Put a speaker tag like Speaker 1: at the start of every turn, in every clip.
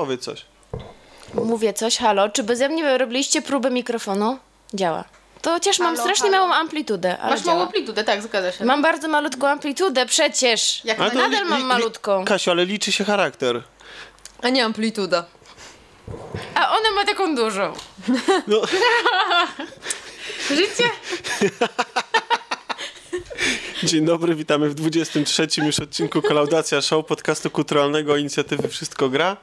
Speaker 1: powiedz coś.
Speaker 2: Mówię coś, halo, czy beze mnie robiliście próbę mikrofonu? Działa. To chociaż mam
Speaker 3: Halo,
Speaker 2: strasznie
Speaker 3: halo.
Speaker 2: małą amplitudę, ale
Speaker 3: Masz
Speaker 2: działa.
Speaker 3: małą amplitudę, tak, zgadza się.
Speaker 2: Mam bardzo malutką amplitudę, przecież.
Speaker 3: Jak
Speaker 1: Ale to
Speaker 2: nadal mam malutką.
Speaker 1: Kasiu, ale liczy się charakter.
Speaker 4: A nie amplituda.
Speaker 2: A ona ma taką dużą.
Speaker 1: No,
Speaker 3: Życie?
Speaker 1: dzień dobry, witamy w 23 już odcinku Kolaudacja Show podcastu kulturalnego inicjatywy Wszystko Gra.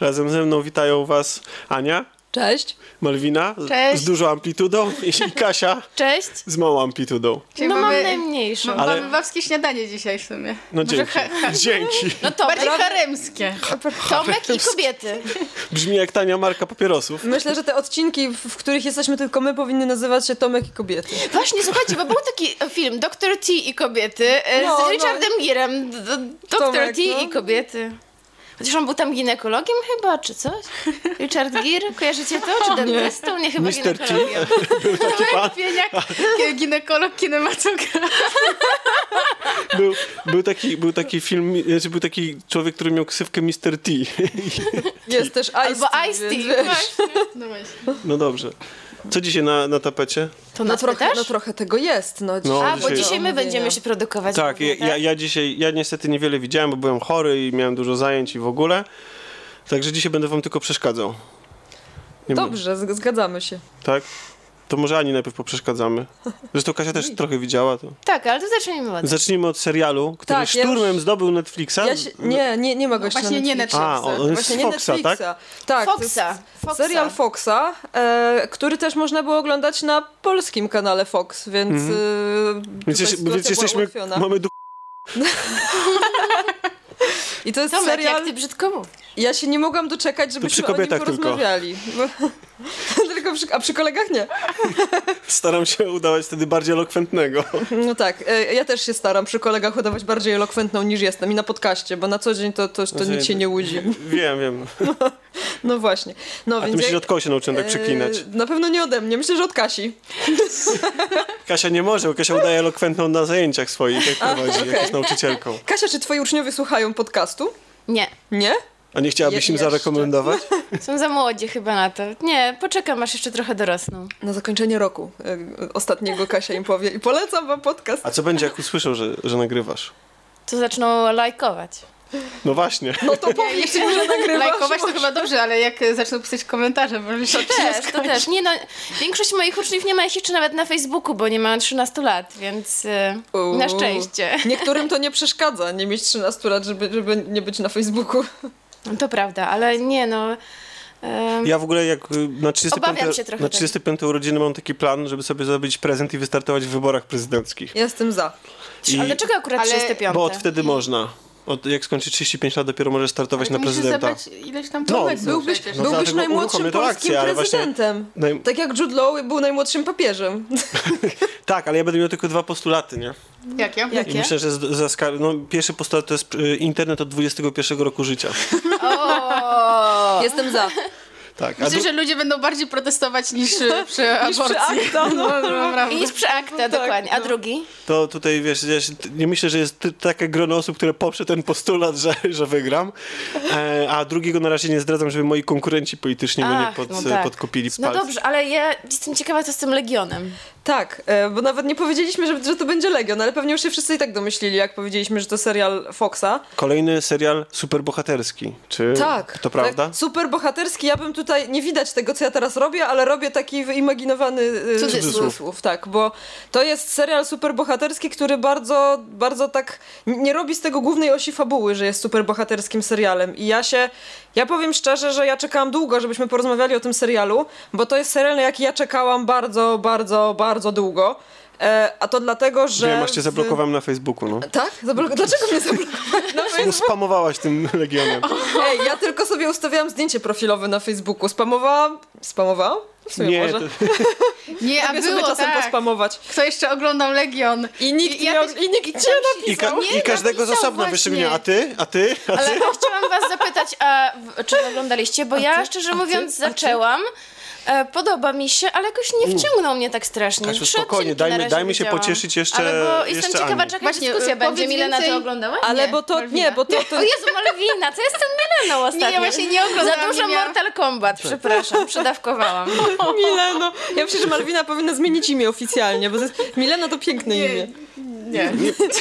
Speaker 1: Razem ze mną witają was Ania,
Speaker 4: Cześć.
Speaker 1: Malwina
Speaker 2: Cześć.
Speaker 1: z dużą amplitudą i Kasia
Speaker 2: Cześć.
Speaker 1: z małą amplitudą.
Speaker 3: Dzisiaj
Speaker 2: No mam
Speaker 3: mamy-
Speaker 2: najmniejszą.
Speaker 1: Ale-
Speaker 3: Mamy babskie śniadanie dzisiaj w sumie.
Speaker 1: No
Speaker 3: Może
Speaker 1: dzięki.
Speaker 3: ha- ha-
Speaker 1: Dzięki.
Speaker 2: No Tomek,
Speaker 3: Bardziej haremskie.
Speaker 2: Tomek i kobiety.
Speaker 1: Brzmi jak tania marka papierosów.
Speaker 4: Myślę, że te odcinki, w, których jesteśmy tylko my, powinny nazywać się Tomek i kobiety.
Speaker 2: Właśnie, słuchajcie, bo był taki film Dr. T i kobiety e,
Speaker 4: No,
Speaker 2: z
Speaker 4: no.
Speaker 2: Richardem Girem. D- d- Dr.
Speaker 4: Tomek,
Speaker 2: T
Speaker 4: no.
Speaker 2: i kobiety. Chociaż on był tam ginekologiem chyba, czy coś? Richard Gere, kojarzycie to? Czy dentystą? Nie, chyba.
Speaker 1: T.
Speaker 2: ginekologiem.
Speaker 1: Był taki pan.
Speaker 3: Pieniak, ginekolog, kinematograf.
Speaker 1: Był, był, taki, był taki film, znaczy był taki człowiek, który miał ksywkę Mr. T.
Speaker 4: Jest też Ice
Speaker 2: Albo Ice właśnie.
Speaker 3: No.
Speaker 1: No dobrze. Co dzisiaj na, na tapecie?
Speaker 2: To
Speaker 4: No
Speaker 2: nas
Speaker 4: trochę, no trochę tego jest. No,
Speaker 1: No,
Speaker 2: A, bo
Speaker 1: dzisiaj-
Speaker 2: dzisiaj my będziemy się produkować.
Speaker 1: Tak,
Speaker 2: głównie,
Speaker 1: ja, ja, ja dzisiaj, ja niestety niewiele widziałem, bo byłem chory i miałem dużo zajęć i w ogóle. Także dzisiaj będę wam tylko przeszkadzał. Nie
Speaker 4: Dobrze, zgadzamy się.
Speaker 1: Tak? To może Ani najpierw poprzeszkadzamy. Zresztą Kasia też trochę widziała to.
Speaker 2: Tak, ale to zacznijmy od...
Speaker 1: Zacznijmy od serialu, który
Speaker 4: Tak, ja
Speaker 1: szturmem
Speaker 4: już-
Speaker 1: zdobył Netflixa.
Speaker 4: Ja się, nie, nie, nie ma gościa
Speaker 3: Właśnie
Speaker 4: na
Speaker 3: nie. Netflixa.
Speaker 1: A, on jest
Speaker 4: Właśnie
Speaker 1: Foxa,
Speaker 4: Netflixa.
Speaker 1: tak?
Speaker 4: Tak,
Speaker 2: Foxa. Foxa.
Speaker 4: serial Foxa, e, który też można było oglądać na polskim kanale Fox, więc, e,
Speaker 1: Mhm. Więc,
Speaker 4: tutaj
Speaker 1: jest, więc jesteśmy,
Speaker 4: ułatwiona.
Speaker 1: mamy du...
Speaker 4: I to jest
Speaker 2: Tomek,
Speaker 4: serial...
Speaker 2: jak ty brzydko mówisz.
Speaker 4: Ja się nie mogłam doczekać, żebyśmy
Speaker 1: przy
Speaker 4: o nim
Speaker 1: kobietach tylko.
Speaker 4: porozmawiali. Bo... tylko przy, a przy kolegach nie.
Speaker 1: Staram się udawać wtedy bardziej elokwentnego.
Speaker 4: No tak, e, ja też się staram przy kolegach udawać bardziej elokwentną niż jestem i na podcaście, bo na co dzień to, to, to
Speaker 1: Znaczy,
Speaker 4: nic się nie łudzi.
Speaker 1: Wiem, wiem.
Speaker 4: No właśnie. No,
Speaker 1: A ty
Speaker 4: więc
Speaker 1: myślisz,
Speaker 4: jak-
Speaker 1: od kogo się nauczyłem tak przeklinać?
Speaker 4: E, Na pewno nie ode mnie, myślę, że od Kasi.
Speaker 1: Kasia nie może, bo Kasia udaje elokwentną na zajęciach swoich, jak prowadzi, jak jest nauczycielką.
Speaker 4: Kasia, czy twoi uczniowie słuchają podcastu?
Speaker 2: Nie,
Speaker 4: Nie?
Speaker 1: A nie chciałabyś
Speaker 4: Je-
Speaker 1: im
Speaker 4: jeszcze.
Speaker 1: zarekomendować?
Speaker 2: są za młodzi chyba na to. Nie, poczekam aż jeszcze trochę dorosną.
Speaker 4: Na zakończenie roku e, ostatniego Kasia im powie i polecam wam podcast.
Speaker 1: A co będzie, jak usłyszą, że, że nagrywasz?
Speaker 2: To zaczną lajkować.
Speaker 1: No właśnie.
Speaker 4: No to powiedz im, że nagrywasz.
Speaker 3: Lajkować to chyba dobrze, ale jak e, zaczną pisać komentarze, może się
Speaker 2: Też, to też. Nie no, większość moich uczniów nie ma ich jeszcze nawet na Facebooku, bo nie mają 13 lat, więc y,
Speaker 4: Uuu.
Speaker 2: na szczęście.
Speaker 4: Niektórym to nie przeszkadza, nie mieć 13 lat, żeby, żeby nie być na Facebooku.
Speaker 2: To prawda, ale nie no.
Speaker 1: Ja w ogóle jak y, na 35,
Speaker 2: Obawiam się trochę
Speaker 1: na
Speaker 2: tego.
Speaker 1: 35 urodziny mam taki plan, żeby sobie zrobić prezent i wystartować w wyborach prezydenckich.
Speaker 4: Jestem za.
Speaker 1: I,
Speaker 2: Ale dlaczego akurat
Speaker 3: ale-
Speaker 2: 35?
Speaker 1: bo od wtedy można. Od, jak skończy 35 lat, dopiero możesz startować na
Speaker 3: Musisz
Speaker 1: prezydenta.
Speaker 3: zebrać ileś tam
Speaker 1: No,
Speaker 4: Byłbyś,
Speaker 1: no
Speaker 4: byłbyś najmłodszym polskim
Speaker 1: akcję, ale właśnie-
Speaker 4: prezydentem.
Speaker 1: Naj-
Speaker 4: Tak jak Jude Law był najmłodszym papieżem.
Speaker 1: Tak, ale ja będę miał tylko dwa postulaty, nie?
Speaker 3: Jakie?
Speaker 2: Jak-
Speaker 1: I myślę, że z, skar- no, pierwszy postulat to jest y, internet od 21 roku życia.
Speaker 2: O!
Speaker 4: Jestem za.
Speaker 1: Tak,
Speaker 3: Myślę,
Speaker 1: dru-
Speaker 3: że ludzie będą bardziej protestować niż e, przy aborcji.
Speaker 4: przy akta, no.
Speaker 3: no.
Speaker 2: I jest przy akta, dokładnie. A drugi?
Speaker 1: to tutaj wiesz, ja się, nie myślę, że jest takie grono osób, które poprze ten postulat, że, że wygram. E, a drugiego na razie nie zdradzam, żeby moi konkurenci polityczni mnie
Speaker 2: Ach,
Speaker 1: pod,
Speaker 2: no tak.
Speaker 1: podkopili w
Speaker 2: No dobrze, ale ja jestem ciekawa, co z tym Legionem.
Speaker 4: Tak, e, bo nawet nie powiedzieliśmy, że, że to będzie Legion, ale pewnie już się wszyscy i tak domyślili, jak powiedzieliśmy, że to serial Foxa.
Speaker 1: Kolejny serial superbohaterski. Czy
Speaker 4: Tak.
Speaker 1: to prawda?
Speaker 4: Tak, super bohaterski. Ja bym tutaj, nie widać tego, co ja teraz robię, ale robię taki wyimaginowany e,
Speaker 2: Cudzysłów.
Speaker 4: cudzysłów, tak, bo to jest serial super bohaterski, który bardzo, bardzo tak nie robi z tego głównej osi fabuły, że jest super bohaterskim serialem. I ja się, ja powiem szczerze, że ja czekałam długo, żebyśmy porozmawiali o tym serialu, bo to jest serial, na jaki ja czekałam bardzo, bardzo, bardzo długo. E, a to dlatego, że.
Speaker 1: Wiem, aż cię zablokowałem na Facebooku, no.
Speaker 4: Tak? Zablok- Dlaczego mnie zablokowałeś na
Speaker 1: Bo
Speaker 4: Facebooku?
Speaker 1: spamowałaś tym Legionem.
Speaker 4: Ej, ja tylko sobie ustawiałam zdjęcie profilowe na Facebooku. Spamowałam? Spamowałam? W sumie
Speaker 1: Nie,
Speaker 4: może.
Speaker 1: to,
Speaker 3: Nie, a było
Speaker 4: czasem
Speaker 3: tak.
Speaker 4: pospamować.
Speaker 3: Kto jeszcze oglądał Legion?
Speaker 4: I nikt,
Speaker 3: I ja
Speaker 4: nie,
Speaker 3: też-
Speaker 4: i nikt nie
Speaker 1: I, ka-
Speaker 4: napisał.
Speaker 2: Nie,
Speaker 1: I każdego z
Speaker 2: napisał
Speaker 1: osobna
Speaker 2: właśnie.
Speaker 1: wyszczególnia. A ty? A ty? A
Speaker 2: Ale
Speaker 1: ty?
Speaker 2: ja chciałam was zapytać, a w, czy oglądaliście, bo ja szczerze
Speaker 4: A ty?
Speaker 2: mówiąc
Speaker 4: A ty?
Speaker 2: zaczęłam, E, podoba mi się, ale jakoś nie wciągnął mnie tak strasznie.
Speaker 1: Kasiu,
Speaker 2: Trzy
Speaker 1: spokojnie,
Speaker 2: odcinki na
Speaker 1: dajmy,
Speaker 2: razie
Speaker 1: dajmy się
Speaker 2: widziałam.
Speaker 1: pocieszyć jeszcze
Speaker 2: Ale bo jestem
Speaker 1: jeszcze
Speaker 2: ciekawa,
Speaker 1: Ani.
Speaker 2: czy jaka
Speaker 3: Właśnie,
Speaker 2: dyskusja
Speaker 3: e,
Speaker 2: będzie. Milena,
Speaker 3: więcej-
Speaker 2: ty oglądałaś?
Speaker 4: Ale
Speaker 3: Nie,
Speaker 4: bo to,
Speaker 3: Malwina.
Speaker 4: nie, bo to, to
Speaker 2: O Jezu, Malwina, to jestem Mileną ostatnio.
Speaker 3: ja właśnie nie oglądałam,
Speaker 2: Za dużo
Speaker 3: nie miałam-
Speaker 2: Mortal Kombat, przepraszam, przedawkowałam.
Speaker 4: Mileno. Ja myślę, że Malwina powinna zmienić imię oficjalnie, bo to jest, Milena to piękne imię.
Speaker 3: Nie.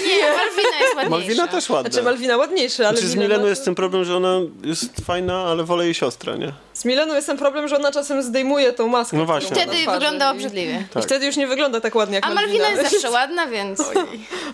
Speaker 2: Nie, Malwina jest ładniejsza.
Speaker 1: Malwina też ładna.
Speaker 4: Znaczy Malwina ładniejsze, ale
Speaker 1: Znaczy z Mileną
Speaker 4: to-
Speaker 1: jest ten problem, że ona jest fajna, ale wolę jej siostrę, nie?
Speaker 4: Z Mileną jest ten problem, że ona czasem zdejmuje tą maskę.
Speaker 1: No właśnie.
Speaker 2: Wtedy wygląda
Speaker 4: i-
Speaker 2: obrzydliwie.
Speaker 1: Tak.
Speaker 4: I wtedy już nie wygląda tak ładnie jak
Speaker 2: A
Speaker 4: Malwina.
Speaker 2: Malwina jest zawsze ładna, więc...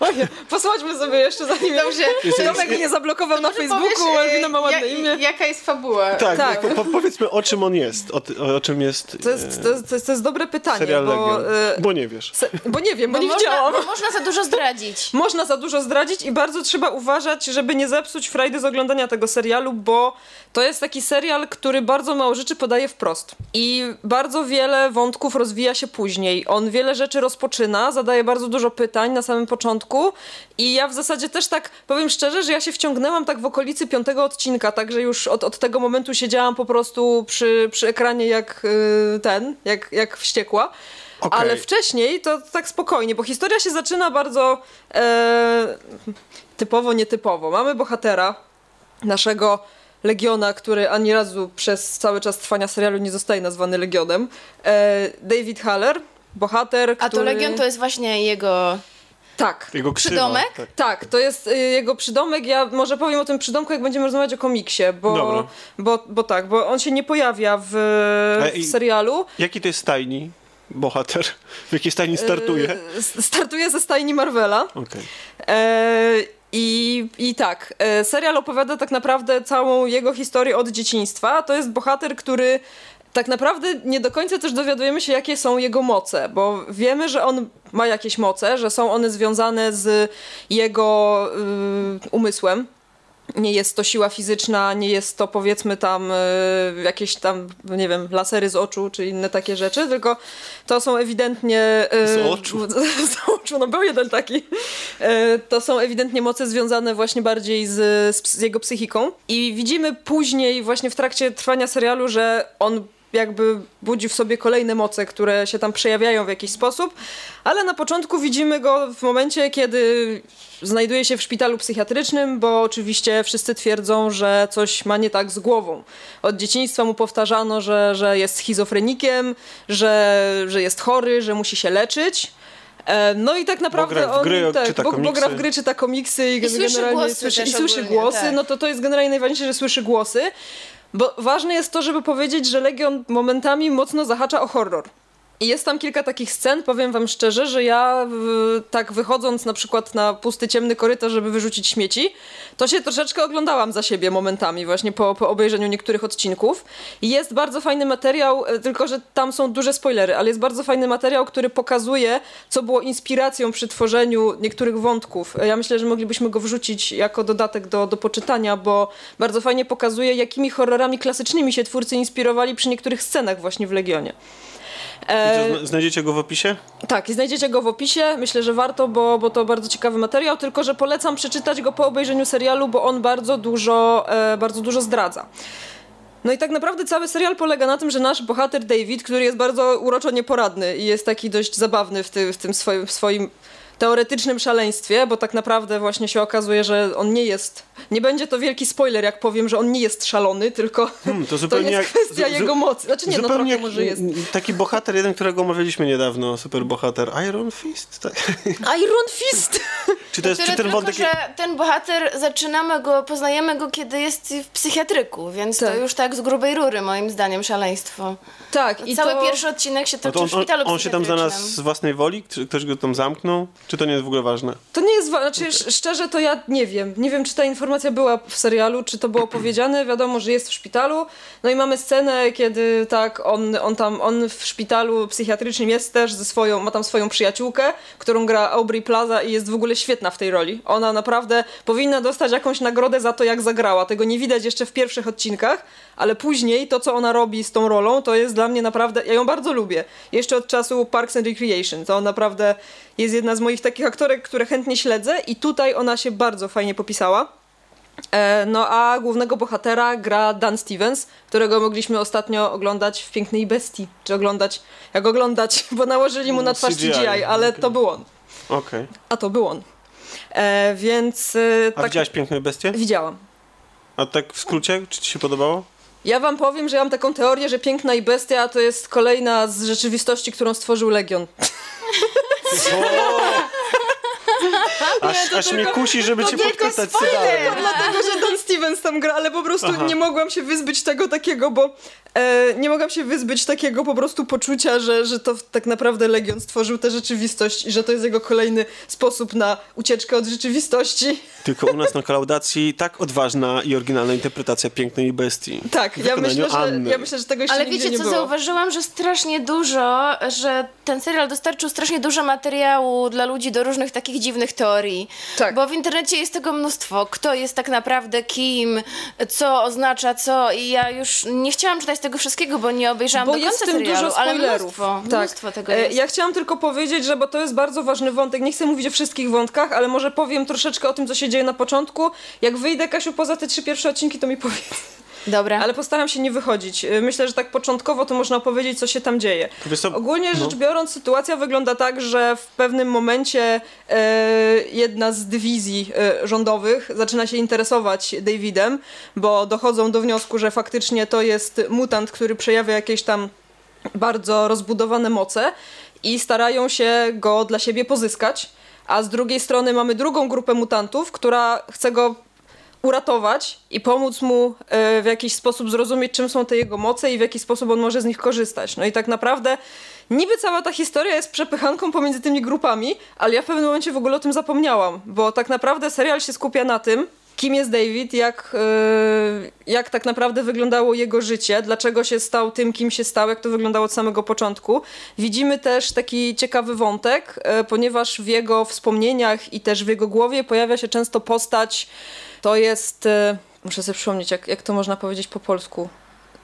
Speaker 4: Ojej, posłuchajmy sobie jeszcze zanim
Speaker 3: Dobrze.
Speaker 4: Tomek mnie zablokował na Facebooku,
Speaker 3: Powiesz,
Speaker 4: Malwina ma
Speaker 3: e,
Speaker 4: ładne
Speaker 3: ja-
Speaker 4: imię.
Speaker 3: Jaka jest fabuła?
Speaker 1: Tak,
Speaker 4: Tak.
Speaker 1: Po, po, powiedzmy o czym on jest, o, o, czym jest,
Speaker 4: To jest, to, jest, to, jest, to jest dobre pytanie, bo,
Speaker 1: Legion.
Speaker 4: e,
Speaker 1: Bo nie wiesz.
Speaker 4: se, bo nie wiem, bo,
Speaker 2: Bo
Speaker 4: nie
Speaker 2: można,
Speaker 4: widziałam.
Speaker 2: bo można za dużo zdradzić.
Speaker 4: Można za dużo zdradzić i bardzo trzeba uważać, żeby nie zepsuć frajdy z oglądania tego serialu, bo to jest taki serial, który bardzo mało rzeczy podaje wprost. I bardzo wiele wątków rozwija się później. On wiele rzeczy rozpoczyna, zadaje bardzo dużo pytań na samym początku i ja w zasadzie też tak, powiem szczerze, że ja się wciągnęłam tak w okolicy piątego odcinka, także już od, od tego momentu siedziałam po prostu przy, przy ekranie jak y, ten, jak, jak wściekła.
Speaker 1: Okej.
Speaker 4: Ale wcześniej to tak spokojnie, bo historia się zaczyna bardzo e, typowo, nietypowo. Mamy bohatera, naszego Legiona, który ani razu przez cały czas trwania serialu nie zostaje nazwany Legionem. E, David Haller, bohater,
Speaker 2: A
Speaker 4: który...
Speaker 2: to Legion to jest właśnie jego...
Speaker 4: Tak.
Speaker 1: Jego
Speaker 2: Przydomek?
Speaker 1: Tak.
Speaker 4: Tak, to jest y, jego przydomek. Ja może powiem o tym przydomku, jak będziemy rozmawiać o komiksie, bo,
Speaker 1: Dobra.
Speaker 4: bo, bo tak, bo on się nie pojawia w,
Speaker 1: i-
Speaker 4: w serialu.
Speaker 1: Jaki to jest stajni bohater? W jakiej stajni startuje?
Speaker 4: S- startuje ze stajni Marvela.
Speaker 1: Okej.
Speaker 4: E, i, I tak, e, serial opowiada tak naprawdę całą jego historię od dzieciństwa. To jest bohater, który tak naprawdę nie do końca też dowiadujemy się, jakie są jego moce, bo wiemy, że on ma jakieś moce, że są one związane z jego y, umysłem. Nie jest to siła fizyczna, nie jest to powiedzmy tam y, jakieś tam, nie wiem, lasery z oczu czy inne takie rzeczy, tylko to są ewidentnie. y,
Speaker 1: Z oczu?
Speaker 4: z oczu, no był jeden taki. E, To są ewidentnie moce związane właśnie bardziej z, z jego psychiką. I widzimy później, właśnie w trakcie trwania serialu, że on jakby budzi w sobie kolejne moce, które się tam przejawiają w jakiś sposób, ale na początku widzimy go w momencie, kiedy znajduje się w szpitalu psychiatrycznym, bo oczywiście wszyscy twierdzą, że coś ma nie tak z głową. Od dzieciństwa mu powtarzano, że, że jest schizofrenikiem, że, że jest chory, że musi się leczyć. E, No i tak naprawdę
Speaker 1: gra w
Speaker 4: on
Speaker 1: gry,
Speaker 4: tak,
Speaker 1: czyta
Speaker 4: bo, bo gra w
Speaker 1: komiksy.
Speaker 4: gry, czyta komiksy i,
Speaker 2: I słyszy
Speaker 4: generalnie
Speaker 2: głosy
Speaker 4: słyszy, i słyszy
Speaker 2: ogólnie,
Speaker 4: głosy,
Speaker 2: tak.
Speaker 4: no to to jest generalnie najważniejsze, że słyszy głosy. Bo ważne jest to, żeby powiedzieć, że Legion momentami mocno zahacza o horror. I jest tam kilka takich scen, powiem wam szczerze, że ja w, tak wychodząc na przykład na pusty, ciemny korytarz, żeby wyrzucić śmieci, to się troszeczkę oglądałam za siebie momentami właśnie po, po obejrzeniu niektórych odcinków. Jest bardzo fajny materiał, e, tylko że tam są duże spoilery, ale jest bardzo fajny materiał, który pokazuje, co było inspiracją przy tworzeniu niektórych wątków. E, Ja myślę, że moglibyśmy go wrzucić jako dodatek do, do poczytania, bo bardzo fajnie pokazuje, jakimi horrorami klasycznymi się twórcy inspirowali przy niektórych scenach właśnie w Legionie. E,
Speaker 1: Znajdziecie go w opisie?
Speaker 4: tak, znajdziecie go w opisie. Myślę, że warto, bo, bo to bardzo ciekawy materiał, tylko że polecam przeczytać go po obejrzeniu serialu, bo on bardzo dużo, e, bardzo dużo zdradza. No i tak naprawdę cały serial polega na tym, że nasz bohater David, który jest bardzo uroczo nieporadny i jest taki dość zabawny w, ty, w tym swoim, w swoim teoretycznym szaleństwie, bo tak naprawdę właśnie się okazuje, że on nie jest. Nie będzie to wielki spoiler, jak powiem, że on nie jest szalony, tylko
Speaker 1: Hmm, to
Speaker 4: to jest
Speaker 1: jak-
Speaker 4: kwestia jego mocy. Znaczy nie, no
Speaker 1: Zupełnie
Speaker 4: trochę
Speaker 1: jak
Speaker 4: może jest.
Speaker 1: taki bohater jeden, którego omawialiśmy niedawno, super bohater, Iron Fist? Tak.
Speaker 4: Iron Fist!
Speaker 1: Czy to jest, czy ten
Speaker 2: tylko,
Speaker 1: wątek...
Speaker 2: że ten bohater, zaczynamy go, poznajemy go, kiedy jest w psychiatryku, więc
Speaker 4: Tak.
Speaker 2: to już tak z grubej rury, moim zdaniem, szaleństwo.
Speaker 4: Tak, i
Speaker 2: Cały
Speaker 4: to...
Speaker 2: pierwszy odcinek się
Speaker 1: No
Speaker 2: toczy
Speaker 1: to on,
Speaker 2: w szpitalu
Speaker 1: on, się tam znalazł z własnej woli? Czy ktoś go tam zamknął? Czy to nie jest w ogóle ważne?
Speaker 4: To nie jest, wa- znaczy sz- szczerze to ja nie wiem. Nie wiem, czy ta informacja była w serialu, czy to było powiedziane. Wiadomo, że jest w szpitalu. No i mamy scenę, kiedy tak, on, on tam, on w szpitalu psychiatrycznym jest też ze swoją, ma tam swoją przyjaciółkę, którą gra Aubrey Plaza i jest w ogóle świetna w tej roli. Ona naprawdę powinna dostać jakąś nagrodę za to, jak zagrała. Tego nie widać jeszcze w pierwszych odcinkach, ale później to, co ona robi z tą rolą, to jest dla mnie naprawdę, ja ją bardzo lubię. Jeszcze od czasu Parks and Recreation. To naprawdę jest jedna z moich takich aktorek, które chętnie śledzę i tutaj ona się bardzo fajnie popisała. E, no a głównego bohatera gra Dan Stevens, którego mogliśmy ostatnio oglądać w Pięknej Bestii. Czy oglądać, jak oglądać, bo nałożyli mu na twarz
Speaker 1: CGI,
Speaker 4: CGI, ale
Speaker 1: okej.
Speaker 4: to był on.
Speaker 1: Okej.
Speaker 4: A to był on. E, więc e,
Speaker 1: A
Speaker 4: tak
Speaker 1: widziałaś Piękne Bestie?
Speaker 4: widziałam.
Speaker 1: A tak w skrócie, czy ci się podobało?
Speaker 4: Ja wam powiem, że ja mam taką teorię, że Piękna i Bestia to jest kolejna z rzeczywistości, którą stworzył Legion.
Speaker 1: Aż,
Speaker 4: to
Speaker 1: aż mnie
Speaker 4: tylko-
Speaker 1: kusi, żeby cię
Speaker 4: tylko
Speaker 2: spoiler!
Speaker 1: dalej.
Speaker 4: Dlatego, że Dan Stevens tam gra, ale po prostu
Speaker 1: Aha.
Speaker 4: nie mogłam się wyzbyć tego takiego, bo e, nie mogłam się wyzbyć takiego po prostu poczucia, że, że to tak naprawdę Legion stworzył tę rzeczywistość i że to jest jego kolejny sposób na ucieczkę od rzeczywistości.
Speaker 1: Tylko u nas na kolaudacji tak odważna i oryginalna interpretacja Pięknej Bestii.
Speaker 4: Tak, ja myślę, że,
Speaker 1: Anny.
Speaker 4: ja myślę, że tego jeszcze
Speaker 2: Ale wiecie
Speaker 4: nie
Speaker 2: co,
Speaker 4: było.
Speaker 2: zauważyłam, że strasznie dużo, że ten serial dostarczył strasznie dużo materiału dla ludzi do różnych takich dziwnych teorii.
Speaker 4: Tak.
Speaker 2: Bo w internecie jest tego mnóstwo. Kto jest tak naprawdę kim, co oznacza co i ja już nie chciałam czytać tego wszystkiego, bo nie obejrzałam
Speaker 4: Bo
Speaker 2: do końca
Speaker 4: w tym
Speaker 2: serialu,
Speaker 4: dużo
Speaker 2: ale
Speaker 4: spoilerów.
Speaker 2: mnóstwo,
Speaker 4: tak.
Speaker 2: mnóstwo tego
Speaker 4: E,
Speaker 2: jest.
Speaker 4: Ja chciałam tylko powiedzieć, że bo to jest bardzo ważny wątek. Nie chcę mówić o wszystkich wątkach, ale może powiem troszeczkę o tym, co się dzieje na początku. Jak wyjdę, Kasiu, poza te trzy pierwsze odcinki, to mi powiedz.
Speaker 2: Dobra.
Speaker 4: Ale postaram się nie wychodzić. Y, Myślę, że tak początkowo to można powiedzieć, co się tam dzieje. Ogólnie
Speaker 1: no.
Speaker 4: rzecz biorąc, sytuacja wygląda tak, że w pewnym momencie e, jedna z dywizji e, rządowych zaczyna się interesować Davidem, bo dochodzą do wniosku, że faktycznie to jest mutant, który przejawia jakieś tam bardzo rozbudowane moce i starają się go dla siebie pozyskać. A z drugiej strony mamy drugą grupę mutantów, która chce go uratować i pomóc mu e, w jakiś sposób zrozumieć, czym są te jego moce i w jaki sposób on może z nich korzystać. No i tak naprawdę niby cała ta historia jest przepychanką pomiędzy tymi grupami, ale ja w pewnym momencie w ogóle o tym zapomniałam, bo tak naprawdę serial się skupia na tym, kim jest David, jak, e, jak tak naprawdę wyglądało jego życie, dlaczego się stał tym, kim się stał, jak to wyglądało od samego początku. Widzimy też taki ciekawy wątek, e, ponieważ w jego wspomnieniach i też w jego głowie pojawia się często postać, to jest, e, muszę sobie przypomnieć, jak, jak to można powiedzieć po polsku.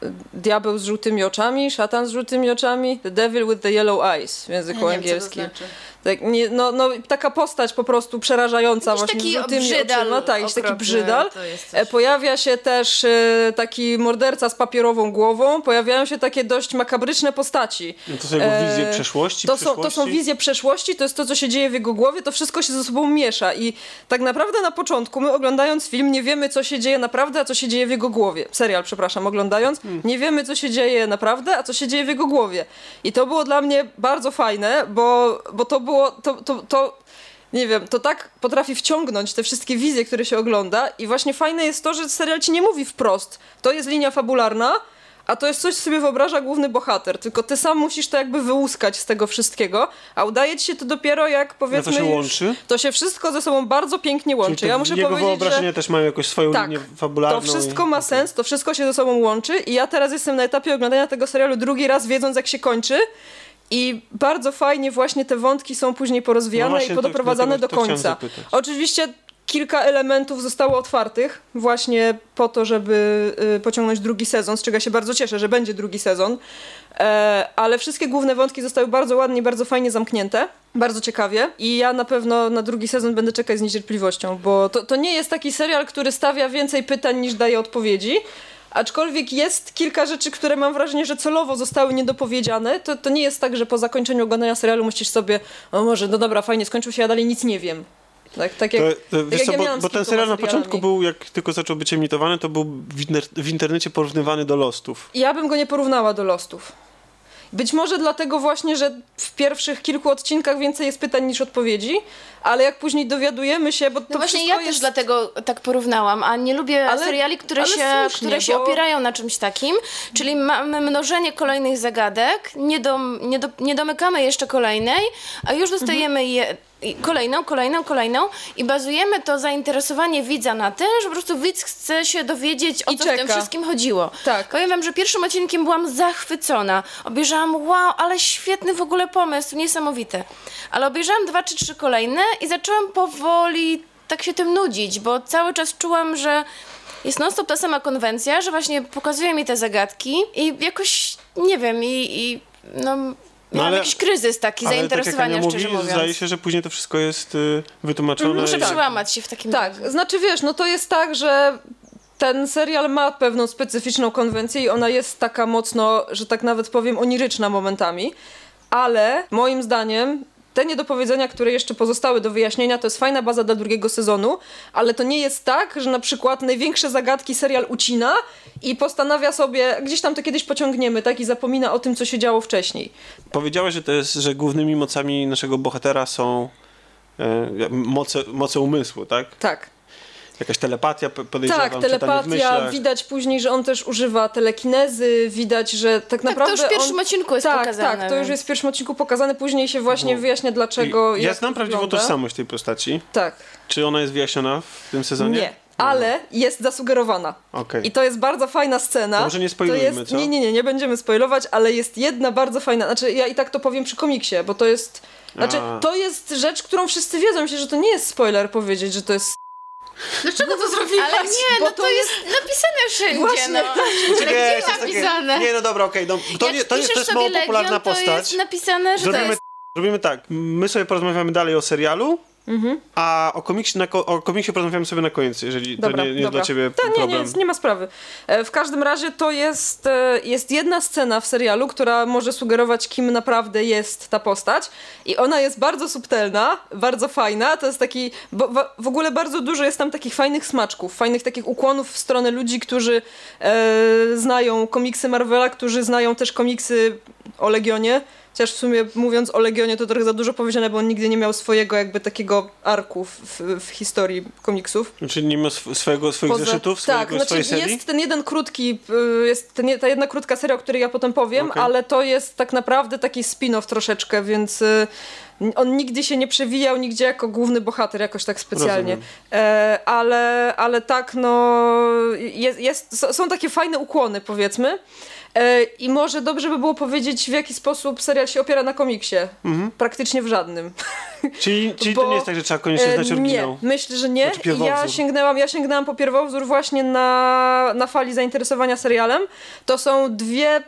Speaker 4: E, Diabeł z żółtymi oczami, szatan z żółtymi oczami, the devil with the yellow eyes w języku angielskim. Tak, nie, no, no, taka postać po prostu przerażająca
Speaker 2: Jakiś
Speaker 4: właśnie
Speaker 2: taki
Speaker 4: z żółtymi
Speaker 2: brzydal
Speaker 4: oczyma. Tak, jakiś taki
Speaker 2: okropny,
Speaker 4: brzydal.
Speaker 2: coś.
Speaker 4: Pojawia się też e, taki morderca z papierową głową. Pojawiają się takie dość makabryczne postaci.
Speaker 1: No to są jego
Speaker 4: E,
Speaker 1: wizje przeszłości,
Speaker 4: To są, to są wizje przeszłości, to jest to, co się dzieje w jego głowie, to wszystko się ze sobą miesza. I tak naprawdę na początku, my oglądając film, nie wiemy, co się dzieje naprawdę, a co się dzieje w jego głowie. Serial, przepraszam, oglądając, nie wiemy, co się dzieje naprawdę, a co się dzieje w jego głowie. I to było dla mnie bardzo fajne, bo, bo to było. To, to, to, nie wiem, to tak potrafi wciągnąć te wszystkie wizje, które się ogląda i właśnie fajne jest to, że serial ci nie mówi wprost. To jest linia fabularna, a to jest coś, co sobie wyobraża główny bohater. Tylko ty sam musisz to jakby wyłuskać z tego wszystkiego, a udaje ci się to dopiero jak powiedzmy
Speaker 1: No to się łączy?
Speaker 4: To się wszystko ze sobą bardzo pięknie łączy. Ja muszę
Speaker 1: jego
Speaker 4: powiedzieć,
Speaker 1: wyobrażenia
Speaker 4: że
Speaker 1: też mają jakąś swoją
Speaker 4: tak,
Speaker 1: linię fabularną.
Speaker 4: to wszystko
Speaker 1: i-
Speaker 4: ma sens, to wszystko się ze sobą łączy i ja teraz jestem na etapie oglądania tego serialu drugi raz, wiedząc jak się kończy. I bardzo fajnie właśnie te wątki są później
Speaker 1: No
Speaker 4: porozwijane
Speaker 1: właśnie,
Speaker 4: i
Speaker 1: to-
Speaker 4: podoprowadzane do końca. Oczywiście kilka elementów zostało otwartych właśnie po to, żeby y, pociągnąć drugi sezon, z czego ja się bardzo cieszę, że będzie drugi sezon. E, ale wszystkie główne wątki zostały bardzo ładnie, bardzo fajnie zamknięte. Bardzo ciekawie i ja na pewno na drugi sezon będę czekać z niecierpliwością, bo to, to nie jest taki serial, który stawia więcej pytań niż daje odpowiedzi. Aczkolwiek jest kilka rzeczy, które mam wrażenie, że celowo zostały niedopowiedziane. To, to nie jest tak, że po zakończeniu oglądania serialu myślisz sobie, o może, no dobra, fajnie, skończył się, ja dalej nic nie wiem. Tak, tak jak,
Speaker 1: To,
Speaker 4: tak jak
Speaker 1: co,
Speaker 4: ja
Speaker 1: bo, bo ten serial na początku był, jak tylko zaczął być emitowany, to był w internecie porównywany do Lostów.
Speaker 4: Ja bym go nie porównała do Lostów. Być może dlatego właśnie, że w pierwszych kilku odcinkach więcej jest pytań niż odpowiedzi, ale jak później dowiadujemy się, bo to
Speaker 2: No właśnie
Speaker 4: wszystko
Speaker 2: ja
Speaker 4: jest...
Speaker 2: też dlatego tak porównałam, a nie lubię
Speaker 4: Ale-
Speaker 2: seriali, które się,
Speaker 4: słusznie,
Speaker 2: które się
Speaker 4: bo-
Speaker 2: opierają na czymś takim, czyli mamy mnożenie kolejnych zagadek, nie, dom, nie, do, nie domykamy jeszcze kolejnej, a już dostajemy
Speaker 4: Mhm.
Speaker 2: je, i kolejną, kolejną, kolejną i bazujemy to zainteresowanie widza na tym, że po prostu widz chce się dowiedzieć, o
Speaker 4: I
Speaker 2: co w tym
Speaker 4: czeka.
Speaker 2: wszystkim chodziło.
Speaker 4: Tak.
Speaker 2: Powiem wam, że pierwszym odcinkiem byłam zachwycona. Obejrzałam, wow, ale świetny w ogóle pomysł, niesamowity. Ale obejrzałam dwa czy trzy kolejne i zaczęłam powoli tak się tym nudzić, bo cały czas czułam, że jest non stop ta sama konwencja, że właśnie pokazuje mi te zagadki i jakoś, nie wiem, i, i no... Miałam
Speaker 1: ale-
Speaker 2: jakiś kryzys taki
Speaker 1: Ale tak jak
Speaker 2: zainteresowania,
Speaker 1: Ania
Speaker 2: szczerze
Speaker 1: mówi,
Speaker 2: mówiąc.
Speaker 1: zdaje się, że później to wszystko jest y, wytłumaczone.
Speaker 2: Muszę
Speaker 1: i-
Speaker 2: przełamać się w takim
Speaker 4: Tak, znaczy wiesz, no to jest tak, że ten serial ma pewną specyficzną konwencję i ona jest taka mocno, że tak nawet powiem, oniryczna momentami, ale moim zdaniem te niedopowiedzenia, które jeszcze pozostały do wyjaśnienia, to jest fajna baza dla drugiego sezonu, ale to nie jest tak, że na przykład największe zagadki serial ucina i postanawia sobie, gdzieś tam to kiedyś pociągniemy, tak, i zapomina o tym, co się działo wcześniej.
Speaker 1: Powiedziałeś, że to jest, że głównymi mocami naszego bohatera są e, moce, moce umysłu, tak?
Speaker 4: Tak.
Speaker 1: Jakaś telepatia, podejrzewam,
Speaker 4: Tak, telepatia, widać później, że on też używa telekinezy, widać, że tak
Speaker 2: Tak, to
Speaker 4: naprawdę
Speaker 2: już w pierwszym
Speaker 4: on...
Speaker 2: odcinku jest
Speaker 4: tak,
Speaker 2: pokazane.
Speaker 4: Tak, to już jest w pierwszym odcinku pokazane, później się właśnie
Speaker 1: Bo-
Speaker 4: wyjaśnia dlaczego.
Speaker 1: I Ja znam
Speaker 4: to
Speaker 1: prawdziwą tożsamość tej postaci.
Speaker 4: Tak.
Speaker 1: Czy ona jest wyjaśniona w tym sezonie?
Speaker 4: Nie, ale jest zasugerowana.
Speaker 1: Okej.
Speaker 4: I to jest bardzo fajna scena.
Speaker 1: To może nie spoilujmy,
Speaker 4: to jest,
Speaker 1: co?
Speaker 4: Nie, nie, nie, nie będziemy spoilować, ale jest jedna bardzo fajna, znaczy ja i tak to powiem przy komiksie, bo to jest, znaczy
Speaker 1: A.
Speaker 4: to jest rzecz, którą wszyscy wiedzą, myślę, że to nie jest spoiler powiedzieć, że to jest
Speaker 3: Dlaczego to zrobiłaś?
Speaker 2: Ale nie, no
Speaker 4: to
Speaker 2: to jest napisane wszędzie,
Speaker 4: Właśnie.
Speaker 2: no.
Speaker 3: Ale
Speaker 1: nie,
Speaker 3: gdzie
Speaker 1: jest takie-
Speaker 3: napisane?
Speaker 1: Nie, no dobra, okej. no, to,
Speaker 2: Jak
Speaker 1: nie, to, jest, to jest mało popularna
Speaker 2: Legion,
Speaker 1: postać.
Speaker 2: to jest napisane, że to
Speaker 1: Zrobimy,
Speaker 2: jest...
Speaker 1: zrobimy tak. My sobie porozmawiamy dalej o serialu,
Speaker 4: Mhm.
Speaker 1: a o komiksie, na, o komiksie porozmawiamy sobie na końcu, jeżeli
Speaker 4: Dobra,
Speaker 1: to nie, nie jest dla ciebie
Speaker 4: nie,
Speaker 1: problem.
Speaker 4: nie, nie ma sprawy. E, W każdym razie to jest, e, jest jedna scena w serialu, która może sugerować, kim naprawdę jest ta postać. I ona jest bardzo subtelna, bardzo fajna. To jest taki. Bo, w ogóle bardzo dużo jest tam takich fajnych smaczków, fajnych takich ukłonów w stronę ludzi, którzy e, znają komiksy Marvela, którzy znają też komiksy o Legionie. Chociaż w sumie mówiąc o Legionie to trochę za dużo powiedziane, bo on nigdy nie miał swojego jakby takiego arku w, w historii komiksów.
Speaker 1: Czyli nie ma sw- swojego, swoich
Speaker 4: Poza-
Speaker 1: zeszytów,
Speaker 4: tak,
Speaker 1: swojego,
Speaker 4: znaczy
Speaker 1: serii?
Speaker 4: jest ten jeden krótki, y, jest ten, ta jedna krótka seria, o której ja potem powiem,
Speaker 1: Okej.
Speaker 4: ale to jest tak naprawdę taki spin-off troszeczkę, więc y, on nigdy się nie przewijał nigdzie jako główny bohater jakoś tak specjalnie. E, ale, ale tak, no jest, jest, są takie fajne ukłony powiedzmy. E, I może dobrze by było powiedzieć, w jaki sposób serial się opiera na komiksie.
Speaker 1: Mhm.
Speaker 4: Praktycznie w żadnym.
Speaker 1: Czyli, czyli
Speaker 4: Bo,
Speaker 1: to nie jest tak, że trzeba koniecznie znać
Speaker 4: E,
Speaker 1: oryginał.
Speaker 4: Nie, myślę, że nie.
Speaker 1: Znaczy
Speaker 4: ja sięgnęłam, ja sięgnęłam po pierwowzór właśnie na, na fali zainteresowania serialem. To są dwie.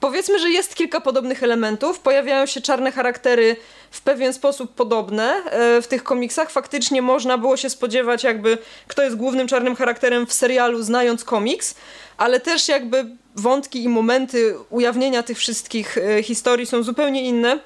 Speaker 4: Powiedzmy, że jest kilka podobnych elementów. Pojawiają się czarne charaktery w pewien sposób podobne e, w tych komiksach. Faktycznie można było się spodziewać, jakby kto jest głównym czarnym charakterem w serialu, znając komiks, ale też jakby wątki i momenty ujawnienia tych wszystkich e, historii są zupełnie inne.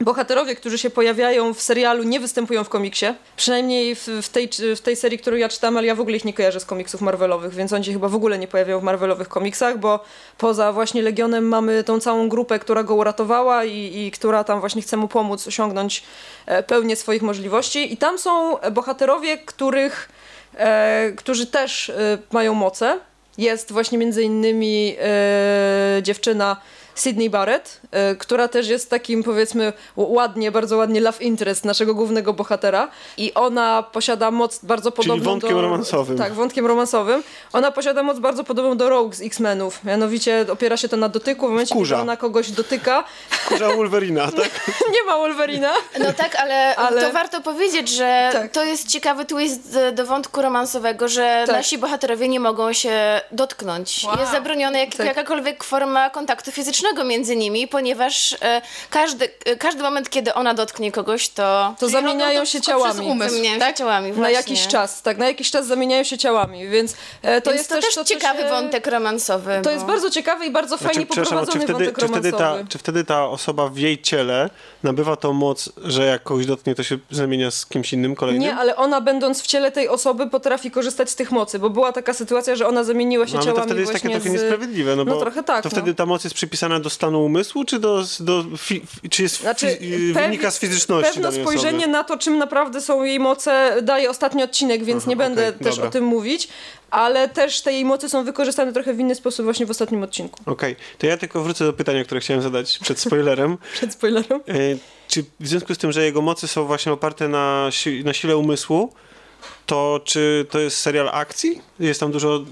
Speaker 4: Bohaterowie, którzy się pojawiają w serialu, nie występują w komiksie. Przynajmniej w, w, tej, w tej serii, którą ja czytam, ale ja w ogóle ich nie kojarzę z komiksów Marvelowych, więc oni się chyba w ogóle nie pojawiają w Marvelowych komiksach, bo poza właśnie Legionem mamy tą całą grupę, która go uratowała i, i która tam właśnie chce mu pomóc osiągnąć e, pełnię swoich możliwości. I tam są bohaterowie, których, e, którzy też e, mają moce. Jest właśnie między innymi e, dziewczyna Sydney Barrett, y, która też jest takim powiedzmy ładnie, bardzo ładnie love interest naszego głównego bohatera i ona posiada moc bardzo podobną
Speaker 1: wątkiem
Speaker 4: do...
Speaker 1: romansowym.
Speaker 4: Tak, wątkiem romansowym. Ona posiada moc bardzo podobną do Rogue z X-Menów. Mianowicie opiera się to na dotyku. W momencie,
Speaker 1: Wkurza.
Speaker 4: kiedy ona kogoś dotyka,
Speaker 1: Kurza Wolverina, tak?
Speaker 4: nie ma Wolverina.
Speaker 2: No tak, ale,
Speaker 4: Ale-
Speaker 2: to warto powiedzieć, że
Speaker 4: Tak.
Speaker 2: to jest ciekawy twist do- do wątku romansowego, że
Speaker 4: Tak.
Speaker 2: nasi bohaterowie nie mogą się dotknąć.
Speaker 3: Wow.
Speaker 2: Jest zabroniona jak,
Speaker 4: Tak.
Speaker 2: jakakolwiek forma kontaktu fizycznego między nimi, ponieważ e, każdy, e, każdy moment, kiedy ona dotknie kogoś, to...
Speaker 4: To zamieniają
Speaker 3: to
Speaker 4: się ciałami.
Speaker 3: umysł.
Speaker 2: Zamieniają
Speaker 3: tak?
Speaker 2: się ciałami,
Speaker 4: Na jakiś czas, tak, na jakiś czas zamieniają się ciałami, więc e, to
Speaker 2: Więc
Speaker 4: jest
Speaker 2: to
Speaker 4: też to,
Speaker 2: ciekawy
Speaker 4: się...
Speaker 2: wątek romansowy.
Speaker 4: To
Speaker 2: bo-
Speaker 4: jest bardzo ciekawy i bardzo fajnie
Speaker 1: Znaczy, przepraszam, czy
Speaker 4: poprowadzony
Speaker 1: wtedy,
Speaker 4: wątek
Speaker 1: czy, wtedy ta,
Speaker 4: romansowy.
Speaker 1: czy wtedy ta osoba w jej ciele nabywa tą moc, że jak kogoś dotknie, to się zamienia z kimś innym kolejnym?
Speaker 4: Nie, ale ona będąc w ciele tej osoby potrafi korzystać z tych mocy, bo była taka sytuacja, że ona zamieniła się
Speaker 1: No, ale to
Speaker 4: ciałami
Speaker 1: wtedy jest takie trochę
Speaker 4: z...
Speaker 1: niesprawiedliwe, no bo
Speaker 4: No trochę tak,
Speaker 1: to
Speaker 4: no.
Speaker 1: wtedy ta moc jest przypisana do stanu umysłu, czy do, do fi, czy jest
Speaker 4: Znaczy, pew-
Speaker 1: wynika z fizyczności
Speaker 4: Pewne spojrzenie
Speaker 1: osoby?
Speaker 4: na to, czym naprawdę są jej moce, daje ostatni odcinek, więc
Speaker 1: Aha,
Speaker 4: nie będę
Speaker 1: okej,
Speaker 4: też
Speaker 1: dobra.
Speaker 4: o tym mówić, ale też te jej moce są wykorzystane trochę w inny sposób właśnie w ostatnim odcinku.
Speaker 1: Okej, to ja tylko wrócę do pytania, które chciałem zadać przed spoilerem.
Speaker 4: Przed spoilerem.
Speaker 1: E, czy w związku z tym, że jego moce są właśnie oparte na, si- na sile umysłu, to czy to jest serial akcji? Jest tam dużo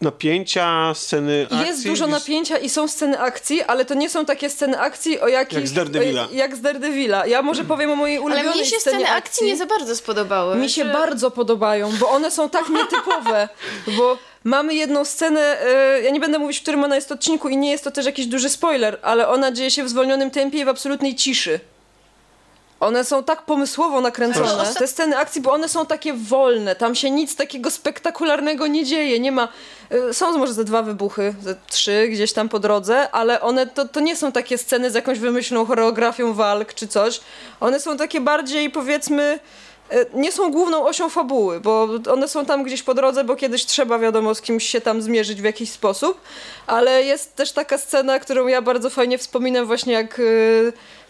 Speaker 1: napięcia, sceny akcji.
Speaker 4: Jest dużo napięcia i są sceny akcji, ale to nie są takie sceny akcji, o jakich...
Speaker 1: Jak z Daredevila.
Speaker 4: Jak z Daredevila. Ja może powiem o mojej
Speaker 2: Ale
Speaker 4: ulubionej
Speaker 2: mnie się
Speaker 4: scenie
Speaker 2: sceny akcji nie za bardzo spodobały.
Speaker 4: Mi się
Speaker 2: że-
Speaker 4: bardzo podobają, bo one są tak nietypowe, bo mamy jedną scenę, e, ja nie będę mówić, w którym ona jest odcinku i nie jest to też jakiś duży spoiler, ale ona dzieje się w zwolnionym tempie i w absolutnej ciszy. One są tak pomysłowo nakręcone, te sceny akcji, bo one są takie wolne, tam się nic takiego spektakularnego nie dzieje, nie ma... e, Są może ze dwa wybuchy, ze trzy gdzieś tam po drodze, ale one to, to nie są takie sceny z jakąś wymyślną choreografią walk czy coś. One są takie bardziej, powiedzmy, e, nie są główną osią fabuły, bo one są tam gdzieś po drodze, bo kiedyś trzeba, wiadomo, z kimś się tam zmierzyć w jakiś sposób, ale jest też taka scena, którą ja bardzo fajnie wspominam właśnie jak e,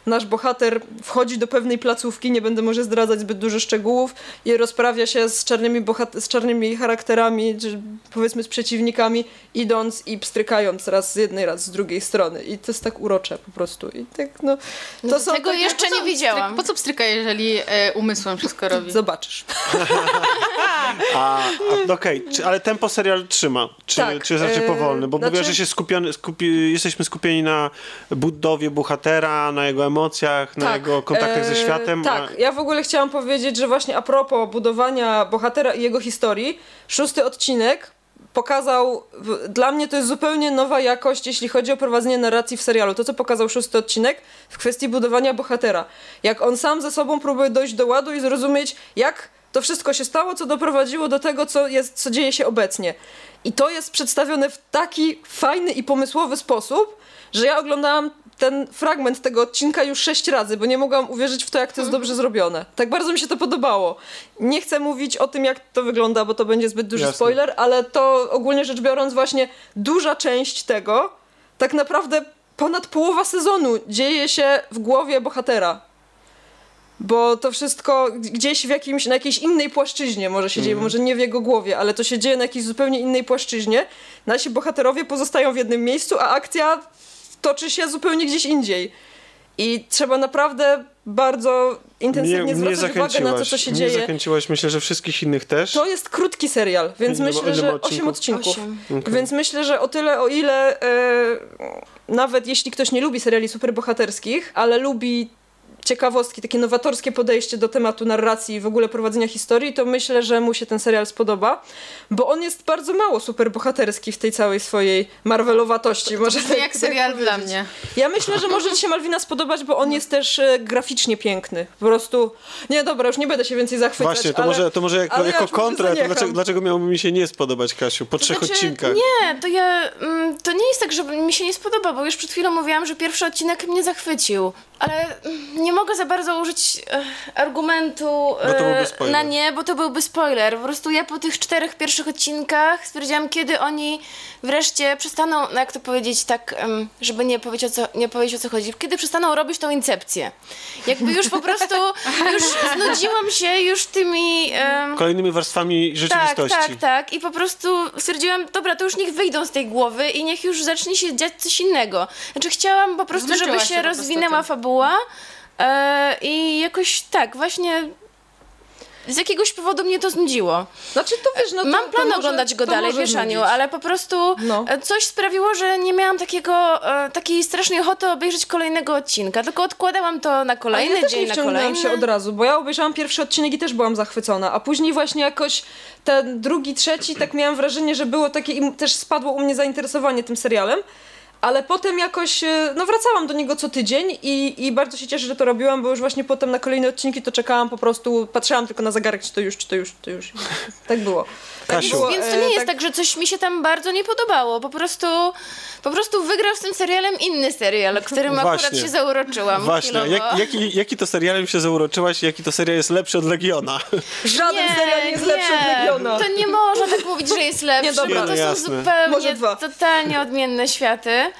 Speaker 4: nasz bohater wchodzi do pewnej placówki, nie będę może zdradzać zbyt dużo szczegółów i rozprawia się z czarnymi, z czarnymi charakterami, czy powiedzmy z przeciwnikami, idąc i pstrykając raz z jednej, raz z drugiej strony i to jest tak urocze po prostu i tak no... To
Speaker 2: No
Speaker 4: są
Speaker 2: tego
Speaker 4: takie-
Speaker 2: jeszcze nie widziałam.
Speaker 3: Po co pstryka, jeżeli e, umysłem wszystko robi?
Speaker 4: Zobaczysz.
Speaker 1: A, a okej, czy- ale tempo serial trzyma? Czy,
Speaker 4: Tak,
Speaker 1: czy jest raczej
Speaker 4: e,
Speaker 1: powolny? Bo
Speaker 4: znaczy-
Speaker 1: mówię, że się skupiony, skupi, jesteśmy skupieni na budowie bohatera, na jego emocjach, na jego kontaktach ze
Speaker 4: e,
Speaker 1: światem.
Speaker 4: Tak,
Speaker 1: a-
Speaker 4: ja w ogóle chciałam powiedzieć, że właśnie a propos budowania bohatera i jego historii, szósty odcinek pokazał, dla mnie to jest zupełnie nowa jakość, jeśli chodzi o prowadzenie narracji w serialu. To, co pokazał szósty odcinek w kwestii budowania bohatera. Jak on sam ze sobą próbuje dojść do ładu i zrozumieć, jak to wszystko się stało, co doprowadziło do tego, co, jest, co dzieje się obecnie. I to jest przedstawione w taki fajny i pomysłowy sposób, że ja oglądałam ten fragment tego odcinka już sześć razy, bo nie mogłam uwierzyć w to, jak to jest dobrze zrobione. Tak bardzo mi się to podobało. Nie chcę mówić o tym, jak to wygląda, bo to będzie zbyt duży
Speaker 1: Jasne.
Speaker 4: spoiler, ale to ogólnie rzecz biorąc właśnie duża część tego, tak naprawdę ponad połowa sezonu dzieje się w głowie bohatera. Bo to wszystko gdzieś w jakimś, na jakiejś innej płaszczyźnie może się dzieje, bo może nie w jego głowie, ale to się dzieje na jakiejś zupełnie innej płaszczyźnie. Nasi bohaterowie pozostają w jednym miejscu, a akcja toczy się zupełnie gdzieś indziej. I trzeba naprawdę bardzo intensywnie zwracać uwagę na to, co się
Speaker 1: mnie
Speaker 4: dzieje.
Speaker 1: zachęciłaś, myślę, że wszystkich innych też.
Speaker 4: To jest krótki serial, więc
Speaker 1: Ile
Speaker 4: myślę,
Speaker 1: ile
Speaker 4: że
Speaker 1: odcinków?
Speaker 4: 8 odcinków.
Speaker 2: Osiem.
Speaker 1: Okej.
Speaker 4: Więc myślę, że o tyle, o ile e, nawet jeśli ktoś nie lubi seriali superbohaterskich, ale lubi ciekawostki, takie nowatorskie podejście do tematu narracji i w ogóle prowadzenia historii, to myślę, że mu się ten serial spodoba, bo on jest bardzo mało superbohaterski w tej całej swojej marvelowatości. Może
Speaker 3: To
Speaker 4: tak-
Speaker 3: jak
Speaker 4: tak
Speaker 3: serial dla
Speaker 4: powiedzieć.
Speaker 3: mnie.
Speaker 4: Ja myślę, że może ci się Malwina spodobać, bo on jest też e, graficznie piękny. Po prostu, nie dobra, już nie będę się więcej zachwycać,
Speaker 1: Właśnie, to
Speaker 4: ale,
Speaker 1: może, to może jako,
Speaker 4: ja
Speaker 1: jako to
Speaker 4: zaniecham.
Speaker 1: dlaczego, dlaczego miałoby mi się nie spodobać, Kasiu, po trzech
Speaker 2: Znaczy,
Speaker 1: odcinkach?
Speaker 2: Nie, to ja. Mm, to nie jest tak, że mi się nie spodoba, bo już przed chwilą mówiłam, że pierwszy odcinek mnie zachwycił. Ale mm, nie mogę za bardzo użyć e, argumentu e, na nie, bo to byłby spoiler. Po prostu ja po tych czterech pierwszych odcinkach stwierdziłam, kiedy oni wreszcie przestaną, no jak to powiedzieć tak, em, żeby nie powiedzieć, o co, nie powiedzieć o co chodzi, kiedy przestaną robić tą incepcję. Jakby już po prostu, już znudziłam się już tymi... em,
Speaker 1: Kolejnymi warstwami
Speaker 2: tak,
Speaker 1: rzeczywistości.
Speaker 2: tak, tak. I po prostu stwierdziłam, dobra, to już niech wyjdą z tej głowy i niech już zacznie się dziać coś innego. Znaczy chciałam po prostu,
Speaker 3: Zmęczyła
Speaker 2: żeby
Speaker 3: się
Speaker 2: się rozwinęła fabuła e, i jakoś tak, właśnie z jakiegoś powodu mnie to znudziło.
Speaker 4: Znaczy to wiesz, no to,
Speaker 2: Mam
Speaker 4: to
Speaker 2: plan
Speaker 4: może-
Speaker 2: oglądać go
Speaker 4: to
Speaker 2: dalej,
Speaker 4: może
Speaker 2: wiesz Aniu, ale po prostu
Speaker 4: No.
Speaker 2: e, coś sprawiło, że nie miałam takiego, e, takiej strasznej ochoty obejrzeć kolejnego odcinka, tylko odkładałam to na kolejny
Speaker 4: ja też
Speaker 2: dzień,
Speaker 4: nie
Speaker 2: na kolejny.
Speaker 4: się od razu, bo ja obejrzałam pierwszy odcinek i też byłam zachwycona, a później właśnie jakoś ten drugi, trzeci, tak miałam wrażenie, że było takie, i też spadło u mnie zainteresowanie tym serialem, ale potem jakoś, e, no wracałam do niego co tydzień i, i bardzo się cieszę, że to robiłam, bo już właśnie potem na kolejne odcinki to czekałam po prostu, patrzyłam tylko na zegarek, czy to już, czy to już, czy to już. Tak było. Tak
Speaker 1: Kasiu.
Speaker 4: było,
Speaker 2: Więc to
Speaker 4: e,
Speaker 2: nie jest tak, że coś mi się tam bardzo nie podobało. Po prostu, po prostu wygrał z tym serialem inny serial, którym akurat
Speaker 1: Właśnie.
Speaker 2: się zauroczyłam.
Speaker 1: Właśnie, jak, jaki, jaki to serialem się zauroczyłaś i jaki to serial jest lepszy od Legiona?
Speaker 4: Żaden serial nie jest lepszy od Legiona.
Speaker 2: To nie można tak mówić, że jest lepszy,
Speaker 4: Nie, dobra.
Speaker 2: bo to
Speaker 1: Nie,
Speaker 2: są zupełnie totalnie odmienne światy.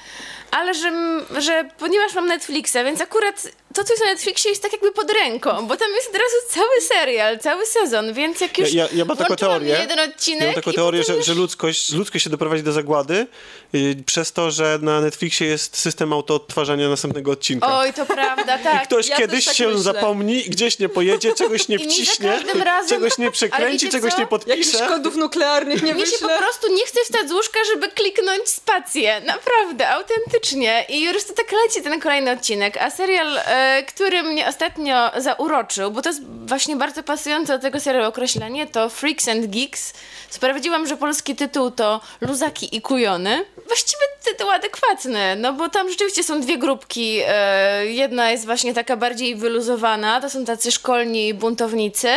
Speaker 2: Ale że, że ponieważ mam Netflixa, więc akurat to, co jest na Netflixie, jest tak jakby pod ręką, bo tam jest od razu cały serial, cały sezon, więc jak już
Speaker 1: Ja, ja, ja mam taką teorię,
Speaker 2: jeden odcinek
Speaker 1: ja mam taką
Speaker 2: i
Speaker 1: teorię że,
Speaker 2: już...
Speaker 1: że ludzkość, ludzkość się doprowadzi do zagłady y, przez to, że na Netflixie jest system autoodtwarzania następnego odcinka.
Speaker 2: Oj, to prawda, tak.
Speaker 1: Ktoś
Speaker 4: ja
Speaker 1: kiedyś
Speaker 4: tak
Speaker 1: się
Speaker 4: myślę.
Speaker 1: zapomni, gdzieś nie pojedzie, czegoś nie
Speaker 2: I
Speaker 1: wciśnie,
Speaker 2: razem-
Speaker 1: czegoś nie przekręci, czegoś
Speaker 2: co?
Speaker 1: nie
Speaker 4: Jakichś
Speaker 1: podpisze.
Speaker 4: kodów nuklearnych nie
Speaker 2: Mi się po prostu nie chce wstać z łóżka, żeby kliknąć spację. Naprawdę, autentycznie. I już to tak leci ten kolejny odcinek. A serial, e, który mnie ostatnio zauroczył, bo to jest właśnie bardzo pasujące do tego serialu określenie, to Freaks and Geeks. Sprawdziłam, że polski tytuł to Luzaki i Kujony. Właściwie tytuł adekwatny, no bo tam rzeczywiście są dwie grupki. E, jedna jest właśnie taka bardziej wyluzowana, to są tacy szkolni buntownicy,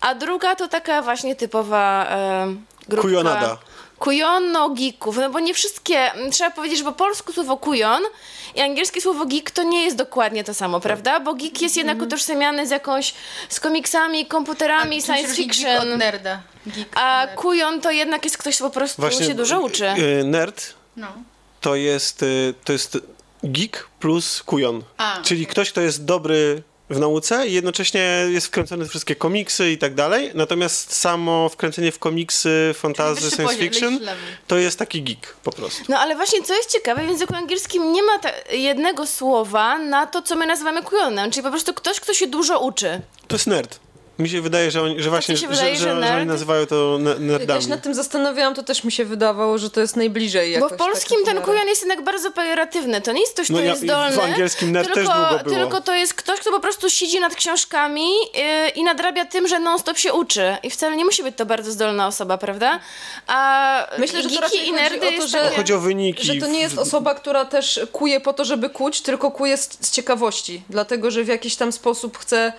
Speaker 2: a druga to taka właśnie typowa e, grupka...
Speaker 1: Kujonada.
Speaker 2: Kujono geeków, no bo nie wszystkie, trzeba powiedzieć, że po polsku słowo kujon i angielskie słowo geek to nie jest dokładnie to samo, prawda? Bo geek jest jednak utożsamiany z jakąś, z komiksami, komputerami,
Speaker 3: się
Speaker 2: science
Speaker 3: różni Geek
Speaker 2: fiction.
Speaker 3: od nerda. Geek
Speaker 2: A
Speaker 3: od nerda.
Speaker 2: kujon to jednak jest ktoś, kto po prostu się dużo uczy.
Speaker 1: y, Nerd
Speaker 3: No.
Speaker 1: to jest, y, to jest geek plus kujon.
Speaker 3: A,
Speaker 1: Czyli
Speaker 3: okej.
Speaker 1: ktoś, kto jest dobry w nauce i jednocześnie jest wkręcony w wszystkie komiksy i tak dalej. Natomiast samo wkręcenie w komiksy, fantazy,
Speaker 3: wyższy
Speaker 1: science fiction to jest taki geek po prostu.
Speaker 2: No ale właśnie co jest ciekawe, w języku angielskim nie ma jednego słowa na to, co my nazywamy kujonem, czyli po prostu ktoś, kto się dużo uczy.
Speaker 1: To jest nerd. Mi się wydaje, że, oni, że właśnie,
Speaker 2: się
Speaker 1: że,
Speaker 2: wydaje,
Speaker 1: że,
Speaker 2: że
Speaker 1: że, oni
Speaker 2: nerd?
Speaker 1: nazywają to ne-
Speaker 4: Jak ja
Speaker 1: nerdami.
Speaker 4: się nad tym zastanawiałam, to też mi się wydawało, że to jest najbliżej
Speaker 2: Bo
Speaker 4: jakoś.
Speaker 2: w polskim
Speaker 4: tak,
Speaker 2: ten
Speaker 4: w miarę.
Speaker 2: kujon jest jednak bardzo pejoratywny. To nie jest ktoś, kto
Speaker 1: No ja-
Speaker 2: jest
Speaker 1: i w
Speaker 2: zdolny.
Speaker 1: angielskim nerd też
Speaker 2: tylko,
Speaker 1: długo było.
Speaker 2: Tylko to jest ktoś, kto po prostu siedzi nad książkami yy, i nadrabia tym, że non-stop się uczy. I wcale nie musi być to bardzo zdolna osoba, prawda? A
Speaker 4: Myślę, że to raczej
Speaker 2: i
Speaker 4: chodzi
Speaker 2: nerdy
Speaker 4: o to, że-
Speaker 2: takie...
Speaker 1: Chodzi o wyniki.
Speaker 4: Że to nie jest osoba, która też kuje po to, żeby kuć, tylko kuje z, z ciekawości. Dlatego, że w jakiś tam sposób chce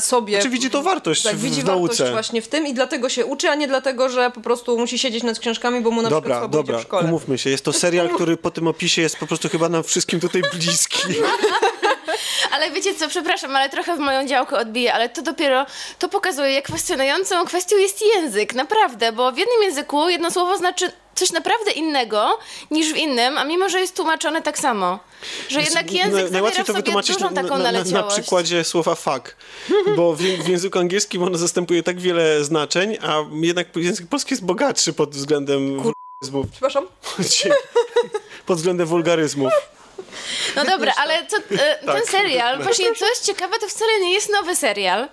Speaker 4: sobie...
Speaker 1: Czy widzi to wartość
Speaker 4: tak,
Speaker 1: w,
Speaker 4: widzi
Speaker 1: w
Speaker 4: wartość
Speaker 1: nauce.
Speaker 4: właśnie w tym i dlatego się uczy, a nie dlatego, że po prostu musi siedzieć nad książkami, bo mu na przykład
Speaker 1: Dobra,
Speaker 4: słabo idzie
Speaker 1: dobra,
Speaker 4: w szkole.
Speaker 1: umówmy się. Jest to serial, który po tym opisie jest po prostu chyba nam wszystkim tutaj bliski.
Speaker 2: Ale wiecie co, przepraszam, ale trochę w moją działkę odbiję, ale to dopiero, to pokazuje, jak fascynującą kwestią jest język, naprawdę, bo w jednym języku jedno słowo znaczy coś naprawdę innego niż w innym, a mimo, że jest tłumaczone tak samo. Że jednak język
Speaker 1: Na-
Speaker 2: zawiera
Speaker 1: najłatwiej
Speaker 2: w
Speaker 1: to
Speaker 2: sobie
Speaker 1: wytłumaczyć
Speaker 2: dużą
Speaker 1: na,
Speaker 2: taką
Speaker 1: na, na, przykładzie słowa fuck, bo w, w języku angielskim ono zastępuje tak wiele znaczeń, a jednak język polski jest bogatszy pod względem wulgaryzmów.
Speaker 4: Przepraszam?
Speaker 1: pod względem wulgaryzmów.
Speaker 2: No dobra, ale co, e, ten
Speaker 1: Tak.
Speaker 2: serial, właśnie co jest ciekawe, to wcale nie jest nowy serial.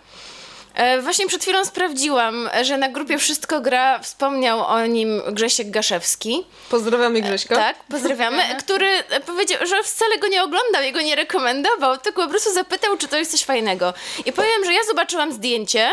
Speaker 2: E, Właśnie przed chwilą sprawdziłam, że na grupie Wszystko Gra wspomniał o nim Grzesiek Gaszewski.
Speaker 4: Pozdrawiamy Grześka.
Speaker 2: Tak, pozdrawiamy. Który e, powiedział, że wcale go nie oglądał, jego nie rekomendował, tylko po prostu zapytał, czy to jest coś fajnego. I powiem, że ja zobaczyłam zdjęcie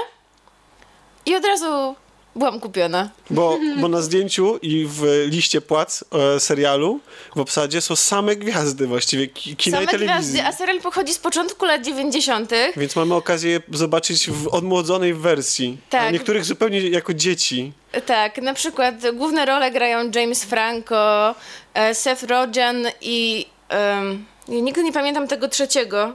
Speaker 2: i od razu byłam kupiona.
Speaker 1: Bo, bo na zdjęciu i w liście płac e, serialu w obsadzie są same gwiazdy właściwie ki, kina
Speaker 2: Same
Speaker 1: i telewizji.
Speaker 2: gwiazdy, a serial pochodzi z początku lat 90.
Speaker 1: Więc mamy okazję zobaczyć w odmłodzonej wersji. A
Speaker 2: Tak.
Speaker 1: niektórych zupełnie jako dzieci.
Speaker 2: Tak, na przykład główne role grają James Franco, e, Seth Rogen i um, nigdy nie pamiętam tego trzeciego,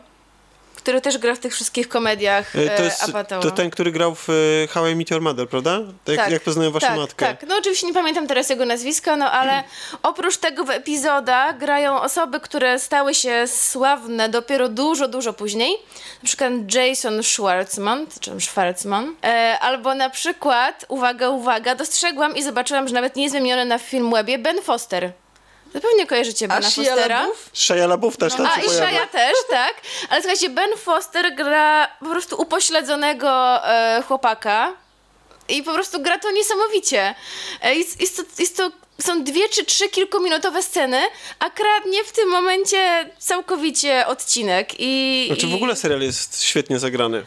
Speaker 2: który też gra w tych wszystkich komediach
Speaker 1: E, To
Speaker 2: e,
Speaker 1: jest to ten, który grał w e, How I Met Your Mother, prawda? Tak, jak waszą
Speaker 2: tak,
Speaker 1: matkę.
Speaker 2: Tak, no oczywiście nie pamiętam teraz jego nazwiska, no ale oprócz tego w epizodach grają osoby, które stały się sławne dopiero dużo, dużo później. Na przykład Jason Schwartzman, czy Schwartzman. E, albo na przykład, uwaga, uwaga, dostrzegłam i zobaczyłam, że nawet nie jest wymieniony na Filmwebie, Ben Foster. Zapewne kojarzycie Bena
Speaker 4: Shia
Speaker 2: Fostera.
Speaker 4: LaBeouf?
Speaker 1: Shia LaBeouf też tam
Speaker 2: A i
Speaker 1: pojawia.
Speaker 2: Shia też, tak. Ale słuchajcie, Ben Foster gra po prostu upośledzonego e, chłopaka i po prostu gra to niesamowicie. E, jest, jest, to, jest to, są dwie czy trzy kilkuminutowe sceny, a kradnie w tym momencie całkowicie odcinek. I,
Speaker 1: Znaczy
Speaker 2: i...
Speaker 1: w ogóle serial jest świetnie zagrany.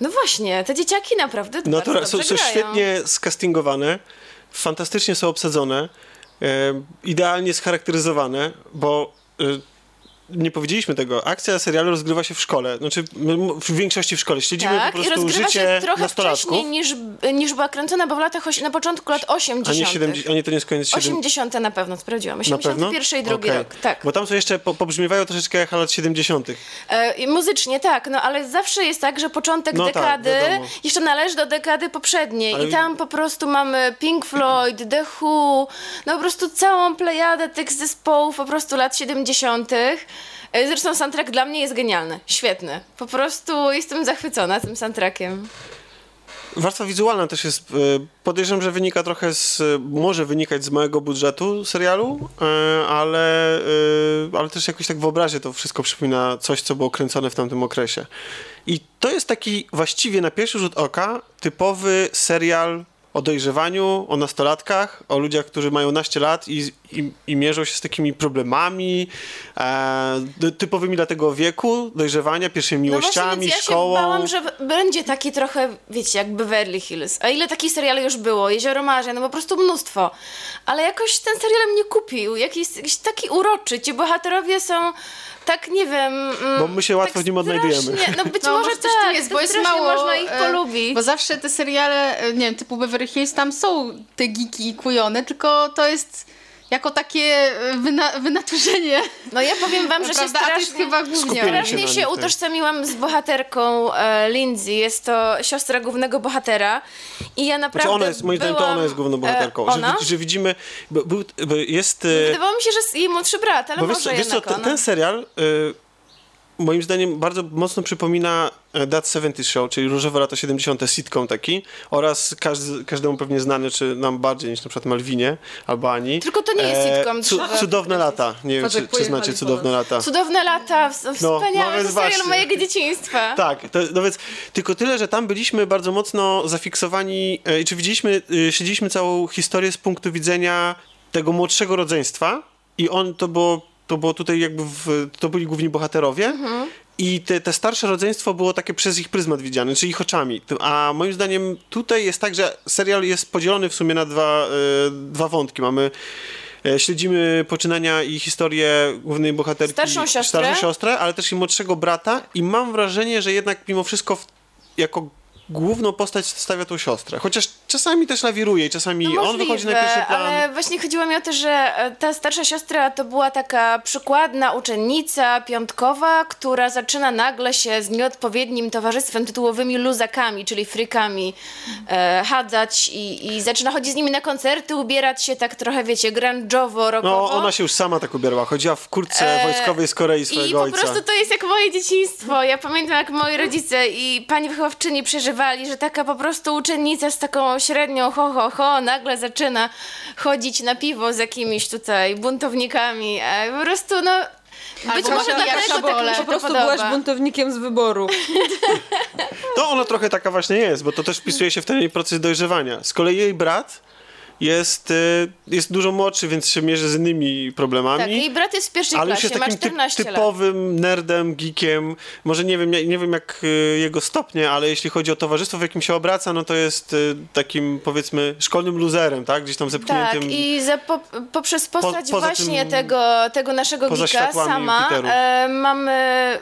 Speaker 2: No właśnie, te dzieciaki naprawdę
Speaker 1: No to są, są
Speaker 2: grają.
Speaker 1: świetnie skastingowane, fantastycznie są obsadzone, idealnie scharakteryzowane, bo e, nie powiedzieliśmy tego. Akcja serialu rozgrywa się w szkole. Znaczy, w większości w szkole. Śledzimy
Speaker 2: Tak,
Speaker 1: po
Speaker 2: i
Speaker 1: prostu
Speaker 2: rozgrywa
Speaker 1: życie
Speaker 2: się trochę
Speaker 1: nastolatków.
Speaker 2: wcześniej niż, niż była kręcona, bo w latach, na początku lat 80.
Speaker 1: A nie, 70, a nie to nie jest koniec 70.
Speaker 2: 80 na pewno, sprawdziłam.
Speaker 1: Na pewno?
Speaker 2: 81 i drugi
Speaker 1: Okej.
Speaker 2: rok, tak.
Speaker 1: Bo tam są jeszcze, po, pobrzmiewają troszeczkę jak lat 70.
Speaker 2: E, i muzycznie tak, no ale zawsze jest tak, że początek
Speaker 1: No tak,
Speaker 2: dekady
Speaker 1: wiadomo.
Speaker 2: jeszcze należy do dekady poprzedniej
Speaker 1: Ale-
Speaker 2: i tam po prostu mamy Pink Floyd, The Who, no po prostu całą plejadę tych zespołów po prostu lat 70. E, Zresztą soundtrack dla mnie jest genialny, świetny. Po prostu jestem zachwycona tym soundtrackiem.
Speaker 1: Warstwa wizualna też jest, e, podejrzewam, że wynika trochę z, może wynikać z małego budżetu serialu, e, ale, ale też jakoś tak wyobraźnie to wszystko przypomina coś, co było kręcone w tamtym okresie. I to jest taki właściwie na pierwszy rzut oka typowy serial o dojrzewaniu, o nastolatkach, o ludziach, którzy mają naście lat i, i, i mierzą się z takimi problemami e, typowymi dla tego wieku, dojrzewania, pierwszymi
Speaker 2: No właśnie,
Speaker 1: miłościami,
Speaker 2: więc ja
Speaker 1: szkołą.
Speaker 2: się bałam, że będzie taki trochę, wiecie, jak Beverly Hills. A ile takich seriali już było? Jezioro Marzeń, no po prostu mnóstwo. Ale jakoś ten serial mnie kupił. Jakiś, jakiś taki uroczy. Ci bohaterowie są tak, nie wiem... mm,
Speaker 1: Bo my się łatwo
Speaker 2: tak
Speaker 1: w nim odnajdujemy.
Speaker 2: strasznie- No być
Speaker 3: No,
Speaker 2: może
Speaker 3: w
Speaker 2: tak,
Speaker 3: jest, bo jest mało...
Speaker 2: można ich
Speaker 3: e,
Speaker 2: polubić.
Speaker 3: Bo zawsze te seriale, e, nie wiem, typu Beverly Hills, tam są te geeki i kujone, tylko to jest jako takie e, wyna wynaturzenie.
Speaker 2: No ja powiem wam, że się strasznie...
Speaker 3: chyba głównie.
Speaker 1: Skupienie się
Speaker 2: Strasznie się
Speaker 1: tak.
Speaker 2: utożsamiłam z bohaterką e, Lindsay. Jest to siostra głównego bohatera. I ja naprawdę
Speaker 1: Znaczy ona jest, moim zdaniem to ona jest główną bohaterką.
Speaker 2: E,
Speaker 1: że,
Speaker 2: ona?
Speaker 1: wi- że widzimy, bo, bo jest... e,
Speaker 2: Wydawało mi się, że jest jej młodszy brat, ale
Speaker 1: Bo wiesz,
Speaker 2: może
Speaker 1: co- wiesz co,
Speaker 2: jednak
Speaker 1: ten, ten serial y, moim zdaniem bardzo mocno przypomina e, That 70 Show, czyli Różowe lata 70 sitcom taki oraz każdy, każdemu pewnie znany, czy nam bardziej niż na przykład Malwinie albo Ani.
Speaker 2: Tylko to nie jest sitcom, trzeba
Speaker 1: cudowne lata. Nie wiem, czy, czy znacie Cudowne lata.
Speaker 2: Cudowne lata, wspaniały
Speaker 1: no więc
Speaker 2: serial mojego dzieciństwa.
Speaker 1: Tak, to, no więc tylko tyle, że tam byliśmy bardzo mocno zafiksowani, e, czy widzieliśmy, e, śledziliśmy całą historię z punktu widzenia tego młodszego rodzeństwa i on to było, to było tutaj jakby, w, to byli główni bohaterowie i te, te starsze rodzeństwo było takie przez ich pryzmat widziane, czyli ich oczami. A moim zdaniem tutaj jest tak, że serial jest podzielony w sumie na dwa, e, dwa wątki. Mamy e, Śledzimy poczynania i historię głównej bohaterki.
Speaker 2: Starszą siostrę.
Speaker 1: Starszą siostrę, ale też i młodszego brata i mam wrażenie, że jednak mimo wszystko w, jako główną postać stawia tą siostrę. Chociaż czasami też lawiruje i czasami
Speaker 2: No
Speaker 1: on wychodzi na
Speaker 2: możliwe,
Speaker 1: pierwszy plan.
Speaker 2: Ale właśnie chodziło mi o to, że e, ta starsza siostra to była taka przykładna uczennica piątkowa, która zaczyna nagle się z nieodpowiednim towarzystwem tytułowymi luzakami, czyli frykami, e, chadzać i, i zaczyna chodzić z nimi na koncerty, ubierać się tak trochę, wiecie, grunge'owo, rockowo.
Speaker 1: No, ona się już sama tak ubierała. Chodziła w kurtce
Speaker 2: E,
Speaker 1: wojskowej z Korei
Speaker 2: I
Speaker 1: swojego
Speaker 2: po
Speaker 1: ojca.
Speaker 2: prostu to jest jak moje dzieciństwo. Ja pamiętam, jak moi rodzice i pani wychowawczyni przeżywali, że taka po prostu uczennica z taką średnią ho, ho, ho nagle zaczyna chodzić na piwo z jakimiś tutaj buntownikami. A po prostu, no... Być może dlatego tak mi się
Speaker 4: Po prostu
Speaker 2: podoba.
Speaker 4: byłaś buntownikiem z wyboru.
Speaker 1: To ona trochę taka właśnie jest, bo to też wpisuje się w ten jej proces dojrzewania. Z kolei jej brat jest, y, jest dużo młodszy, więc się mierzy z innymi problemami.
Speaker 2: Tak, jej brat jest w pierwszej
Speaker 1: ale
Speaker 2: klasie,
Speaker 1: jest
Speaker 2: ma
Speaker 1: takim typ,
Speaker 2: 14 lat.
Speaker 1: typowym nerdem, geekiem. Może nie wiem, nie wiem jak y, jego stopnie, ale jeśli chodzi o towarzystwo, w jakim się obraca, no to jest y, takim powiedzmy szkolnym luzerem, tak? Gdzieś tam
Speaker 2: Tak,
Speaker 1: zepchniętym.
Speaker 2: i za, po, poprzez postać
Speaker 1: poza
Speaker 2: właśnie
Speaker 1: tym-
Speaker 2: tego, tego naszego geeka sama e, mamy,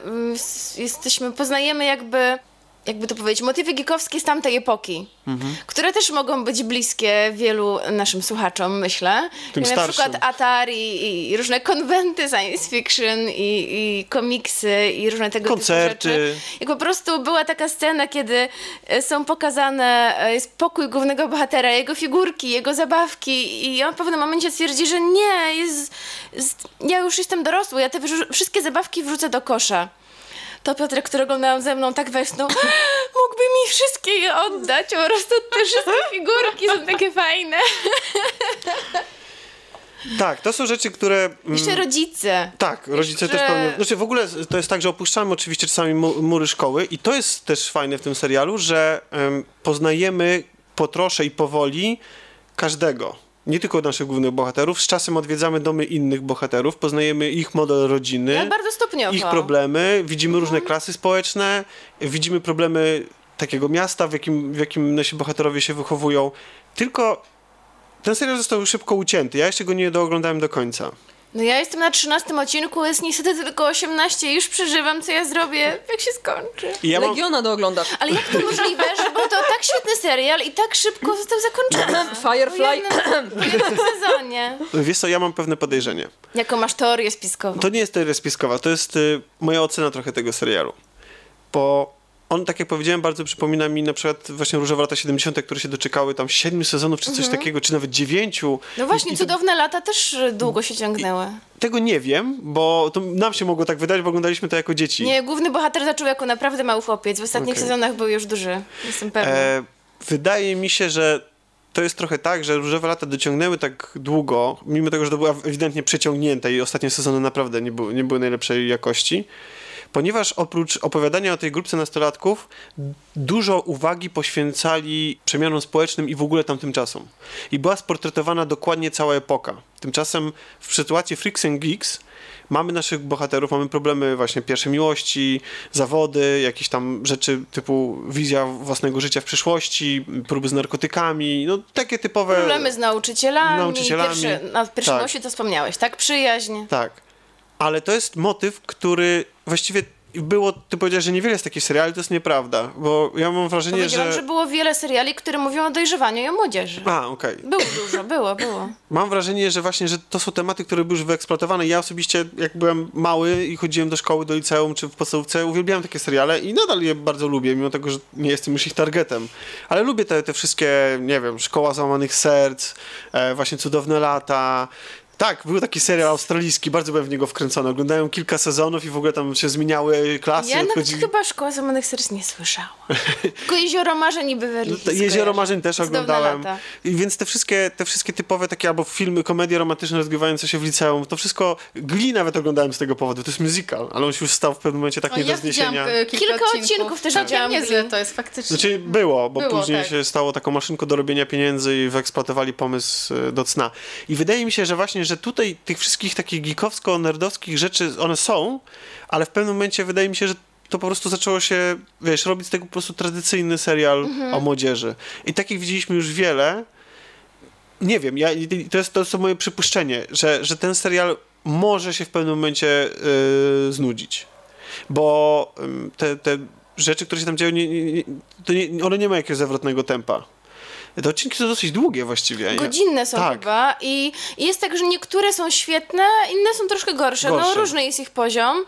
Speaker 2: mm, jesteśmy, poznajemy jakby, jakby to powiedzieć, motywy geekowskie z tamtej epoki,
Speaker 1: Mhm.
Speaker 2: które też mogą być bliskie wielu naszym słuchaczom, myślę.
Speaker 1: Tym
Speaker 2: na
Speaker 1: starszym.
Speaker 2: przykład Atari i, i różne konwenty science fiction i, i komiksy i różne tego
Speaker 1: Koncerty.
Speaker 2: typu rzeczy. Jak po prostu była taka scena, kiedy e, są pokazane, e, jest pokój głównego bohatera, jego figurki, jego zabawki i on w pewnym momencie stwierdzi, że nie, jest, jest, ja już jestem dorosły, ja te wszystkie zabawki wrzucę do kosza. To Piotrek, którego miał ze mną, tak westnął, mógłby mi wszystkie je oddać, po prostu te wszystkie figurki są takie fajne.
Speaker 1: Tak, to są rzeczy, które... mm,
Speaker 2: Jeszcze rodzice.
Speaker 1: Tak, rodzice
Speaker 2: że-
Speaker 1: też pełnią. Znaczy w ogóle to jest tak, że opuszczamy oczywiście czasami mu- mury szkoły i to jest też fajne w tym serialu, że em, poznajemy po trosze i powoli każdego. Nie tylko naszych głównych bohaterów. Z czasem odwiedzamy domy innych bohaterów, poznajemy ich model rodziny,
Speaker 2: Ale bardzo stopniowo.
Speaker 1: ich problemy, widzimy różne klasy społeczne, widzimy problemy takiego miasta, w jakim, w jakim nasi bohaterowie się wychowują. Tylko ten serial został szybko ucięty. Ja jeszcze go nie dooglądałem do końca.
Speaker 2: No ja jestem na 13 odcinku, jest niestety tylko 18 i już przeżywam, co ja zrobię, jak się skończy.
Speaker 1: Ja mam,
Speaker 4: Legiona dooglądasz.
Speaker 2: Ale jak to możliwe, że był to tak świetny serial i tak szybko został zakończony? Po
Speaker 4: Firefly.
Speaker 2: jednym, po jednym sezonie.
Speaker 1: Wiesz co, ja mam pewne podejrzenie.
Speaker 2: Jaką masz teorię spiskową?
Speaker 1: To nie jest teoria spiskowa, to jest y, moja ocena trochę tego serialu. Bo on, tak jak powiedziałem, bardzo przypomina mi na przykład właśnie Różowe lata 70., które się doczekały tam siedmiu sezonów, czy coś takiego, czy nawet dziewięciu.
Speaker 2: No właśnie,
Speaker 1: I, i to,
Speaker 2: cudowne lata też długo się ciągnęły.
Speaker 1: tego nie wiem, bo to nam się mogło tak wydać, bo oglądaliśmy to jako dzieci.
Speaker 2: Nie, główny bohater zaczął jako naprawdę mały chłopiec. W ostatnich
Speaker 1: Okej.
Speaker 2: sezonach był już duży. Jestem pewna.
Speaker 1: E, wydaje mi się, że to jest trochę tak, że Różowe lata dociągnęły tak długo, mimo tego, że to była ewidentnie przeciągnięte i ostatnie sezony naprawdę nie były, nie były najlepszej jakości, ponieważ oprócz opowiadania o tej grupce nastolatków, dużo uwagi poświęcali przemianom społecznym i w ogóle tamtym czasom. I była sportretowana dokładnie cała epoka. Tymczasem w sytuacji Freaks and Geeks mamy naszych bohaterów, mamy problemy właśnie pierwszej miłości, zawody, jakieś tam rzeczy typu wizja własnego życia w przyszłości, próby z narkotykami, no takie typowe...
Speaker 2: Problemy z nauczycielami.
Speaker 1: nauczycielami.
Speaker 2: Pierwszy, na pierwszym
Speaker 1: Tak.
Speaker 2: osi to wspomniałeś, tak? Przyjaźń.
Speaker 1: Tak. Ale to jest motyw, który właściwie było, ty powiedziałeś, że niewiele jest takich seriali, to jest nieprawda, bo ja mam wrażenie,
Speaker 2: Powiedziałam,
Speaker 1: że...
Speaker 2: że było wiele seriali, które mówią o dojrzewaniu i o młodzieży.
Speaker 1: A, okej.
Speaker 2: Było dużo, było, było.
Speaker 1: Mam wrażenie, że właśnie, że to są tematy, które były już wyeksploatowane. Ja osobiście, jak byłem mały i chodziłem do szkoły, do liceum czy w podstawówce, uwielbiałem takie seriale i nadal je bardzo lubię, mimo tego, że nie jestem już ich targetem. Ale lubię te, te wszystkie, nie wiem, Szkoła Załamanych Serc, e, właśnie Cudowne Lata. Tak, był taki serial australijski, bardzo byłem w niego wkręcony. Oglądałem kilka sezonów i w ogóle tam się zmieniały klasy.
Speaker 2: Ja nawet
Speaker 1: odchodzili-
Speaker 2: chyba Szkoła Zamanych Serc nie słyszałam. Tylko Jezioro Marzeń i Beverly Hills
Speaker 1: Jezioro. Marzeń też
Speaker 2: Cudowne
Speaker 1: oglądałem.
Speaker 2: lata.
Speaker 1: I więc te wszystkie, te wszystkie typowe takie albo filmy, komedie romantyczne rozgrywające się w liceum, to wszystko, Glee nawet oglądałem z tego powodu. To jest musical, ale on się już stał w pewnym momencie tak
Speaker 3: No,
Speaker 1: nie
Speaker 3: ja
Speaker 1: do zniesienia.
Speaker 3: e, kilka,
Speaker 2: Kilka
Speaker 3: odcinków.
Speaker 2: odcinków też
Speaker 3: Całkiem
Speaker 2: widziałam
Speaker 3: niezle
Speaker 2: Glee.
Speaker 3: to jest faktycznie.
Speaker 1: Znaczy było, bo
Speaker 3: Było,
Speaker 1: później
Speaker 3: tak.
Speaker 1: się stało taką maszynką do robienia pieniędzy i wyeksploatowali pomysł e, do cna. I wydaje mi się, że właśnie, że tutaj tych wszystkich takich geekowsko-nerdowskich rzeczy, one są, ale w pewnym momencie wydaje mi się, że to po prostu zaczęło się, wiesz, robić z tego po prostu tradycyjny serial o młodzieży. I takich widzieliśmy już wiele. Nie wiem, ja, to, jest, to jest moje przypuszczenie, że, że ten serial może się w pewnym momencie yy, znudzić. Bo ym, te, te rzeczy, które się tam dzieją, nie, nie, nie, one nie mają jakiegoś zawrotnego tempa. Te odcinki są dosyć długie właściwie.
Speaker 2: Godzinne są
Speaker 1: Tak.
Speaker 2: chyba i i jest tak, że niektóre są świetne, inne są troszkę gorsze. No
Speaker 1: Gorsze.
Speaker 2: różny jest ich poziom.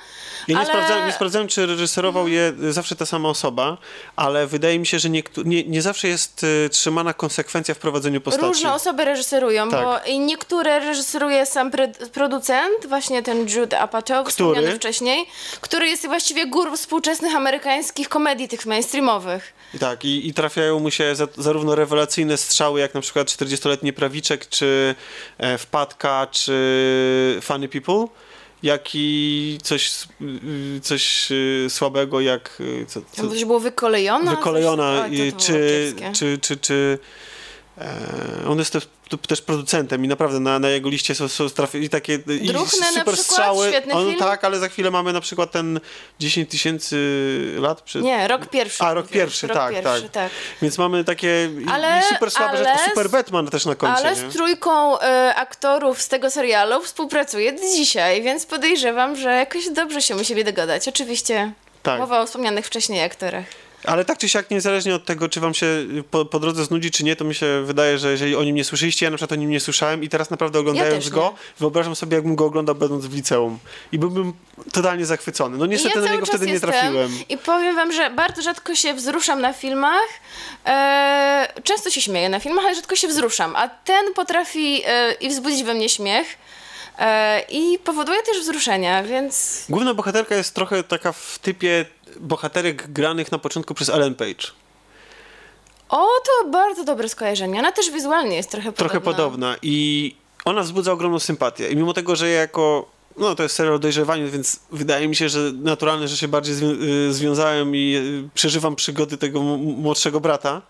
Speaker 1: Ja nie,
Speaker 2: ale...
Speaker 1: sprawdzałem, nie sprawdzałem, czy reżyserował je zawsze ta sama osoba, ale wydaje mi się, że nie, nie zawsze jest y, trzymana konsekwencja w prowadzeniu postaci.
Speaker 2: Różne osoby reżyserują,
Speaker 1: Tak.
Speaker 2: bo i niektóre reżyseruje sam producent, właśnie ten Jude Apatow, wspomniany
Speaker 1: Który?
Speaker 2: wcześniej, który jest właściwie górą współczesnych amerykańskich komedii, tych mainstreamowych.
Speaker 1: I Tak, i, i trafiają mu się za, zarówno rewelacyjne strzały, jak na przykład 40-letni Prawiczek, czy e, Wpadka, czy Funny People, jak i coś, coś y, słabego, jak y, co, co,
Speaker 2: Tam coś było wykolejona?
Speaker 1: wykolejona,
Speaker 2: Coś, to, to
Speaker 1: czy,
Speaker 2: było kiepskie.
Speaker 1: czy, czy, czy e, on jest też, też producentem i naprawdę na, na jego liście są, są i takie i
Speaker 2: Druhny na
Speaker 1: super
Speaker 2: przykład,
Speaker 1: strzały. on,
Speaker 2: film.
Speaker 1: Tak, ale za chwilę mamy na przykład ten 10 tysięcy lat przed...
Speaker 2: Nie, rok pierwszy.
Speaker 1: A, rok pierwszy,
Speaker 2: rok
Speaker 1: tak,
Speaker 2: pierwszy,
Speaker 1: tak.
Speaker 2: tak.
Speaker 1: Więc mamy takie i,
Speaker 2: Ale-
Speaker 1: i super słabe
Speaker 2: ale
Speaker 1: rzeczy.
Speaker 2: z-
Speaker 1: Super Batman też na końcu,
Speaker 2: Ale
Speaker 1: nie?
Speaker 2: z trójką e, aktorów z tego serialu współpracuję do dzisiaj, więc podejrzewam, że jakoś dobrze się musieli dogadać. Oczywiście
Speaker 1: Tak.
Speaker 2: mowa o wspomnianych wcześniej aktorach.
Speaker 1: Ale tak czy siak, niezależnie od tego, czy wam się po, po drodze znudzi, czy nie, to mi się wydaje, że jeżeli o nim nie słyszeliście, ja na przykład o nim nie słyszałem i teraz naprawdę oglądając
Speaker 2: też
Speaker 1: go, wyobrażam sobie, jakbym go oglądał będąc w liceum. I byłbym totalnie zachwycony. No niestety
Speaker 2: ja
Speaker 1: na niego wtedy nie trafiłem.
Speaker 2: I powiem wam, że bardzo rzadko się wzruszam na filmach. E, często się śmieję na filmach, ale rzadko się wzruszam. A ten potrafi e, i wzbudzić we mnie śmiech. E, I powoduje też wzruszenia, więc
Speaker 1: Główna bohaterka jest trochę taka w typie bohaterek granych na początku przez Ellen Page.
Speaker 2: o, to bardzo dobre skojarzenie. Ona też wizualnie jest trochę podobna.
Speaker 1: Trochę podobna i ona wzbudza ogromną sympatię. I mimo tego, że ja jako no to jest serial o dojrzewaniu, więc wydaje mi się, że naturalne, że się bardziej zwią- y, związałem i y, przeżywam przygody tego m- młodszego brata,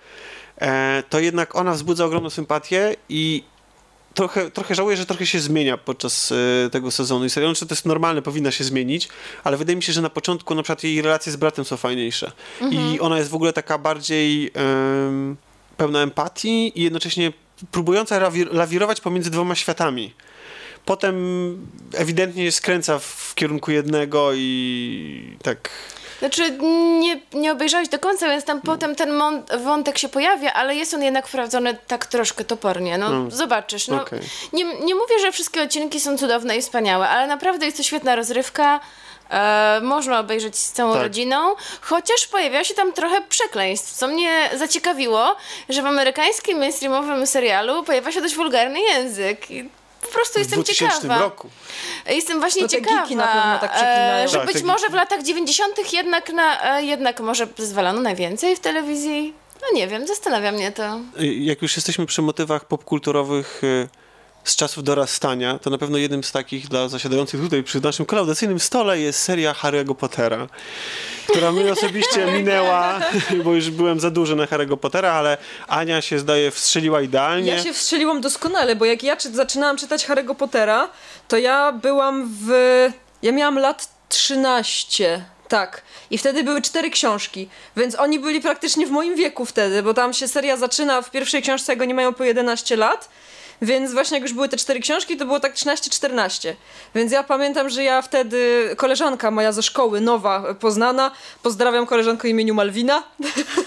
Speaker 1: e, to jednak ona wzbudza ogromną sympatię i trochę, trochę żałuję, że trochę się zmienia podczas e, tego sezonu i serialu. To jest normalne, powinna się zmienić, ale wydaje mi się, że na początku na przykład jej relacje z bratem są fajniejsze. I ona jest w ogóle taka bardziej em, pełna empatii i jednocześnie próbująca lawir- lawirować pomiędzy dwoma światami. Potem ewidentnie skręca w kierunku jednego i tak...
Speaker 2: Znaczy, nie, nie obejrzałeś do końca, więc tam potem ten wątek się pojawia, ale jest on jednak wprowadzony tak troszkę topornie. No, zobaczysz. No,
Speaker 1: okej.
Speaker 2: nie, nie mówię, że wszystkie odcinki są cudowne i wspaniałe, ale naprawdę jest to świetna rozrywka. E, można obejrzeć z całą
Speaker 1: Tak.
Speaker 2: rodziną, chociaż pojawia się tam trochę przekleństw, co mnie zaciekawiło, że w amerykańskim mainstreamowym serialu pojawia się dość wulgarny język. I po prostu
Speaker 1: W
Speaker 2: jestem
Speaker 1: 2000
Speaker 2: ciekawa.
Speaker 1: roku.
Speaker 2: Jestem właśnie
Speaker 4: To te
Speaker 2: ciekawa,
Speaker 4: geeki na pewno tak przeklinają.
Speaker 2: e, że
Speaker 1: Tak,
Speaker 2: być
Speaker 1: te
Speaker 2: może w latach 90. jednak, na, e, jednak może zwalano najwięcej w telewizji. No nie wiem, zastanawia mnie to.
Speaker 1: Y, Jak już jesteśmy przy motywach popkulturowych y, z czasów dorastania, to na pewno jednym z takich dla zasiadających tutaj przy naszym kolaudacyjnym stole jest seria Harry'ego Pottera, która mnie osobiście minęła, bo już byłem za duży na Harry'ego Pottera, ale Ania się zdaje wstrzeliła idealnie.
Speaker 4: Ja się wstrzeliłam doskonale, bo jak ja czy, zaczynałam czytać Harry'ego Pottera, to ja byłam w... Ja miałam lat 13, tak. I wtedy były cztery książki, więc oni byli praktycznie w moim wieku wtedy, bo tam się seria zaczyna, w pierwszej książce jak oni mają po 11 lat, więc właśnie jak już były te cztery książki, to było tak 13-14. Więc ja pamiętam, że ja wtedy, koleżanka moja ze szkoły, nowa, poznana, pozdrawiam koleżankę imieniu Malwina,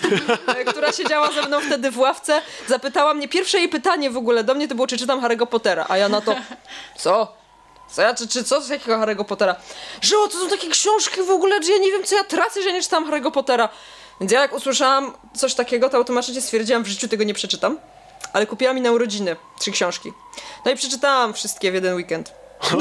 Speaker 4: która siedziała ze mną wtedy w ławce, zapytała mnie, pierwsze jej pytanie w ogóle do mnie to było, czy czytam Harry'ego Pottera, a ja na to, co? Co ja, czy, czy co z jakiego Harry'ego Pottera? Że o, to są takie książki w ogóle, że ja nie wiem, co ja tracę, że nie czytam Harry'ego Pottera. Więc ja jak usłyszałam coś takiego, to automatycznie stwierdziłam, w życiu tego nie przeczytam. Ale kupiłam mi na urodziny trzy książki. No i przeczytałam wszystkie w jeden weekend.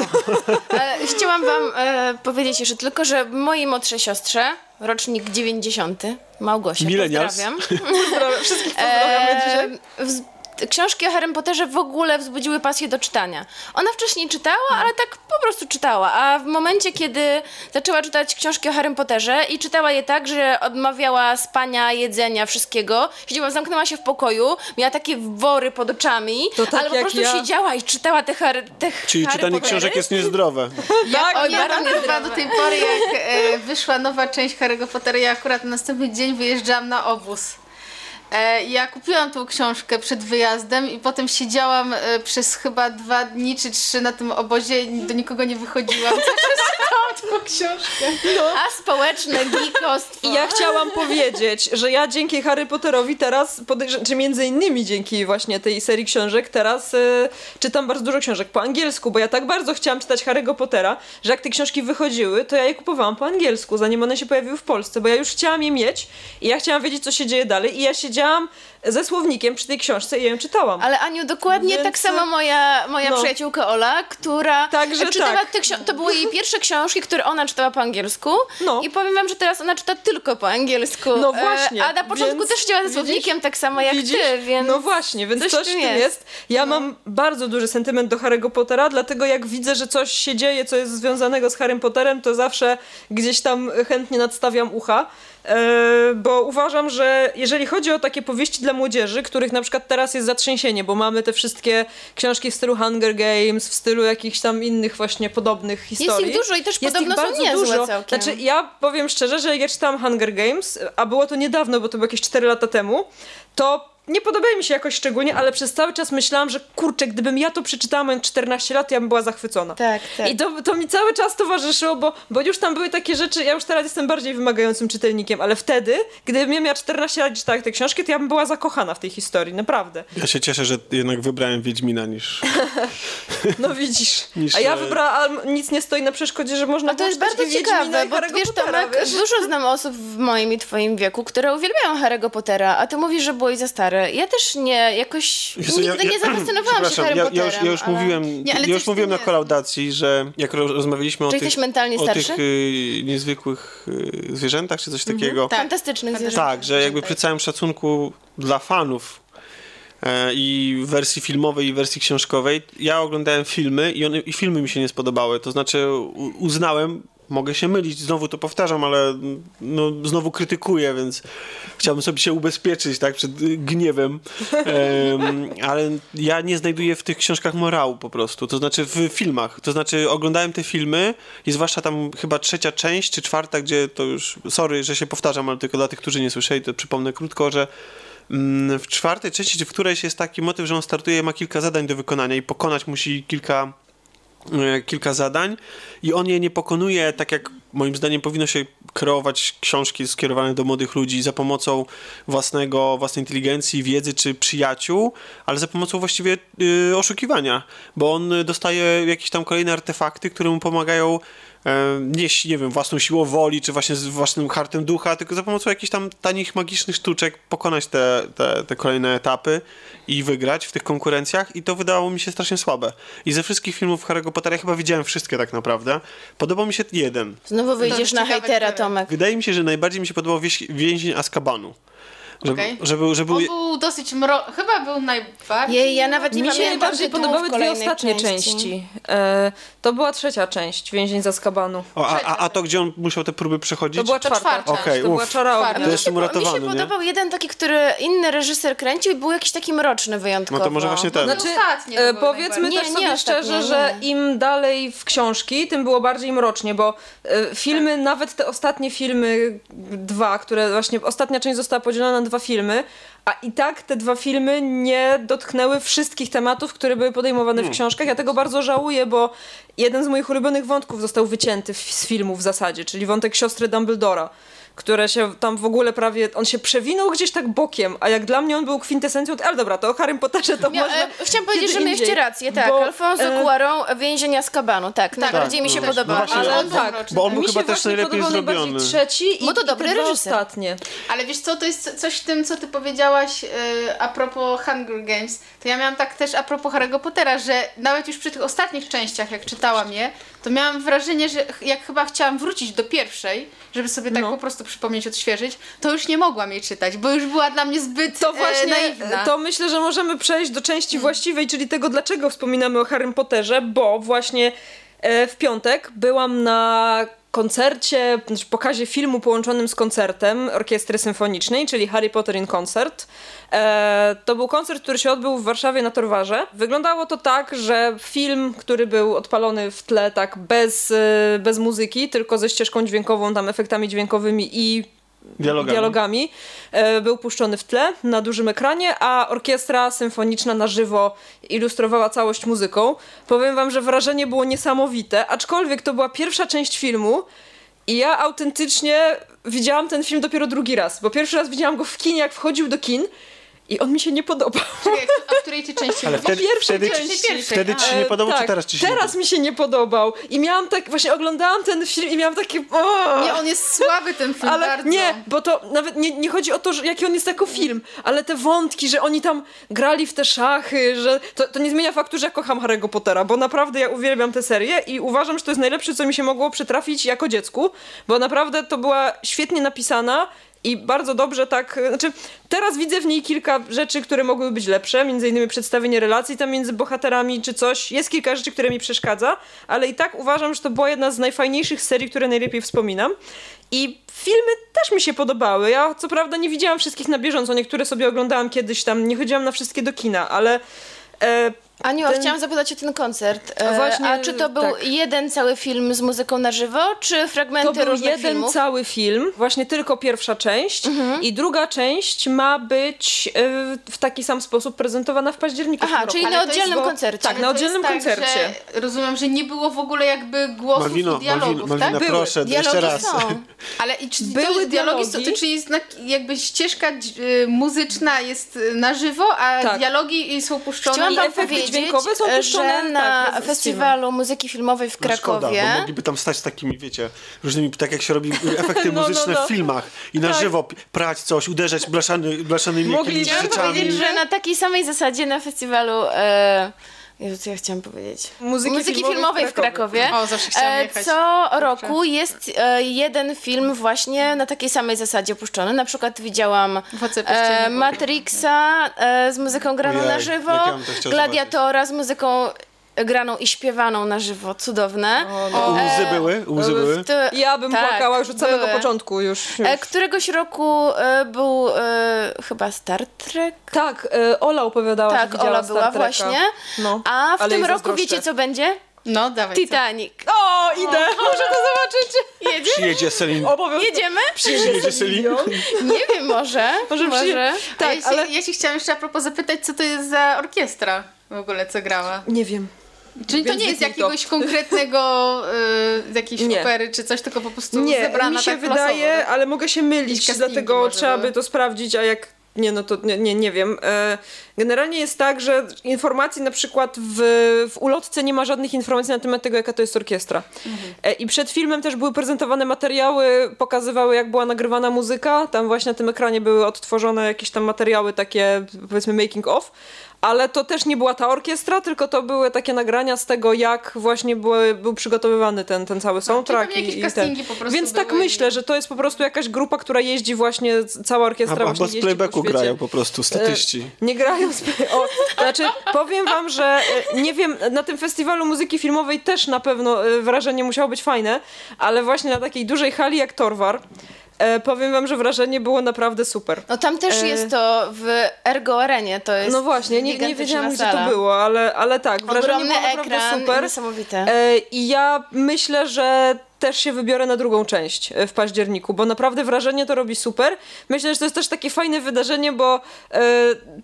Speaker 2: E, chciałam wam e, powiedzieć jeszcze tylko, że mojej młodszej siostrze, rocznik 90, Małgosia,
Speaker 1: Millennials.
Speaker 2: pozdrawiam.
Speaker 4: Pozdrawiam, wszystkich pozdrawiamy dzisiaj.
Speaker 2: E, książki o Harrym Potterze w ogóle wzbudziły pasję do czytania. Ona wcześniej czytała, ale tak po prostu czytała, a w momencie, kiedy zaczęła czytać książki o Harrym Potterze i czytała je tak, że odmawiała spania, jedzenia, wszystkiego, siedziała, zamknęła się w pokoju, miała takie wory pod oczami,
Speaker 4: To tak
Speaker 2: ale po prostu
Speaker 4: ja.
Speaker 2: siedziała i czytała te, Harry, te
Speaker 1: Czyli
Speaker 2: Harry
Speaker 1: czytanie
Speaker 2: Pottery.
Speaker 1: książek jest niezdrowe.
Speaker 4: Tak,
Speaker 2: Oj,
Speaker 3: Ja chyba do tej pory, jak e, wyszła nowa część Harry'ego Pottera, ja akurat na następny dzień wyjeżdżałam na obóz. E, ja kupiłam tą książkę przed wyjazdem i potem siedziałam e, przez chyba dwa dni czy trzy na tym obozie i do nikogo nie wychodziłam. Przeczytałam tą książkę.
Speaker 2: A społeczne geekostwo.
Speaker 4: I ja chciałam powiedzieć, że ja dzięki Harry Potterowi teraz, czy między innymi dzięki właśnie tej serii książek, teraz e, czytam bardzo dużo książek po angielsku, bo ja tak bardzo chciałam czytać Harry'ego Pottera, że jak te książki wychodziły, to ja je kupowałam po angielsku, zanim one się pojawiły w Polsce, bo ja już chciałam je mieć i ja chciałam wiedzieć, co się dzieje dalej i ja siedziałam ze słownikiem przy tej książce i ją czytałam.
Speaker 2: Ale Aniu, dokładnie
Speaker 4: Więc-
Speaker 2: tak samo moja, moja
Speaker 4: no.
Speaker 2: przyjaciółka Ola, która
Speaker 4: Także
Speaker 2: czytała
Speaker 4: tak.
Speaker 2: te książki, to były jej pierwsze książki, które ona czytała po angielsku
Speaker 4: No.
Speaker 2: i powiem wam, że teraz ona czyta tylko po angielsku.
Speaker 4: No właśnie,
Speaker 2: E, A na początku
Speaker 4: więc
Speaker 2: też czytała ze
Speaker 4: widzisz?
Speaker 2: słownikiem tak samo jak
Speaker 4: Widzisz?
Speaker 2: ty, więc...
Speaker 4: No właśnie, więc
Speaker 2: coś
Speaker 4: coś,
Speaker 2: tym jest.
Speaker 4: jest. Ja mam bardzo duży sentyment do Harry'ego Pottera, dlatego jak widzę, że coś się dzieje, co jest związanego z Harrym Potterem, to zawsze gdzieś tam chętnie nadstawiam ucha. E, bo uważam, że jeżeli chodzi o takie powieści dla młodzieży, których na przykład teraz jest zatrzęsienie, bo mamy te wszystkie książki w stylu Hunger Games, w stylu jakichś tam innych właśnie podobnych historii.
Speaker 2: ich dużo i też
Speaker 4: Jest
Speaker 2: podobno są niezłe
Speaker 4: dużo.
Speaker 2: całkiem.
Speaker 4: Znaczy, ja powiem szczerze, że jak ja czytałam Hunger Games, a było to niedawno, bo to było jakieś 4 lata temu, to nie podobały mi się jakoś szczególnie, ale przez cały czas myślałam, że kurczę, gdybym ja to przeczytała mając 14 lat, ja bym była zachwycona.
Speaker 2: Tak, tak.
Speaker 4: I to, to mi cały czas towarzyszyło, bo, bo już tam były takie rzeczy, ja już teraz jestem bardziej wymagającym czytelnikiem, ale wtedy, gdybym ja miała 14 lat i czytała te książki, to ja bym była zakochana w tej historii, naprawdę.
Speaker 1: Ja się cieszę, że jednak wybrałem Wiedźmina niż...
Speaker 4: No widzisz.
Speaker 1: Niż,
Speaker 4: A ja
Speaker 1: e,
Speaker 4: wybrałam, nic nie stoi na przeszkodzie, że można
Speaker 2: No to jest bardzo ciekawe,
Speaker 4: i
Speaker 2: bo wiesz Tomek,
Speaker 4: wiesz?
Speaker 2: dużo znam osób w moim i twoim wieku, które uwielbiają Harry'ego Pottera, a ty mówisz, że byłeś za stary. Ja też nie, jakoś nigdy nie zafascynowałam się
Speaker 1: ja,
Speaker 2: Potterem.
Speaker 1: ja już, ja już
Speaker 2: ale...
Speaker 1: mówiłem,
Speaker 3: Nie,
Speaker 1: ja już mówiłem na kolaudacji, że jak ro- rozmawialiśmy o tych,
Speaker 2: mentalnie
Speaker 1: o
Speaker 2: starszy?
Speaker 1: tych y, niezwykłych y, zwierzętach czy coś takiego,
Speaker 3: Tak.
Speaker 2: Fantastycznych zwierząt.
Speaker 1: tak, że jakby przy całym szacunku dla fanów e, i wersji filmowej i wersji książkowej, ja oglądałem filmy i, one, i filmy mi się nie spodobały, to znaczy uznałem, mogę się mylić, znowu to powtarzam, ale no, znowu krytykuję, więc chciałbym sobie się ubezpieczyć tak, przed y, gniewem, Em, ale ja nie znajduję w tych książkach morału po prostu, to znaczy w filmach, to znaczy oglądałem te filmy i zwłaszcza tam chyba trzecia część czy czwarta, gdzie to już, sorry, że się powtarzam, ale tylko dla tych, którzy nie słyszeli, to przypomnę krótko, że mm, w czwartej części, czy w którejś jest taki motyw, że on startuje, ma kilka zadań do wykonania i pokonać musi kilka kilka zadań i on je nie pokonuje tak jak moim zdaniem powinno się kreować książki skierowane do młodych ludzi za pomocą własnego, własnej inteligencji, wiedzy czy przyjaciół, ale za pomocą właściwie y, oszukiwania, bo on dostaje jakieś tam kolejne artefakty, które mu pomagają e, nieść, nie wiem, własną siłą woli, czy właśnie z własnym hartem ducha, tylko za pomocą jakichś tam tanich, magicznych sztuczek pokonać te, te, te kolejne etapy i wygrać w tych konkurencjach i to wydawało mi się strasznie słabe. I ze wszystkich filmów Harry'ego Pottera ja chyba widziałem wszystkie tak naprawdę. Podobał mi się jeden.
Speaker 2: Znowu wyjdziesz na hejtera. Tomek.
Speaker 1: Wydaje mi się, że najbardziej mi się podobał więzień Azkabanu. Że,
Speaker 3: Okej.
Speaker 1: że był, że był
Speaker 3: On był dosyć mro... Chyba był najbardziej...
Speaker 2: Jej, ja nawet nie
Speaker 4: Mi się najbardziej podobały dwie ostatnie części. E, to była trzecia część, Więzień z Azkabanu.
Speaker 1: o, a, a, a to, gdzie on musiał te próby przechodzić?
Speaker 4: To była
Speaker 3: To
Speaker 4: czwarta.
Speaker 3: czwarta.
Speaker 1: Okej,
Speaker 4: to była
Speaker 1: uff.
Speaker 4: czara ognia.
Speaker 1: To
Speaker 2: Mi się, po- mi
Speaker 1: uratowany,
Speaker 2: się
Speaker 1: nie?
Speaker 2: podobał jeden taki, który inny reżyser kręcił i był jakiś taki mroczny wyjątkowo.
Speaker 1: No to może właśnie ten.
Speaker 3: Znaczy, ostatnie
Speaker 4: e, powiedzmy też
Speaker 2: Nie,
Speaker 4: sobie szczerze,
Speaker 2: nie.
Speaker 4: że im dalej w książki, tym było bardziej mrocznie, bo e, filmy, nawet te ostatnie filmy, dwa, które właśnie, ostatnia część została podzielona na dwa filmy, a i tak te dwa filmy nie dotknęły wszystkich tematów, które były podejmowane w książkach. Ja tego bardzo żałuję, bo jeden z moich ulubionych wątków został wycięty w, z filmu w zasadzie, czyli wątek siostry Dumbledora. Które się tam w ogóle prawie. On się przewinął gdzieś tak bokiem, a jak dla mnie on był kwintesencją. Ale dobra, to o Harrym Potterze to
Speaker 2: Mia-
Speaker 4: można.
Speaker 2: e, chciałam powiedzieć, że mieliście rację, tak.
Speaker 4: bo,
Speaker 2: Alfonso
Speaker 4: e,
Speaker 2: Cuarón, Więzienia z Kabanu, tak. najbardziej mi się
Speaker 1: no.
Speaker 2: podobało.
Speaker 1: No właśnie,
Speaker 2: ale
Speaker 1: on-
Speaker 4: tak.
Speaker 1: Bo on był chyba też najlepiej
Speaker 4: podobał
Speaker 1: zrobiony.
Speaker 4: najbardziej trzeci i,
Speaker 2: Bo to
Speaker 4: i
Speaker 2: dobry reżyser.
Speaker 4: ostatnie.
Speaker 3: Ale wiesz co, to jest coś w tym, co ty powiedziałaś yy, a propos Hunger Games. To ja miałam tak też a propos Harry'ego Pottera, że nawet już przy tych ostatnich częściach, jak czytałam je, to miałam wrażenie, że jak chyba chciałam wrócić do pierwszej, żeby sobie tak
Speaker 4: No.
Speaker 3: po prostu przypomnieć, odświeżyć, to już nie mogłam jej czytać, bo już była dla mnie zbyt
Speaker 4: To właśnie,
Speaker 3: e, naiwna.
Speaker 4: to myślę, że możemy przejść do części właściwej, czyli tego, dlaczego wspominamy o Harrym Potterze, bo właśnie e, w piątek byłam na koncercie, znaczy pokazie filmu połączonym z koncertem Orkiestry Symfonicznej, czyli Harry Potter in Concert. E, to był koncert, który się odbył w Warszawie na Torwarze. Wyglądało to tak, że film, który był odpalony w tle tak bez, e, bez muzyki, tylko ze ścieżką dźwiękową, tam efektami dźwiękowymi i
Speaker 1: Dialogami.
Speaker 4: dialogami, e, był puszczony w tle na dużym ekranie, a orkiestra symfoniczna na żywo ilustrowała całość muzyką. Powiem wam, że wrażenie było niesamowite, aczkolwiek to była pierwsza część filmu i ja autentycznie widziałam ten film dopiero drugi raz, bo pierwszy raz widziałam go w kinie, jak wchodził do kin i on mi się nie podobał.
Speaker 3: Czekaj, a w której ty części
Speaker 1: Ale wtedy,
Speaker 4: pierwszej
Speaker 1: wtedy,
Speaker 4: części.
Speaker 1: ci, wtedy ci się
Speaker 4: E,
Speaker 1: nie podobał,
Speaker 4: tak,
Speaker 1: czy teraz ci się
Speaker 4: Teraz mi się nie podobał. I miałam tak, właśnie oglądałam ten film i miałam takie... O!
Speaker 3: Nie, on jest słaby ten film
Speaker 4: Ale
Speaker 3: bardzo.
Speaker 4: nie, bo to nawet nie, nie chodzi o to, że, jaki on jest jako film, ale te wątki, że oni tam grali w te szachy, że to, to nie zmienia faktu, że ja kocham Harry'ego Pottera, bo naprawdę ja uwielbiam tę serię i uważam, że to jest najlepsze, co mi się mogło przytrafić jako dziecku, bo naprawdę to była świetnie napisana i bardzo dobrze tak, znaczy teraz widzę w niej kilka rzeczy, które mogły być lepsze, między innymi przedstawienie relacji tam między bohaterami czy coś, jest kilka rzeczy, które mi przeszkadza, ale i tak uważam, że to była jedna z najfajniejszych serii, które najlepiej wspominam. I filmy też mi się podobały. Ja co prawda nie widziałam wszystkich na bieżąco, niektóre sobie oglądałam kiedyś tam, nie chodziłam na wszystkie do kina, ale e,
Speaker 2: Aniu,
Speaker 4: Ten-
Speaker 2: chciałam zapytać o ten koncert.
Speaker 4: A
Speaker 2: E,
Speaker 4: właśnie,
Speaker 2: a czy to był
Speaker 4: tak.
Speaker 2: jeden cały film z muzyką na żywo, czy fragmenty
Speaker 4: to był
Speaker 2: różnych
Speaker 4: jeden
Speaker 2: filmów?
Speaker 4: cały film, właśnie tylko pierwsza część
Speaker 2: Mhm.
Speaker 4: i druga część ma być e, w taki sam sposób prezentowana w październiku.
Speaker 2: Aha, czyli
Speaker 4: roku.
Speaker 2: na
Speaker 3: jest
Speaker 2: oddzielnym
Speaker 4: bo-
Speaker 2: koncercie.
Speaker 4: tak,
Speaker 3: Ale
Speaker 4: na
Speaker 3: jest
Speaker 4: oddzielnym
Speaker 3: tak,
Speaker 4: koncercie.
Speaker 3: Że rozumiem, że nie było w ogóle jakby głosów
Speaker 1: Malwino,
Speaker 3: i dialogów,
Speaker 1: Malwino, Malwina,
Speaker 3: tak?
Speaker 4: Były.
Speaker 1: proszę,
Speaker 2: Dialogi
Speaker 1: jeszcze raz.
Speaker 2: są.
Speaker 3: Ale i czy
Speaker 4: Były
Speaker 3: to dialogi, są, to czyli znak, jakby ścieżka y, muzyczna jest na żywo, a
Speaker 4: Tak.
Speaker 3: dialogi są puszczone.
Speaker 2: Chciałam
Speaker 4: I
Speaker 2: wam powiedzieć,
Speaker 4: dźwiękowe są
Speaker 2: że
Speaker 4: puszczone,
Speaker 2: na
Speaker 4: tak,
Speaker 2: festiwalu muzyki filmowej w
Speaker 1: No szkoda,
Speaker 2: Krakowie
Speaker 1: bo mogliby tam stać z takimi, wiecie, różnymi, tak jak się robi efekty
Speaker 4: No, no,
Speaker 1: muzyczne
Speaker 4: no.
Speaker 1: w filmach i na
Speaker 4: Tak.
Speaker 1: żywo prać coś, uderzać blaszany, blaszanymi
Speaker 4: Mogli-
Speaker 1: jakimiś rzeczami.
Speaker 2: powiedzieć, że na takiej samej zasadzie na festiwalu. E, Jezu, co ja chciałam powiedzieć?
Speaker 4: Muzyki filmowej w
Speaker 2: filmowej w
Speaker 4: Krakowie.
Speaker 2: Krakowie.
Speaker 3: O, zawsze chciałam
Speaker 2: E,
Speaker 3: jechać.
Speaker 2: Co roku jest e, jeden film właśnie na takiej samej zasadzie puszczony. Na przykład widziałam e. Matrixa e, z muzyką graną na żywo, Gladiatora z muzyką graną i śpiewaną na żywo. Cudowne.
Speaker 1: U Łzy były? Łzy były?
Speaker 2: To-
Speaker 4: Ja bym
Speaker 2: tak,
Speaker 4: płakała już od samego
Speaker 2: były.
Speaker 4: początku. Już, już.
Speaker 2: E, Któregoś roku e, był e, chyba Star Trek.
Speaker 4: Tak, e, Ola opowiadała, że
Speaker 2: Tak,
Speaker 4: widziała
Speaker 2: Ola
Speaker 4: Star
Speaker 2: była
Speaker 4: Treka.
Speaker 2: właśnie.
Speaker 4: No.
Speaker 2: A w
Speaker 4: Ale
Speaker 2: tym roku
Speaker 4: zazdroszczę.
Speaker 2: wiecie co będzie?
Speaker 3: No, dawaj. co?
Speaker 2: Titanic.
Speaker 4: O, idę! Muszę to zobaczyć!
Speaker 2: Jedzie?
Speaker 1: Przyjedzie Selin.
Speaker 2: Jedziemy?
Speaker 1: Przyjedzie Selin.
Speaker 2: Nie wiem, może.
Speaker 4: Może
Speaker 3: Tak,
Speaker 4: Tak,
Speaker 3: ja, się,
Speaker 4: ale
Speaker 3: ja się chciałam jeszcze a propos zapytać, co to jest za orkiestra w ogóle, co grała.
Speaker 4: nie wiem.
Speaker 3: Czyli to nie jest
Speaker 4: wytnij to.
Speaker 3: jakiegoś konkretnego y, jakiejś
Speaker 4: Nie.
Speaker 3: opery czy coś, tylko po prostu
Speaker 4: Nie,
Speaker 3: zebrana
Speaker 4: mi się
Speaker 3: tak
Speaker 4: wydaje,
Speaker 3: losowo, tak?
Speaker 4: ale mogę się mylić, dlatego
Speaker 3: może
Speaker 4: trzeba
Speaker 3: były.
Speaker 4: by to sprawdzić, a jak nie, no to nie, nie, nie wiem. E, Generalnie jest tak, że informacji na przykład w, w ulotce nie ma żadnych informacji na temat tego, jaka to jest orkiestra. E, I przed filmem też były prezentowane materiały, pokazywały jak była nagrywana muzyka. Tam właśnie na tym ekranie były odtworzone jakieś tam materiały takie, powiedzmy making of. Ale to też nie była ta orkiestra, tylko to były takie nagrania z tego, jak właśnie były, był przygotowywany ten, ten cały soundtrack.
Speaker 3: pewnie jakieś
Speaker 4: i, i
Speaker 3: castingi
Speaker 4: ten.
Speaker 3: po prostu
Speaker 4: Więc tak
Speaker 3: i-
Speaker 4: myślę, że to jest po prostu jakaś grupa, która jeździ właśnie, cała orkiestra
Speaker 1: Albo,
Speaker 4: właśnie
Speaker 1: albo z playbacku grają po prostu, statyści.
Speaker 4: Nie grają z o, Znaczy, powiem wam, że e, nie wiem, na tym festiwalu muzyki filmowej też na pewno e, wrażenie musiało być fajne, ale właśnie na takiej dużej hali jak Torwar, e, powiem wam, że wrażenie było naprawdę super.
Speaker 2: No tam też
Speaker 4: E,
Speaker 2: jest to w Ergo Arenie, to jest
Speaker 4: No właśnie, nie, nie wiedziałam, gdzie
Speaker 2: sala.
Speaker 4: to było, ale, ale tak, wrażenie
Speaker 2: Ogromny
Speaker 4: było naprawdę
Speaker 2: ekran,
Speaker 4: super.
Speaker 2: niesamowite.
Speaker 4: E, I ja myślę, że też się wybiorę na drugą część e, w październiku, bo naprawdę wrażenie to robi super. Myślę, że to jest też takie fajne wydarzenie, bo e,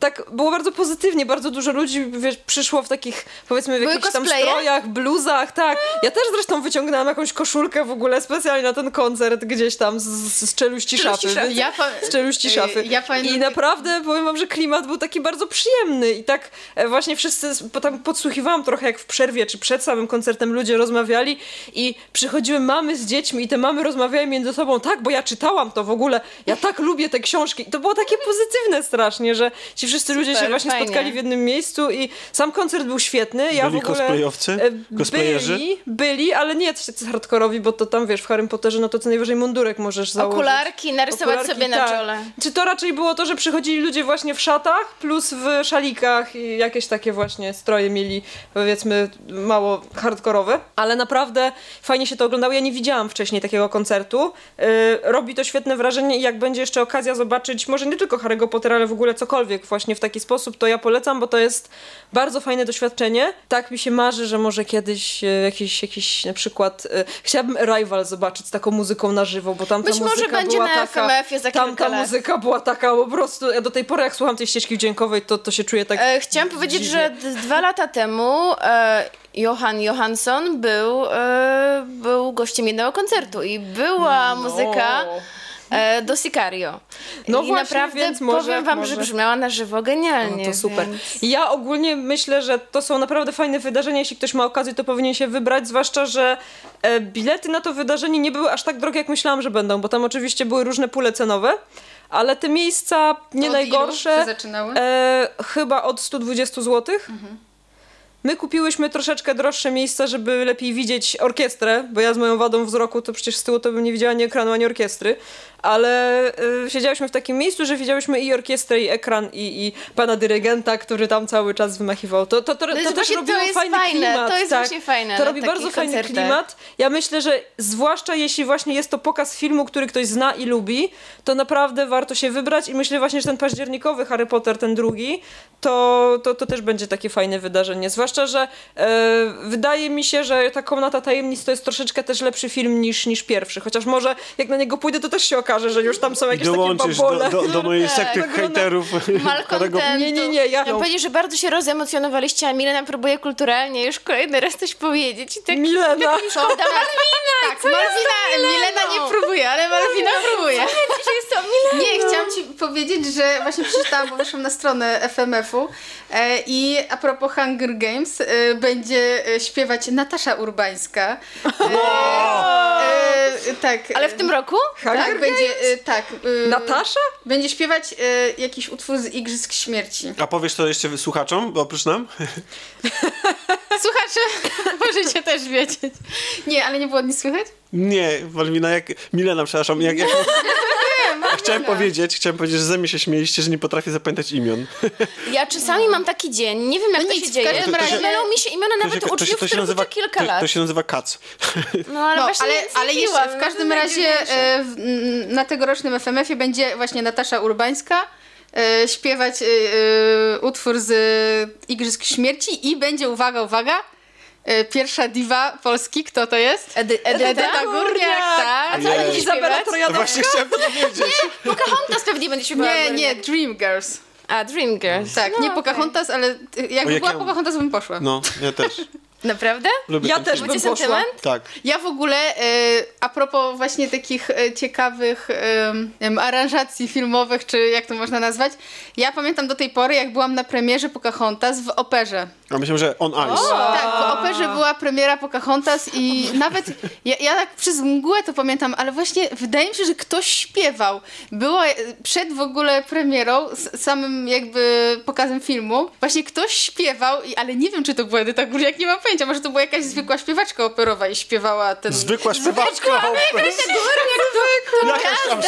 Speaker 4: tak było bardzo pozytywnie, bardzo dużo ludzi wiesz, przyszło w takich, powiedzmy, w
Speaker 2: Były
Speaker 4: jakichś tam
Speaker 2: cosplaye?
Speaker 4: strojach, bluzach, tak. Ja też zresztą wyciągnęłam jakąś koszulkę w ogóle specjalnie na ten koncert gdzieś tam z, z czeluści szafy.
Speaker 2: szafy.
Speaker 4: więc-
Speaker 3: Ja
Speaker 4: z czeluści
Speaker 3: y,
Speaker 4: szafy.
Speaker 3: ja
Speaker 4: I naprawdę powiem wam, że klimat był taki bardzo przyjemny i tak e, właśnie wszyscy, bo tam podsłuchiwałam trochę jak w przerwie, czy przed samym koncertem ludzie rozmawiali i przychodziły mamy z dziećmi i te mamy rozmawiały między sobą, tak, bo ja czytałam to w ogóle, ja tak lubię te książki. I to było takie pozytywne strasznie, że ci wszyscy ludzie się właśnie
Speaker 2: fajnie.
Speaker 4: spotkali w jednym miejscu i sam koncert był świetny. Ja
Speaker 1: Byli
Speaker 4: w ogóle,
Speaker 1: cosplayowcy?
Speaker 4: e,
Speaker 1: Cosplayerzy?
Speaker 4: Byli, byli, ale nie tacy hardkorowi, bo to tam wiesz, w Harry Potterze no to co najwyżej mundurek możesz założyć.
Speaker 2: Okularki narysować
Speaker 4: Okularki,
Speaker 2: sobie na
Speaker 4: tak.
Speaker 2: czole.
Speaker 4: Czy to raczej było to, że przychodzili ludzie właśnie w szatach, plus w szalikach i jakieś takie właśnie stroje mieli, powiedzmy, mało hardkorowe, ale naprawdę fajnie się to oglądało. Ja nie widziałam wcześniej takiego koncertu. Yy, robi to świetne wrażenie i jak będzie jeszcze okazja zobaczyć, może nie tylko Harry'ego Pottera, ale w ogóle cokolwiek właśnie w taki sposób, to ja polecam, bo to jest bardzo fajne doświadczenie. Tak mi się marzy, że może kiedyś yy, jakiś, jakiś na przykład, yy, chciałabym Arrival zobaczyć z taką muzyką na żywo, bo tam ta
Speaker 2: Być może
Speaker 4: muzyka
Speaker 2: będzie
Speaker 4: była
Speaker 2: na
Speaker 4: taka...
Speaker 2: FMF-ie za kilka
Speaker 4: ta
Speaker 2: lat.
Speaker 4: muzyka była taka po prostu, ja do tej pory jak słucham tej ścieżki dźwiękowej, to, to się czuję tak...
Speaker 2: E, chciałam powiedzieć,
Speaker 4: dziwnie.
Speaker 2: że dwa lata temu e, Johan Johansson był, e, był gościem jednego koncertu i była muzyka e, do Sicario.
Speaker 4: No
Speaker 2: I
Speaker 4: właśnie,
Speaker 2: naprawdę
Speaker 4: więc może-
Speaker 2: powiem wam,
Speaker 4: może-
Speaker 2: że brzmiała na żywo genialnie.
Speaker 4: No to super.
Speaker 2: Więc...
Speaker 4: Ja ogólnie myślę, że to są naprawdę fajne wydarzenia. Jeśli ktoś ma okazję, to powinien się wybrać, zwłaszcza, że e, bilety na to wydarzenie nie były aż tak drogie, jak myślałam, że będą, bo tam oczywiście były różne pule cenowe, ale te miejsca nie
Speaker 3: Od
Speaker 4: najgorsze.
Speaker 3: ilu się zaczynały?
Speaker 4: E, chyba od 120 zł. My kupiłyśmy troszeczkę droższe miejsca, żeby lepiej widzieć orkiestrę, bo ja z moją wadą wzroku to przecież z tyłu to bym nie widziała ani ekranu, ani orkiestry, ale y, siedziałyśmy w takim miejscu, że widziałyśmy i orkiestrę, i ekran, i, i pana dyrygenta, który tam cały czas wymachiwał. To, to, to, to,
Speaker 2: jest
Speaker 4: też
Speaker 2: właśnie-
Speaker 4: robiło
Speaker 2: to jest
Speaker 4: fajny
Speaker 2: fajne,
Speaker 4: klimat.
Speaker 2: to jest
Speaker 4: tak.
Speaker 2: właśnie fajne
Speaker 4: To
Speaker 2: na
Speaker 4: robi bardzo fajny
Speaker 2: koncertach.
Speaker 4: klimat. Ja myślę, że zwłaszcza jeśli właśnie jest to pokaz filmu, który ktoś zna i lubi, to naprawdę warto się wybrać i myślę właśnie, że ten październikowy Harry Potter, ten drugi, to, to, to też będzie takie fajne wydarzenie. Zwłaszcza, że e, wydaje mi się, że ta Komnata Tajemnic to jest troszeczkę też lepszy film niż, niż pierwszy. Chociaż może jak na niego pójdę, to też się okaże, że już tam są jakieś takie
Speaker 1: Dołączysz do,
Speaker 4: babole.
Speaker 1: do, do mojej sekty
Speaker 2: tak,
Speaker 1: hejterów
Speaker 2: Malcontentu.
Speaker 4: Nie, nie, nie, ja-
Speaker 2: Chciałam powiedzieć, że bardzo się rozemocjonowaliście, a Milena próbuje kulturalnie już kolejny raz coś powiedzieć. I tak,
Speaker 4: Milena.
Speaker 2: Szkoda Malwina!
Speaker 3: Tak, Malwina, Milena nie próbuje, ale Malwina próbuje.
Speaker 2: że jest to Milena!
Speaker 3: Nie, chciałam ci powiedzieć, że właśnie przeczytałam, bo weszłam na stronę FMF-u e, i a propos Hunger Games e, będzie e, śpiewać Natasza Urbańska. E, tak.
Speaker 2: Ale w tym roku?
Speaker 4: Hunger
Speaker 3: tak, będzie, e, tak.
Speaker 4: Natasza?
Speaker 3: Będzie śpiewać jakiś utwór z Igrzysk Śmierci.
Speaker 1: A powiesz to jeszcze słuchaczom, bo oprócz nam?
Speaker 3: Słuchacze, możecie też wiedzieć. Nie, ale nie było nic słychać?
Speaker 1: Nie, Walmina, jak... Milena, przepraszam, jak... jak... Chciałem powiedzieć, chciałem powiedzieć, że ze mnie się śmieliście, że nie potrafię zapamiętać imion.
Speaker 2: Ja czasami mam taki dzień, nie wiem jak
Speaker 3: No
Speaker 2: to
Speaker 3: nic,
Speaker 2: się
Speaker 3: w
Speaker 2: dzieje,
Speaker 3: każdym
Speaker 2: to
Speaker 3: razie-
Speaker 2: mylą mi się imiona nawet
Speaker 1: to, się,
Speaker 2: uczniów,
Speaker 1: to się nazywa,
Speaker 2: kilka lat.
Speaker 1: to się nazywa kac.
Speaker 2: No ale
Speaker 3: No,
Speaker 2: właśnie
Speaker 3: ale, ale jeszcze w
Speaker 2: no,
Speaker 3: każdym
Speaker 2: to
Speaker 3: razie e, w, na tegorocznym FMF-ie będzie właśnie Natasza Urbańska e, śpiewać e, e, utwór z Igrzysk Śmierci i będzie, uwaga, uwaga, pierwsza diwa Polski. Kto to jest?
Speaker 2: Edy, Edyta?
Speaker 3: Edyta Górniak, tak.
Speaker 2: A co będzie
Speaker 1: Jej.
Speaker 4: Izabela?
Speaker 1: No
Speaker 4: Trojanowska.
Speaker 1: właśnie chciałem to powiedzieć.
Speaker 2: Pocahontas pewnie będzie śpiewała.
Speaker 3: Nie, nie, Dream Girls.
Speaker 2: A, Dream Girls.
Speaker 3: Tak,
Speaker 2: no,
Speaker 3: nie
Speaker 2: okej.
Speaker 3: Pocahontas, ale jakby była
Speaker 1: ja-
Speaker 3: Pocahontas, bym poszła.
Speaker 1: No, ja też.
Speaker 2: Naprawdę?
Speaker 1: Lubię
Speaker 4: Ja też
Speaker 1: film.
Speaker 4: bym poszła.
Speaker 2: sentyment?
Speaker 1: Tak.
Speaker 3: Ja w ogóle, e, a propos właśnie takich e, ciekawych em, aranżacji filmowych, czy jak to można nazwać, ja pamiętam do tej pory, jak byłam na premierze Pocahontas w operze.
Speaker 1: A myślę, że On Ice.
Speaker 3: Tak, w operze była premiera Pocahontas i nawet ja, ja tak przez mgłę to pamiętam, ale właśnie wydaje mi się, że ktoś śpiewał. Było e, przed w ogóle premierą, samym jakby pokazem filmu, właśnie ktoś śpiewał, i, ale nie wiem, czy to była Edyta Górniak, nie mam pojęcia, może to była jakaś zwykła śpiewaczka operowa i śpiewała ten...
Speaker 1: Zwykła śpiewaczka. Jakaś tam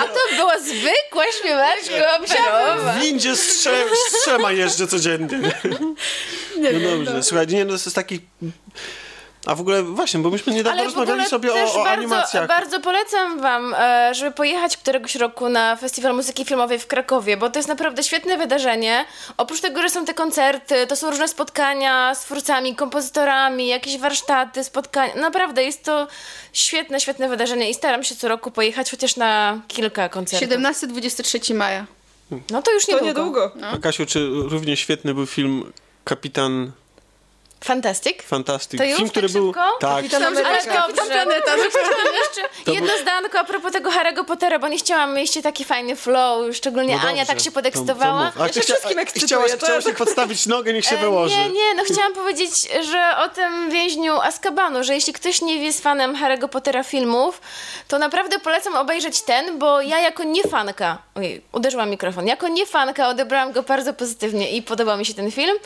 Speaker 2: A to była zwykła śpiewaczka operowa.
Speaker 1: W windzie z, trze, z trzema jeżdżę codziennie. No dobrze, słuchajcie, nie, no to jest taki... A w ogóle właśnie, bo myśmy niedawno
Speaker 2: Ale
Speaker 1: rozmawiali sobie o, o
Speaker 2: bardzo,
Speaker 1: animacjach.
Speaker 2: bardzo polecam wam, e, żeby pojechać któregoś roku na Festiwal Muzyki Filmowej w Krakowie, bo to jest naprawdę świetne wydarzenie. Oprócz tego, że są te koncerty, to są różne spotkania z twórcami, kompozytorami, jakieś warsztaty, spotkania. Naprawdę jest to świetne, świetne wydarzenie i staram się co roku pojechać chociaż na kilka koncertów.
Speaker 3: 17-23 maja.
Speaker 2: No to już
Speaker 4: To
Speaker 2: niedługo.
Speaker 4: niedługo.
Speaker 1: A Kasiu, czy równie świetny był film Kapitan
Speaker 2: Fantastic.
Speaker 1: Fantastic?
Speaker 2: To już
Speaker 1: film,
Speaker 2: tak
Speaker 1: który był...
Speaker 2: szybko?
Speaker 1: Tak.
Speaker 4: Kapitan
Speaker 2: Ale
Speaker 4: Ameryka.
Speaker 3: Planeta,
Speaker 2: jeszcze
Speaker 1: To
Speaker 2: jedno
Speaker 1: był-
Speaker 2: zdanko a propos tego Harry'ego Pottera, bo nie chciałam mieć taki fajny flow, szczególnie
Speaker 1: No
Speaker 2: Ania tak się
Speaker 1: to-
Speaker 2: podekscytowała.
Speaker 1: to mów. A
Speaker 4: Ja się
Speaker 1: ty chcia-
Speaker 4: wszystkim
Speaker 1: Chciałaś,
Speaker 4: to
Speaker 1: chciałaś jej podstawić nogę, niech się
Speaker 2: E,
Speaker 1: wyłoży.
Speaker 2: Nie, nie, no chciałam powiedzieć, że o tym więźniu Azkabanu, że jeśli ktoś nie jest fanem Harry'ego Pottera filmów, to naprawdę polecam obejrzeć ten, bo ja jako niefanka, ojej, uderzyłam mikrofon, jako niefanka odebrałam go bardzo pozytywnie i podobał mi się ten film.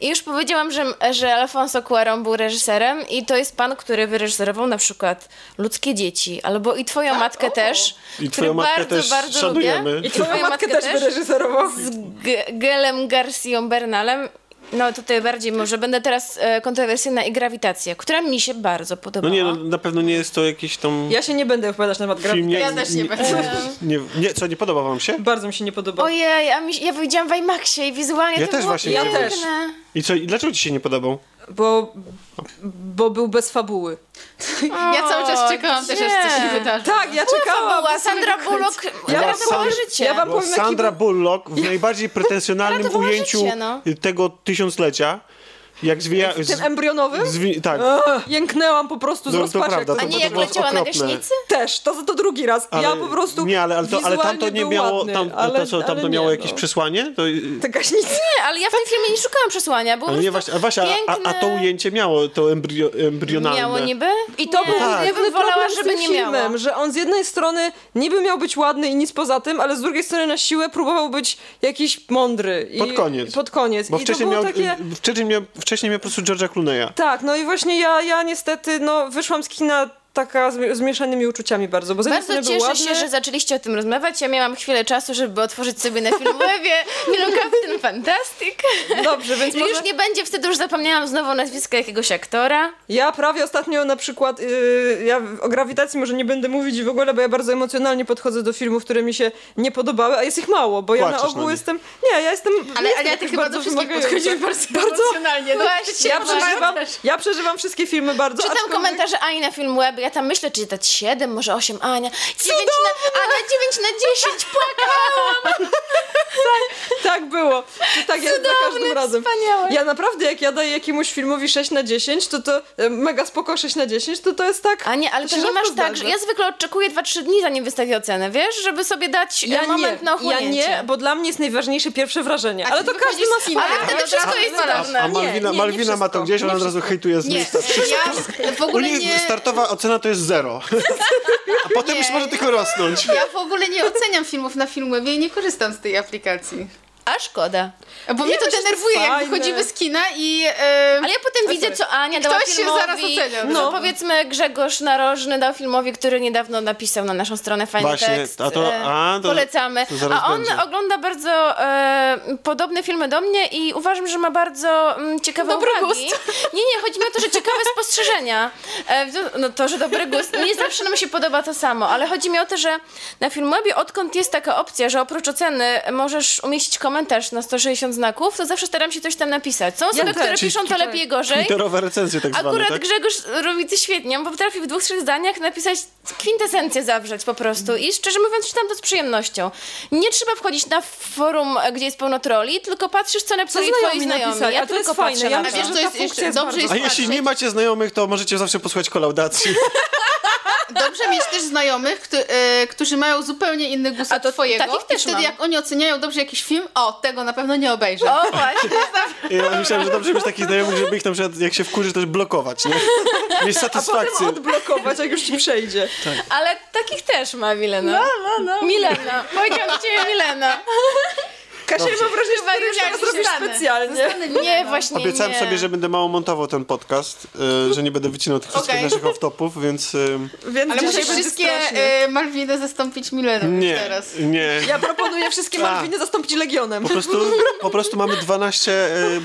Speaker 2: I już powiedziałam, że, że Alfonso Cuarón był reżyserem i to jest pan, który wyreżyserował na przykład Ludzkie Dzieci, albo i Twoją matkę też,
Speaker 1: I
Speaker 2: który
Speaker 1: twoją matkę
Speaker 2: bardzo,
Speaker 1: też
Speaker 2: bardzo
Speaker 1: szanujemy.
Speaker 2: lubię.
Speaker 4: I twoją matkę też wyreżyserował.
Speaker 2: z G- Gelem Garcją Bernalem. No tutaj bardziej może będę teraz e, kontrowersyjna i grawitacja, która mi się bardzo
Speaker 1: No
Speaker 2: podobała.
Speaker 1: nie, no, na pewno nie jest to jakiś tam
Speaker 4: Ja się nie będę opowiadać na temat
Speaker 1: film...
Speaker 4: gra.
Speaker 3: Ja też nie będę.
Speaker 1: Nie, nie, co, nie podoba wam się?
Speaker 4: Bardzo mi się nie podoba.
Speaker 2: Ojej, a mi, ja widziałam w IMAXie i wizualnie
Speaker 1: Ja
Speaker 2: to
Speaker 1: też
Speaker 2: było
Speaker 1: właśnie
Speaker 4: Ja też.
Speaker 1: I co, i dlaczego ci się nie podobał?
Speaker 4: Bo, bo był bez fabuły.
Speaker 3: Ja cały czas czekałam też, aż coś się wydarzy.
Speaker 4: Tak, ja czekałam.
Speaker 2: Była Sandra Bullock,
Speaker 4: Ja
Speaker 2: ratowała
Speaker 1: sam-
Speaker 2: życie.
Speaker 4: ja wam powiem,
Speaker 1: Sandra
Speaker 4: był-
Speaker 1: Bullock w najbardziej pretensjonalnym ujęciu
Speaker 2: życie, no.
Speaker 1: tego tysiąclecia, jak zwija...
Speaker 4: W tym embrionowym?
Speaker 1: zwi- tak.
Speaker 4: Ach, Jęknęłam po prostu z
Speaker 1: No, to
Speaker 4: rozpaczy.
Speaker 1: prawda,
Speaker 4: jak
Speaker 2: A
Speaker 1: to-
Speaker 2: nie
Speaker 1: to
Speaker 2: jak leciała na gaśnicy?
Speaker 4: Też, to, to drugi raz.
Speaker 1: Ale-
Speaker 4: ja po prostu
Speaker 1: Nie, ale, ale, to, ale tamto
Speaker 4: wizualnie
Speaker 1: nie miało...
Speaker 4: ładny,
Speaker 1: Tam,
Speaker 4: ale,
Speaker 1: to, co, tamto
Speaker 4: ale
Speaker 1: miało
Speaker 4: nie,
Speaker 1: jakieś
Speaker 4: no.
Speaker 1: przesłanie? To,
Speaker 4: Te gaśnice.
Speaker 2: Nie, ale ja w tym filmie nie szukałam przesłania. Po
Speaker 1: nie właśnie, a, właśnie a, a, a to ujęcie miało to embrio, embrionalne.
Speaker 2: Miało niby?
Speaker 4: I to
Speaker 2: nie,
Speaker 4: był
Speaker 1: Tak.
Speaker 2: ja bym
Speaker 4: główny
Speaker 2: wolała,
Speaker 4: problem z
Speaker 2: żeby
Speaker 4: tym
Speaker 2: nie
Speaker 4: filmem,
Speaker 2: miało.
Speaker 4: że on z jednej strony niby miał być ładny i nic poza tym, ale z drugiej strony na siłę próbował być jakiś mądry. I,
Speaker 1: Pod koniec.
Speaker 4: Pod koniec.
Speaker 1: Bo
Speaker 4: I to
Speaker 1: wcześniej miał, wcześniej, miał, wcześniej miał po prostu George'a Clooney'a.
Speaker 4: Tak, no i właśnie ja, ja niestety, no wyszłam z kina taka z, z mieszanymi uczuciami bardzo, bo z jednej
Speaker 2: Bardzo cieszę
Speaker 4: ładny,
Speaker 2: się, że zaczęliście o tym rozmawiać. Ja miałam chwilę czasu, żeby otworzyć sobie na Filmwebie film Captain Fantastic.
Speaker 4: Dobrze, więc
Speaker 2: I
Speaker 4: może...
Speaker 2: już nie będzie wtedy, już zapomniałam znowu nazwiska jakiegoś aktora.
Speaker 4: Ja prawie ostatnio na przykład, yy, ja o grawitacji może nie będę mówić w ogóle, bo ja bardzo emocjonalnie podchodzę do filmów, które mi się nie podobały, a jest ich mało, bo ja
Speaker 1: Płaczesz
Speaker 4: na
Speaker 1: na
Speaker 4: ogół
Speaker 1: nich.
Speaker 4: jestem, nie, ja jestem,
Speaker 3: Ale,
Speaker 4: jestem
Speaker 3: ale ja ty chyba
Speaker 4: bardzo
Speaker 3: do wszystkich podchodzisz bardzo,
Speaker 4: Bardzo.
Speaker 3: emocjonalnie. No
Speaker 2: Właśnie,
Speaker 4: Ja przeżywam, ja przeżywam wszystkie filmy bardzo,
Speaker 2: Czytam
Speaker 4: aczkolwiek-
Speaker 2: komentarze Ani na Filmweb, ja tam myślę, czy dać 7, może 8, Ania 9 na, Ania 9 na 10, płakałam!
Speaker 4: Tak było. I tak jest za każdym razem.
Speaker 2: wspaniałe.
Speaker 4: Ja naprawdę, jak ja daję jakiemuś filmowi 6 na 10, to to e, mega spoko 6 na 10, to to jest tak...
Speaker 2: A nie, ale to
Speaker 4: się
Speaker 2: nie masz tak,
Speaker 4: zdarza.
Speaker 2: że ja zwykle oczekuję 2-3 dni zanim wystawię ocenę, wiesz, żeby sobie dać
Speaker 4: Ja
Speaker 2: e, moment
Speaker 4: nie,
Speaker 2: na
Speaker 4: ja
Speaker 2: ochłonięcie.
Speaker 4: nie, bo dla mnie jest najważniejsze pierwsze wrażenie. ale to każdy ma swoje.
Speaker 2: Ale wtedy
Speaker 3: Ja
Speaker 2: wszystko jest cudowne.
Speaker 1: A Malwina,
Speaker 4: nie, nie
Speaker 1: Malwina ma to gdzieś, ona od razu hejtuje z
Speaker 3: Nie,
Speaker 1: miejsca.
Speaker 3: ja w ogóle nie...
Speaker 1: startowa ocena to jest zero. A potem już może tylko rosnąć.
Speaker 3: Ja w ogóle nie oceniam filmów na Filmwebie i nie korzystam z tej aplikacji.
Speaker 2: A szkoda.
Speaker 3: Bo mnie to
Speaker 4: myślę, że to
Speaker 3: denerwuje, jak wychodzimy z kina i... E,
Speaker 2: Ale ja potem widzę, co Ania dała
Speaker 3: Ktoś się
Speaker 2: filmowi.
Speaker 3: zaraz ocenia.
Speaker 2: No.
Speaker 3: No.
Speaker 2: powiedzmy Grzegorz Narożny dał filmowi, który niedawno napisał na naszą stronę fajny
Speaker 1: Właśnie,
Speaker 2: tekst.
Speaker 1: a to-
Speaker 2: e,
Speaker 1: a, to-
Speaker 2: polecamy.
Speaker 1: to
Speaker 2: a on
Speaker 1: będzie.
Speaker 2: ogląda bardzo e, podobne filmy do mnie i uważam, że ma bardzo mm, ciekawe
Speaker 3: Dobry
Speaker 2: uwagi. Nie, nie, chodzi mi o to, że ciekawe spostrzeżenia. E, to- no to, że dobry gust. Nie zawsze nam się podoba to samo, ale chodzi mi o to, że na Filmwebie odkąd jest taka opcja, że oprócz oceny możesz umieścić komentarz komentarz na 160 znaków, to zawsze staram się coś tam napisać. Są osoby,
Speaker 4: też.
Speaker 2: które
Speaker 1: Czyli
Speaker 2: piszą to lepiej gorzej.
Speaker 1: Twitterowe recenzje tak zwane,
Speaker 2: Akurat
Speaker 1: tak?
Speaker 2: Grzegorz robi to świetnie. On potrafi w dwóch, trzech zdaniach napisać kwintesencję zawrzeć po prostu. I szczerze mówiąc, czytam to z przyjemnością. Nie trzeba wchodzić na forum, gdzie jest pełno troli, tylko patrzysz, co napisali twoi
Speaker 4: znajomi
Speaker 2: znajomi.
Speaker 4: napisali,
Speaker 2: Ja
Speaker 4: to
Speaker 2: tylko
Speaker 4: fajne.
Speaker 2: patrzę
Speaker 4: Ja
Speaker 2: na
Speaker 3: A
Speaker 2: to.
Speaker 3: wiesz, co jest jeszcze
Speaker 4: jest
Speaker 3: dobrze jest
Speaker 1: A jeśli nie macie znajomych, to możecie zawsze posłuchać kolaudacji.
Speaker 3: Dobrze mieć też znajomych, e, którzy mają zupełnie inny gust
Speaker 2: A
Speaker 3: od
Speaker 2: to
Speaker 3: twojego.
Speaker 2: takich też
Speaker 3: I wtedy
Speaker 2: mam.
Speaker 3: jak oni oceniają dobrze jakiś film, o, tego na pewno nie obejrzę.
Speaker 2: O, właśnie.
Speaker 1: Ja myślałem, że dobrze mieć takich znajomych, żeby ich na przykład, jak się wkurzy, też blokować, nie? Mieć
Speaker 4: A potem
Speaker 1: satysfakcję.
Speaker 4: odblokować, jak już ci przejdzie.
Speaker 2: Ale takich też ma Milena. No, no, no. Milena. Powiedział do ciebie Milena.
Speaker 4: Kasia, ja mam wrażenie, że
Speaker 3: już
Speaker 4: teraz robisz
Speaker 3: zostanę.
Speaker 4: specjalnie.
Speaker 2: Nie, właśnie
Speaker 1: Obiecałem
Speaker 2: nie.
Speaker 1: sobie, że będę mało montował ten podcast, y, że nie będę wycinał tych wszystkich
Speaker 3: Okej.
Speaker 1: naszych off-topów, więc y,
Speaker 4: Więc
Speaker 3: Ale musisz wszystkie
Speaker 4: strasznie.
Speaker 3: e, Malwiny zastąpić Mileną
Speaker 1: nie,
Speaker 3: teraz.
Speaker 1: nie.
Speaker 4: Ja proponuję wszystkie
Speaker 1: Tak.
Speaker 4: Malwiny zastąpić Legionem.
Speaker 1: Po prostu, po prostu mamy 12,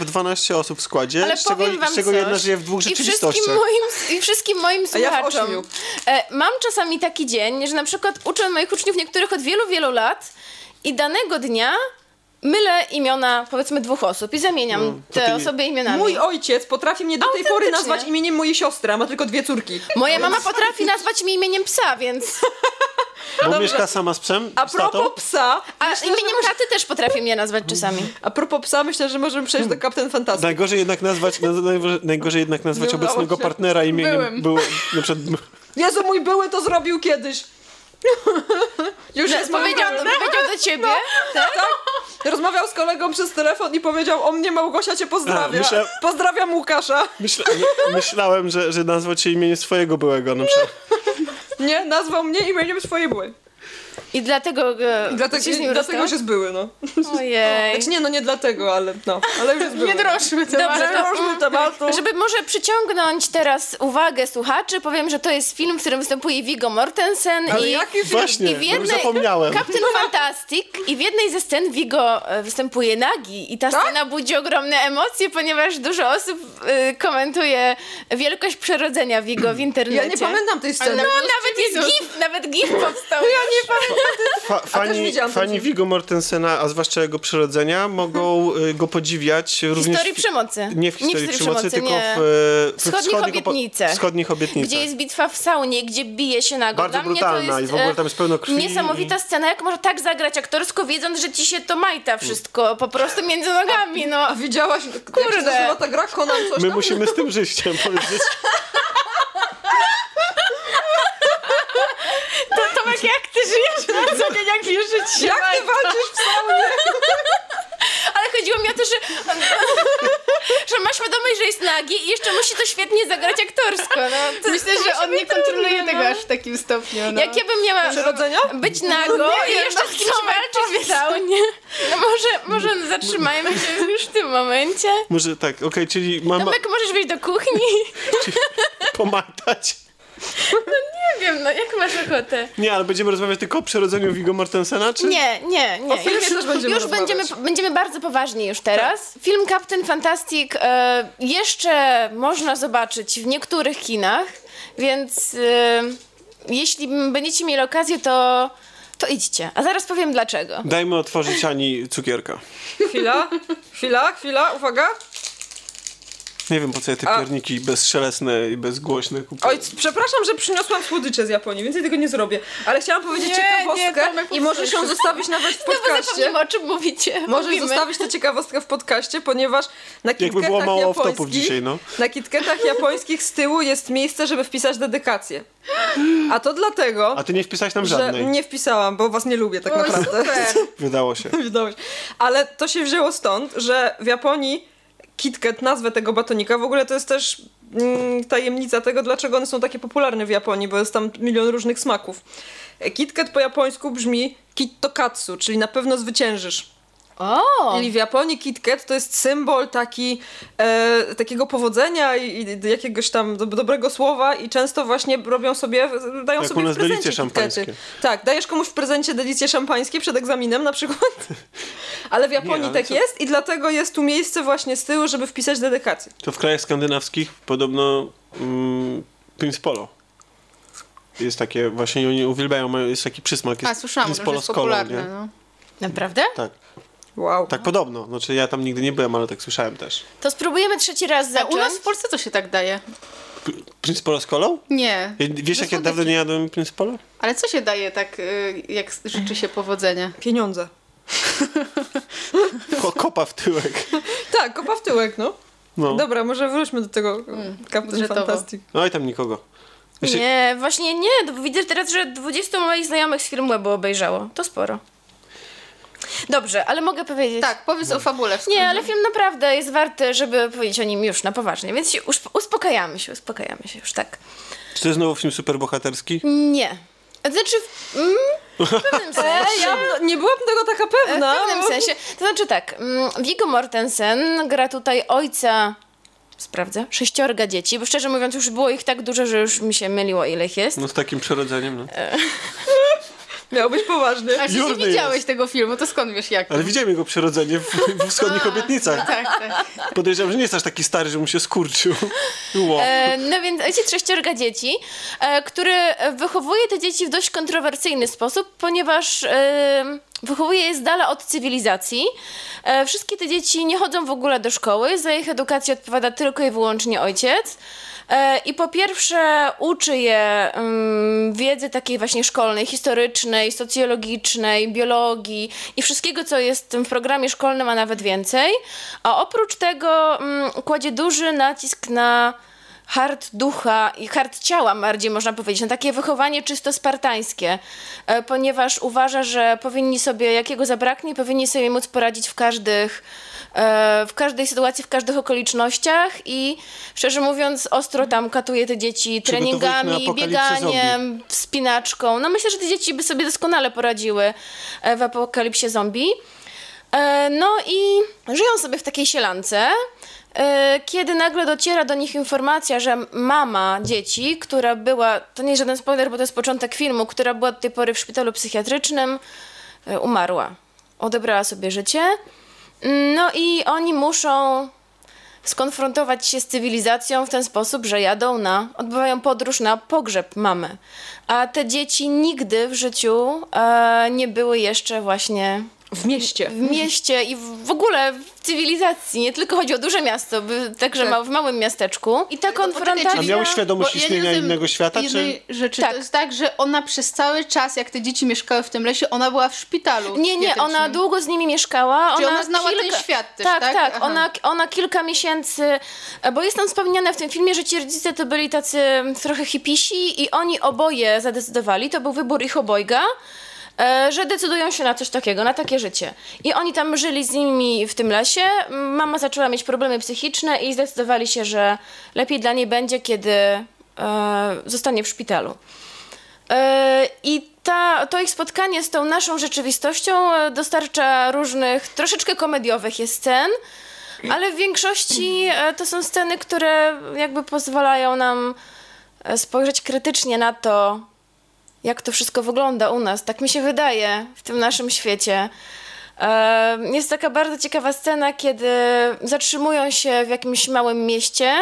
Speaker 1: y, 12 osób w składzie,
Speaker 2: Ale
Speaker 1: z czego,
Speaker 2: powiem wam
Speaker 1: z czego
Speaker 2: coś.
Speaker 1: jedna żyje w dwóch
Speaker 2: I wszystkim
Speaker 1: rzeczywistościach.
Speaker 2: moim, I wszystkim moim
Speaker 4: A ja w
Speaker 2: słuchaczom.
Speaker 4: ośmiu.
Speaker 2: E, mam czasami taki dzień, że na przykład uczę moich uczniów niektórych od wielu, wielu lat i danego dnia mylę imiona powiedzmy dwóch osób i zamieniam
Speaker 1: No,
Speaker 2: te
Speaker 1: ty-
Speaker 2: osoby imionami.
Speaker 4: Mój ojciec potrafi mnie do tej pory nazwać imieniem mojej siostry, a ma tylko dwie córki.
Speaker 2: Moja mama potrafi nazwać mnie imieniem psa, więc...
Speaker 1: Bo mieszka sama z psem,
Speaker 4: A propos psa,
Speaker 2: A
Speaker 4: myślę,
Speaker 2: imieniem
Speaker 4: może-
Speaker 2: taty też potrafi mnie nazwać czasami.
Speaker 4: a propos psa, myślę, że możemy przejść do Captain Fantastic.
Speaker 1: Najgorzej jednak nazwać, na- najgorzej- jednak nazwać obecnego
Speaker 4: się.
Speaker 1: partnera imieniem
Speaker 3: Byłym.
Speaker 1: było na przykład
Speaker 4: Jezu, mój były to zrobił kiedyś. Już jest mój
Speaker 2: Powiedział,
Speaker 4: były.
Speaker 2: powiedział do ciebie, tak?
Speaker 4: Tak? Rozmawiał z kolegą przez telefon i powiedział o mnie Małgosia cię pozdrawia.
Speaker 1: A, myślę-
Speaker 4: Pozdrawiam Łukasza.
Speaker 1: Myśla, my- myślałem, że, że nazwał cię imieniem swojego byłego na przykład.
Speaker 4: Nie, nazwał mnie imieniem swojej były.
Speaker 2: I dlatego, e,
Speaker 4: I dlatego,
Speaker 2: się z nim
Speaker 4: dlatego już jest były, no.
Speaker 2: Ojej.
Speaker 4: Znaczy nie, no nie dlatego, ale no. Ale już jest były.
Speaker 3: Nie drożmy tematu.
Speaker 2: Dobrze,
Speaker 4: tematu.
Speaker 2: Żeby może przyciągnąć teraz uwagę słuchaczy, powiem, że to jest film, w którym występuje Viggo Mortensen
Speaker 4: Ale
Speaker 2: i,
Speaker 4: jaki film?
Speaker 1: Właśnie,
Speaker 2: i w jednej,
Speaker 1: zapomniałem.
Speaker 2: Captain Fantastic i w jednej ze scen Viggo e, występuje nagi i ta
Speaker 4: Tak?
Speaker 2: scena budzi ogromne emocje, ponieważ dużo osób e, komentuje wielkość przerodzenia Viggo w internecie.
Speaker 4: Ja nie pamiętam tej sceny.
Speaker 3: Ale
Speaker 2: No,
Speaker 3: na-
Speaker 2: nawet jest gif, nawet gif powstał.
Speaker 4: Ja nie pamiętam.
Speaker 1: Fa, fani fani. Viggo Mortensena, a zwłaszcza jego przyrodzenia, mogą y, go podziwiać również...
Speaker 2: Historii
Speaker 1: w-
Speaker 2: przemocy.
Speaker 1: Nie w historii przemocy, tylko
Speaker 2: nie.
Speaker 1: w, y, w
Speaker 2: Wschodnich
Speaker 1: opo-
Speaker 2: obietnicach.
Speaker 1: Wschodnich obietnicach.
Speaker 2: Gdzie jest bitwa w saunie, gdzie bije się nago.
Speaker 1: Bardzo
Speaker 2: Dla mnie
Speaker 1: brutalna
Speaker 2: to
Speaker 1: i
Speaker 2: jest,
Speaker 1: w ogóle tam jest pełno krwi
Speaker 2: Niesamowita
Speaker 1: i-
Speaker 2: scena, jak może tak zagrać aktorsko, wiedząc, że ci się to majta wszystko po prostu między nogami, no.
Speaker 4: A widziałaś, jak się
Speaker 2: Kurde.
Speaker 4: ta gra? Conan coś
Speaker 1: My
Speaker 4: tam?
Speaker 1: musimy z tym żyć, chciałem powiedzieć.
Speaker 2: To Tomek, jak ty dzień, jak ci
Speaker 4: Jak ty walczysz w saunie?
Speaker 2: Ale chodziło mi o to, że, że ma świadomość, że jest nagi i jeszcze musi to świetnie zagrać aktorsko, no. To,
Speaker 3: Myślę,
Speaker 2: to
Speaker 3: że on nie kontroluje
Speaker 2: trudne,
Speaker 3: tego
Speaker 2: no.
Speaker 3: aż w takim stopniu. No.
Speaker 2: Jak ja bym miała
Speaker 4: Przyrodzenia?
Speaker 2: być nago i jeszcze z kimś walczyć w saunie, no może, może zatrzymajmy się już w tym momencie.
Speaker 1: Może tak, okej, czyli mam
Speaker 2: Tomek, możesz wyjść do kuchni?
Speaker 1: pomatać.
Speaker 2: Nie wiem, no jak masz ochotę?
Speaker 1: Nie, ale będziemy rozmawiać tylko o przyrodzeniu Viggo Mortensena, czy?
Speaker 2: Nie, nie, nie.
Speaker 4: O filmie
Speaker 2: już
Speaker 4: też będziemy
Speaker 2: już będziemy, będziemy bardzo poważni już teraz. Film Captain Fantastic e, jeszcze można zobaczyć w niektórych kinach, więc e, jeśli będziecie mieli okazję, to, to idźcie. A zaraz powiem dlaczego.
Speaker 1: Dajmy otworzyć Ani cukierka.
Speaker 4: Chwila, chwila, chwila, uwaga.
Speaker 1: Nie wiem, po co ja te
Speaker 4: A-
Speaker 1: pierniki bezszelestne i bezgłośne kupuję.
Speaker 4: Oj, przepraszam, że przyniosłam słodycze z Japonii, więcej tego nie zrobię. Ale chciałam powiedzieć
Speaker 3: Nie,
Speaker 4: ciekawostkę
Speaker 3: nie, Tomek,
Speaker 4: i możesz ją zostawić nawet w
Speaker 2: No bo
Speaker 4: podcaście.
Speaker 2: zapomnimy, o czym mówicie.
Speaker 4: Możesz
Speaker 2: Mówimy.
Speaker 4: zostawić tę ciekawostkę w podcaście, ponieważ na
Speaker 1: Jakby
Speaker 4: kitketach
Speaker 1: było mało
Speaker 4: japońskich,
Speaker 1: dzisiaj, no.
Speaker 4: na kitketach japońskich z tyłu jest miejsce, żeby wpisać dedykację. A to dlatego,
Speaker 1: A ty nie wpisałeś nam
Speaker 4: że
Speaker 1: żadnej.
Speaker 4: nie wpisałam, bo was nie lubię tak
Speaker 3: Oj,
Speaker 4: naprawdę.
Speaker 3: super.
Speaker 1: Wydało się.
Speaker 4: Wiadomo. Ale to się wzięło stąd, że w Japonii KitKat, nazwę tego batonika, w ogóle to jest też mm, tajemnica tego, dlaczego one są takie popularne w Japonii, bo jest tam milion różnych smaków. E, KitKat po japońsku brzmi kittokatsu, czyli na pewno zwyciężysz.
Speaker 2: O!
Speaker 4: Czyli w Japonii KitKat to jest symbol taki, e, takiego powodzenia i, i jakiegoś tam do, dobrego słowa i często właśnie robią sobie, dają
Speaker 1: Jak
Speaker 4: sobie
Speaker 1: u nas
Speaker 4: w prezencie KitKaty.
Speaker 1: szampańskie.
Speaker 4: Tak, dajesz komuś w prezencie delicje szampańskie przed egzaminem na przykład. Ale w Japonii
Speaker 1: ale
Speaker 4: tak
Speaker 1: co-
Speaker 4: jest i dlatego jest tu miejsce właśnie z tyłu, żeby wpisać dedykację.
Speaker 1: To w krajach skandynawskich podobno mm, Prince Polo. Jest takie, właśnie oni uwielbiają, jest taki przysmak. Jest
Speaker 3: A, słyszałam,
Speaker 1: Prince
Speaker 3: że
Speaker 1: Polo
Speaker 3: jest
Speaker 1: z kolą,
Speaker 3: popularne.
Speaker 1: nie?
Speaker 3: No.
Speaker 2: Naprawdę?
Speaker 1: Tak.
Speaker 4: Wow.
Speaker 1: Tak podobno. Znaczy ja tam nigdy nie byłem, ale tak słyszałem też.
Speaker 2: To spróbujemy trzeci raz
Speaker 3: A
Speaker 2: zacząć.
Speaker 3: u nas w Polsce to się tak daje?
Speaker 1: Prince Polo z kolą?
Speaker 3: Nie.
Speaker 1: Wiesz, jak ja dawno nie jadłem Prince Polo?
Speaker 3: Ale co się daje tak, y, jak życzy się powodzenia?
Speaker 4: Pieniądze.
Speaker 1: Ko kopa w tyłek.
Speaker 4: Tak, kopa w tyłek, no.
Speaker 1: No.
Speaker 4: Dobra, może wróćmy do tego Captain
Speaker 3: budżetowo.
Speaker 4: Fantastic.
Speaker 1: No i tam nikogo. Jeszcze-
Speaker 2: Nie, właśnie nie. Widzę teraz, że 20 moich znajomych z filmu obejrzało. To sporo. Dobrze, ale mogę powiedzieć.
Speaker 3: Tak, powiedz o fabule. w
Speaker 2: Nie, ale film naprawdę jest warty, żeby powiedzieć o nim już na poważnie, więc się usp- uspokajamy się, uspokajamy się już, tak.
Speaker 1: Czy to jest znowu film superbohaterski?
Speaker 2: Nie. Znaczy, mm, w pewnym sensie.
Speaker 4: Ej, ja nie byłam tego taka pewna.
Speaker 2: W pewnym sensie. To znaczy tak, mm, Viggo Mortensen gra tutaj ojca, sprawdzę, sześciorga dzieci, bo szczerze mówiąc już było ich tak dużo, że już mi się myliło ile ich jest.
Speaker 1: No z takim przerodzeniem, no.
Speaker 4: Miał być poważny.
Speaker 3: A czy nie widziałeś
Speaker 1: jest.
Speaker 3: tego filmu, to skąd wiesz jak?
Speaker 1: Ale widziałem jego przyrodzenie w, w wschodnich obietnicach.
Speaker 3: Tak, tak.
Speaker 1: Podejrzewam, że nie jest aż taki stary, że mu się skurczył. Ło.
Speaker 2: E, no więc ojciec sześciorga dzieci, e, który wychowuje te dzieci w dość kontrowersyjny sposób, ponieważ e, wychowuje je z dala od cywilizacji. E, wszystkie te dzieci nie chodzą w ogóle do szkoły, za ich edukację odpowiada tylko i wyłącznie ojciec. E, I po pierwsze uczy je mm, wiedzy takiej właśnie szkolnej, historycznej, socjologicznej, biologii i wszystkiego, co jest w programie szkolnym, a nawet więcej. A oprócz tego mm, kładzie duży nacisk na hart ducha i hart ciała bardziej można powiedzieć, na takie wychowanie czysto spartańskie, e, ponieważ uważa, że powinni sobie, jakiego zabraknie, powinni sobie móc poradzić w każdych w każdej sytuacji, w każdych okolicznościach i szczerze mówiąc ostro tam katuje te dzieci treningami, bieganiem, wspinaczką. No myślę, że te dzieci by sobie doskonale poradziły e, w apokalipsie zombie. E, No i żyją sobie w takiej sielance, e, kiedy nagle dociera do nich informacja, że mama dzieci, która była, to nie jest żaden spoiler, bo to jest początek filmu, która była do tej pory w szpitalu psychiatrycznym, umarła. Odebrała sobie życie. No i oni muszą skonfrontować się z cywilizacją w ten sposób, że jadą na, odbywają podróż na pogrzeb mamy. A te dzieci nigdy w życiu e, nie były jeszcze właśnie
Speaker 4: W mieście.
Speaker 2: w mieście i w ogóle w cywilizacji. Nie tylko chodzi o duże miasto, by, także
Speaker 3: Tak.
Speaker 2: ma, w małym miasteczku. I ta konfrontacja...
Speaker 1: A miały świadomość
Speaker 3: ja
Speaker 1: istnienia
Speaker 3: rozumiem
Speaker 1: innego świata, czy...
Speaker 3: rzeczy.
Speaker 2: Tak.
Speaker 3: To jest tak, że ona przez cały czas, jak te dzieci mieszkały w tym lesie, ona była w szpitalu.
Speaker 2: Nie, nie, ona długo z nimi mieszkała.
Speaker 3: Czyli ona znała ten świat też,
Speaker 2: tak?
Speaker 3: tak?
Speaker 2: Tak. Ona, ona kilka miesięcy, bo jest tam wspomniane w tym filmie, że ci rodzice to byli tacy trochę hipisi i oni oboje zadecydowali, to był wybór ich obojga, że decydują się na coś takiego, na takie życie. I oni tam żyli z nimi w tym lesie. Mama zaczęła mieć problemy psychiczne i zdecydowali się, że lepiej dla niej będzie, kiedy e, zostanie w szpitalu. E, I ta, to ich spotkanie z tą naszą rzeczywistością e, dostarcza różnych, troszeczkę komediowych jest scen, ale w większości e, to są sceny, które jakby pozwalają nam e, spojrzeć krytycznie na to, jak to wszystko wygląda u nas. Tak mi się wydaje w tym naszym świecie. Jest taka bardzo ciekawa scena, kiedy zatrzymują się w jakimś małym mieście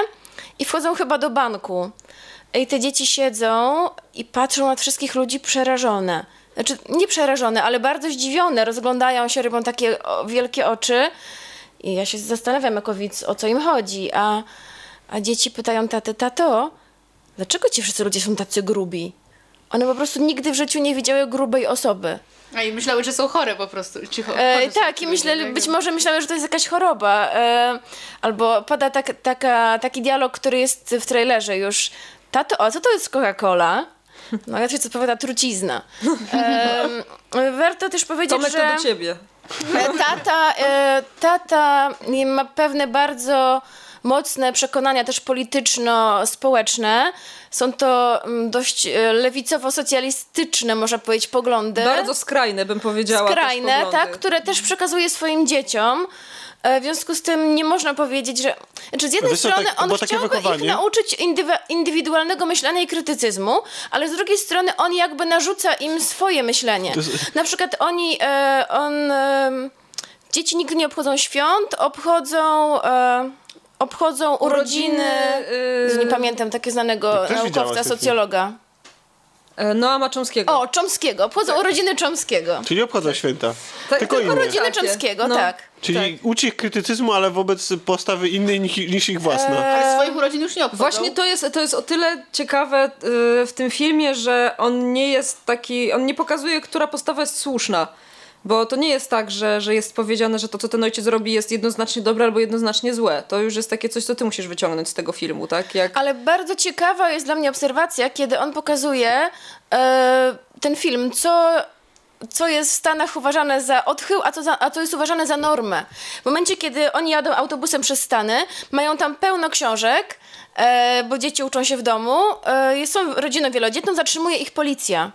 Speaker 2: i wchodzą chyba do banku. I te dzieci siedzą i patrzą na wszystkich ludzi przerażone. Znaczy, nie przerażone, ale bardzo zdziwione. Rozglądają się, robią takie wielkie oczy. I ja się zastanawiam jako widz, o co im chodzi. A, a dzieci pytają tatę, tato, dlaczego ci wszyscy ludzie są tacy grubi? One po prostu nigdy w życiu nie widziały grubej osoby.
Speaker 3: A i myślały, że są chore po prostu. Czy
Speaker 2: E,
Speaker 3: chore są
Speaker 2: tak, i
Speaker 3: tak?
Speaker 2: być może myślały, że to jest jakaś choroba. E, albo pada tak, taka, taki dialog, który jest w trailerze już. Tato, a co to jest Coca-Cola? No ja co powiada trucizna. E, warto też powiedzieć,
Speaker 4: Tomek
Speaker 2: że...
Speaker 4: to do ciebie.
Speaker 2: E, Tata, e, tata ma pewne bardzo mocne przekonania też polityczno-społeczne. Są to mm, dość e, lewicowo-socjalistyczne, można powiedzieć, poglądy.
Speaker 4: Bardzo skrajne, bym powiedziała.
Speaker 2: Skrajne, tak, które też przekazuje swoim dzieciom. E, W związku z tym nie można powiedzieć, że. Znaczy, z jednej
Speaker 1: wiesz
Speaker 2: strony
Speaker 1: tak-
Speaker 2: on chciałby ich
Speaker 1: wychowanie.
Speaker 2: nauczyć indywi- indywidualnego myślenia i krytycyzmu, ale z drugiej strony on jakby narzuca im swoje myślenie.
Speaker 1: Jest-
Speaker 2: Na przykład oni. E, on. E, dzieci nigdy nie obchodzą świąt, obchodzą. E, obchodzą urodziny.
Speaker 4: yy,
Speaker 2: Nie pamiętam takiego znanego naukowca, socjologa.
Speaker 4: E, Noa Macząskiego.
Speaker 2: O, Chomskiego. Obchodzą urodziny Chomskiego.
Speaker 1: Czyli obchodzą święta.
Speaker 4: Tak,
Speaker 1: tylko
Speaker 4: tylko.
Speaker 2: Urodziny
Speaker 4: Takie.
Speaker 2: Chomskiego,
Speaker 4: No.
Speaker 2: tak.
Speaker 1: Czyli uczy ich krytycyzmu, ale wobec postawy innej niż, niż ich własna.
Speaker 3: Ale swoich urodzin już nie obchodzą.
Speaker 4: Właśnie to jest, to jest o tyle ciekawe y, w tym filmie, że on nie jest taki, on nie pokazuje, która postawa jest słuszna. Bo to nie jest tak, że, że jest powiedziane, że to, co ten ojciec robi, jest jednoznacznie dobre albo jednoznacznie złe. To już jest takie coś, co ty musisz wyciągnąć z tego filmu, tak? Jak...
Speaker 2: Ale bardzo ciekawa jest dla mnie obserwacja, kiedy on pokazuje e, ten film, co, co jest w Stanach uważane za odchył, a co, za, a co jest uważane za normę. W momencie, kiedy oni jadą autobusem przez Stany, mają tam pełno książek, e, bo dzieci uczą się w domu, e, są rodziną wielodzietną, zatrzymuje ich policja.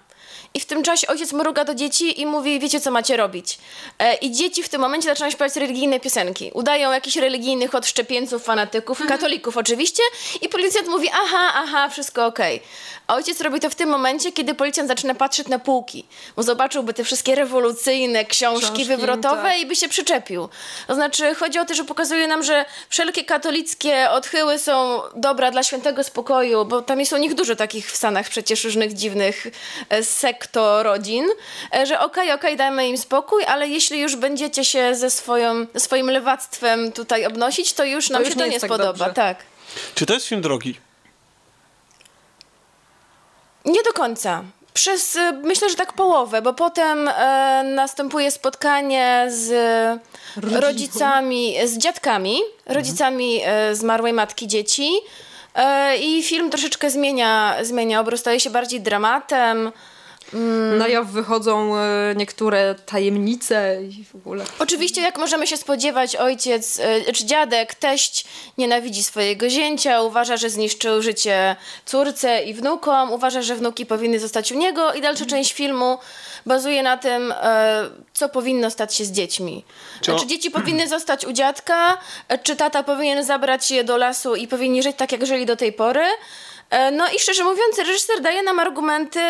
Speaker 2: I w tym czasie ojciec mruga do dzieci i mówi, wiecie co macie robić. E, I dzieci w tym momencie zaczynają śpiewać religijne piosenki. Udają jakichś religijnych odszczepieńców, fanatyków, katolików oczywiście. I policjant mówi, aha, aha, wszystko okej. A ojciec robi to w tym momencie, kiedy policjant zaczyna patrzeć na półki. Bo zobaczyłby te wszystkie rewolucyjne książki,
Speaker 4: Książki,
Speaker 2: wywrotowe
Speaker 4: tak.
Speaker 2: i by się przyczepił. To znaczy, chodzi o to, że pokazuje nam, że wszelkie katolickie odchyły są dobra dla świętego spokoju, bo tam jest u nich dużo takich w Stanach przecież różnych dziwnych e, sektorodzin, e, że okej, okej, dajmy im spokój, ale jeśli już będziecie się ze swoją, swoim lewactwem tutaj obnosić, to już nam
Speaker 4: już
Speaker 2: się
Speaker 4: nie
Speaker 2: to nie
Speaker 4: tak
Speaker 2: spodoba.
Speaker 4: dobrze.
Speaker 2: Tak.
Speaker 1: Czy to jest film drogi?
Speaker 2: Nie do końca. Przez, y, myślę, że tak połowę, bo potem e, następuje spotkanie z rodzicami, z dziadkami, rodzicami e, zmarłej matki dzieci e, i film troszeczkę zmienia, zmienia obraz, staje się bardziej dramatem.
Speaker 4: Na jaw wychodzą e, niektóre tajemnice i w ogóle.
Speaker 2: Oczywiście, jak możemy się spodziewać, ojciec e, czy dziadek, teść nienawidzi swojego zięcia, uważa, że zniszczył życie córce i wnukom, uważa, że wnuki powinny zostać u niego i dalsza część filmu bazuje na tym, e, co powinno stać się z dziećmi.
Speaker 1: Czy
Speaker 2: Czy,
Speaker 1: o-
Speaker 2: dzieci powinny zostać u dziadka, czy tata powinien zabrać je do lasu i powinni żyć tak, jak żyli do tej pory. No i szczerze mówiąc, reżyser daje nam argumenty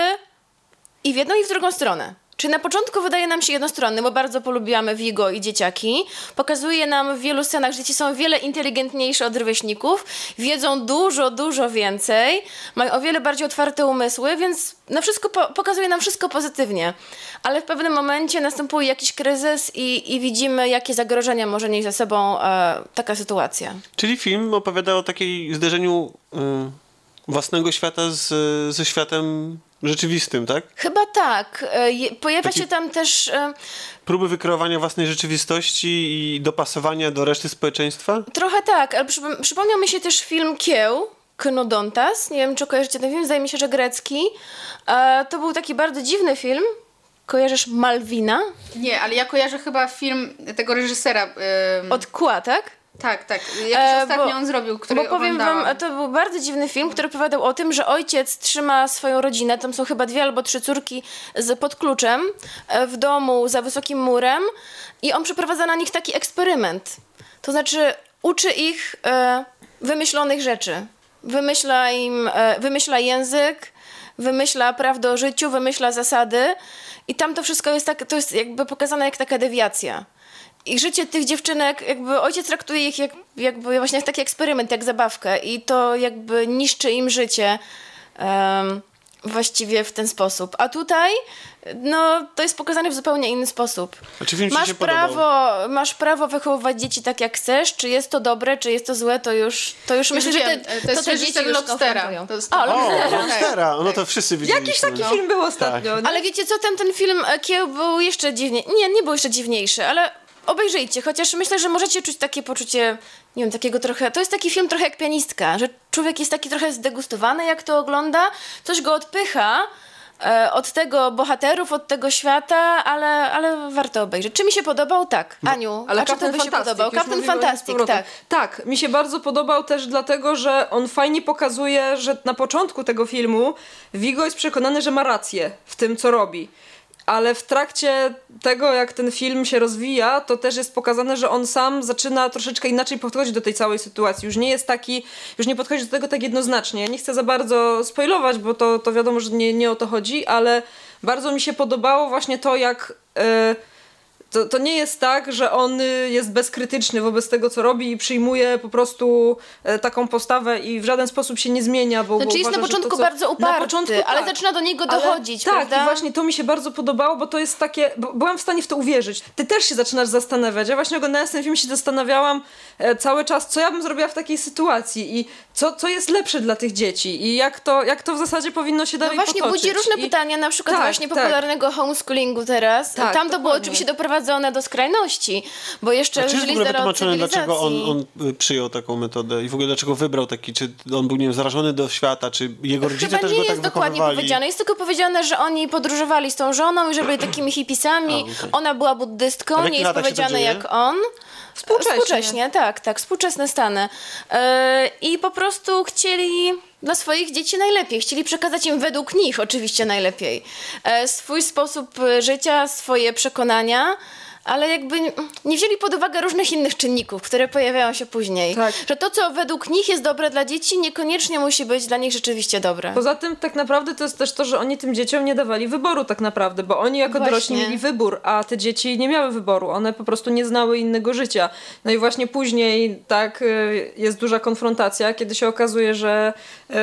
Speaker 2: i w jedną i w drugą stronę. Czy na początku wydaje nam się jednostronny, bo bardzo polubiamy Vigo i dzieciaki. Pokazuje nam w wielu scenach, że dzieci są wiele inteligentniejsze od rówieśników, wiedzą dużo, dużo więcej, mają o wiele bardziej otwarte umysły, więc na wszystko po- pokazuje nam wszystko pozytywnie. Ale w pewnym momencie następuje jakiś kryzys i, i widzimy, jakie zagrożenia może nieść za sobą e, taka sytuacja.
Speaker 1: Czyli film opowiada o takiej zderzeniu y, własnego świata z, ze światem rzeczywistym, tak?
Speaker 2: Chyba tak. E, Pojawia
Speaker 1: Taki-
Speaker 2: się tam też... E,
Speaker 1: Próby wykreowania własnej rzeczywistości i dopasowania do reszty społeczeństwa?
Speaker 2: Trochę tak, ale przypom- przypomniał mi się też film Kieł, Knodontas. Nie wiem, czy kojarzycie ten film, zdaje mi się, że grecki. E, to był taki bardzo dziwny film. Kojarzysz Malwina?
Speaker 3: Nie, ale ja kojarzę chyba film tego reżysera. ym,
Speaker 2: Od Kła, tak?
Speaker 3: Tak, tak. Jakiś
Speaker 2: E,
Speaker 3: ostatnio
Speaker 2: bo-
Speaker 3: on zrobił, który
Speaker 2: Bo powiem
Speaker 3: oglądałam.
Speaker 2: wam, to był bardzo dziwny film, który opowiadał o tym, że ojciec trzyma swoją rodzinę, tam są chyba dwie albo trzy córki z, pod kluczem, e, w domu za wysokim murem i on przeprowadza na nich taki eksperyment. To znaczy uczy ich e, wymyślonych rzeczy. Wymyśla im, e, wymyśla język, wymyśla prawdę o życiu, wymyśla zasady i tam to wszystko jest tak, to jest jakby pokazane jak taka dewiacja. I życie tych dziewczynek, jakby ojciec traktuje ich jak, jakby właśnie jak taki eksperyment, jak zabawkę i to jakby niszczy im życie em, właściwie w ten sposób. A tutaj, no, to jest pokazane w zupełnie inny sposób.
Speaker 1: A czy film ci
Speaker 2: Masz
Speaker 1: podobał?
Speaker 2: prawo, masz prawo wychowywać dzieci tak jak chcesz, czy jest to dobre, czy jest to złe, to już, to już
Speaker 3: Już
Speaker 2: myślę, że
Speaker 3: wiem,
Speaker 2: te,
Speaker 3: e, to jest
Speaker 2: te
Speaker 3: reżyser
Speaker 2: dzieci
Speaker 3: Lobstera. To jest-
Speaker 2: A,
Speaker 3: O,
Speaker 2: Lobstera.
Speaker 1: O, Monstera! No to wszyscy widzieliśmy.
Speaker 4: Jakiś taki
Speaker 3: No.
Speaker 4: film był ostatnio. nie?
Speaker 2: Ale wiecie co, ten, ten film e, Kieł był jeszcze dziwnie. Nie, nie był jeszcze dziwniejszy, ale obejrzyjcie, chociaż myślę, że możecie czuć takie poczucie, nie wiem, takiego trochę. To jest taki film trochę jak pianistka, że człowiek jest taki trochę zdegustowany, jak to ogląda, coś go odpycha. e, Od tego bohaterów, od tego świata, ale, ale warto obejrzeć. Czy mi się podobał? Tak. Aniu,
Speaker 4: Ale
Speaker 2: a czy to
Speaker 4: Captain
Speaker 2: by się podobał? Captain Fantastic, tak.
Speaker 4: Tak, mi się bardzo podobał też dlatego, że on fajnie pokazuje, że na początku tego filmu Vigo jest przekonany, że ma rację w tym, co robi. Ale w trakcie tego, jak ten film się rozwija, to też jest pokazane, że on sam zaczyna troszeczkę inaczej podchodzić do tej całej sytuacji. Już nie jest taki, już nie podchodzi do tego tak jednoznacznie. Ja nie chcę za bardzo spoilować, bo to, to wiadomo, że nie, nie o to chodzi, ale bardzo mi się podobało właśnie to, jak. e, to, to nie jest tak, że on y, jest bezkrytyczny wobec tego, co robi i przyjmuje po prostu e, taką postawę i w żaden sposób się nie zmienia, bo,
Speaker 2: Znaczy
Speaker 4: bo
Speaker 2: jest
Speaker 4: uważa,
Speaker 2: na
Speaker 4: że to,
Speaker 2: początku
Speaker 4: co-
Speaker 2: bardzo uparty,
Speaker 4: początku,
Speaker 2: ale
Speaker 4: tak.
Speaker 2: zaczyna do niego
Speaker 4: Ale
Speaker 2: dochodzić,
Speaker 4: Tak,
Speaker 2: prawda?
Speaker 4: i właśnie to mi się bardzo podobało, bo to jest takie. Bo byłam w stanie w to uwierzyć. Ty też się zaczynasz zastanawiać. Ja właśnie oglądając ten film się zastanawiałam e, cały czas, co ja bym zrobiła w takiej sytuacji i co, co jest lepsze dla tych dzieci i jak to, jak to w zasadzie powinno się
Speaker 2: No
Speaker 4: dalej
Speaker 2: właśnie
Speaker 4: potoczyć.
Speaker 2: budzi różne
Speaker 4: I...
Speaker 2: pytania, na przykład
Speaker 4: Tak,
Speaker 2: właśnie
Speaker 4: tak.
Speaker 2: popularnego homeschoolingu teraz.
Speaker 4: Tak,
Speaker 2: Tam to było
Speaker 4: dokładnie.
Speaker 2: oczywiście doprowadzone do skrajności, bo jeszcze
Speaker 1: A czy jest w ogóle wytłumaczone, dlaczego on, on y, przyjął taką metodę i w ogóle dlaczego wybrał taki, czy on był, nie wiem, zarażony do świata, czy jego rodzice też
Speaker 2: nie
Speaker 1: go
Speaker 2: jest
Speaker 1: tak
Speaker 2: dokładnie
Speaker 1: wychowywali?
Speaker 2: powiedziane. Jest tylko powiedziane, że oni podróżowali z tą żoną i że byli takimi hipisami.
Speaker 1: A, okej.
Speaker 2: Ona była buddystką, nie jest powiedziane jak on.
Speaker 4: Współcześnie.
Speaker 2: Współcześnie, tak, tak, współczesne Stany. E, I po prostu chcieli dla swoich dzieci najlepiej. Chcieli przekazać im według nich oczywiście najlepiej. E, swój sposób życia, swoje przekonania. Ale jakby nie wzięli pod uwagę różnych innych czynników, które pojawiają się później.
Speaker 4: Tak.
Speaker 2: Że to, co według nich jest dobre dla dzieci, niekoniecznie musi być dla nich rzeczywiście dobre.
Speaker 4: Poza tym tak naprawdę to jest też to, że oni tym dzieciom nie dawali wyboru tak naprawdę, bo oni jako
Speaker 2: Właśnie.
Speaker 4: dorośli mieli wybór, a te dzieci nie miały wyboru. One po prostu nie znały innego życia. No i właśnie później tak y, jest duża konfrontacja, kiedy się okazuje, że y,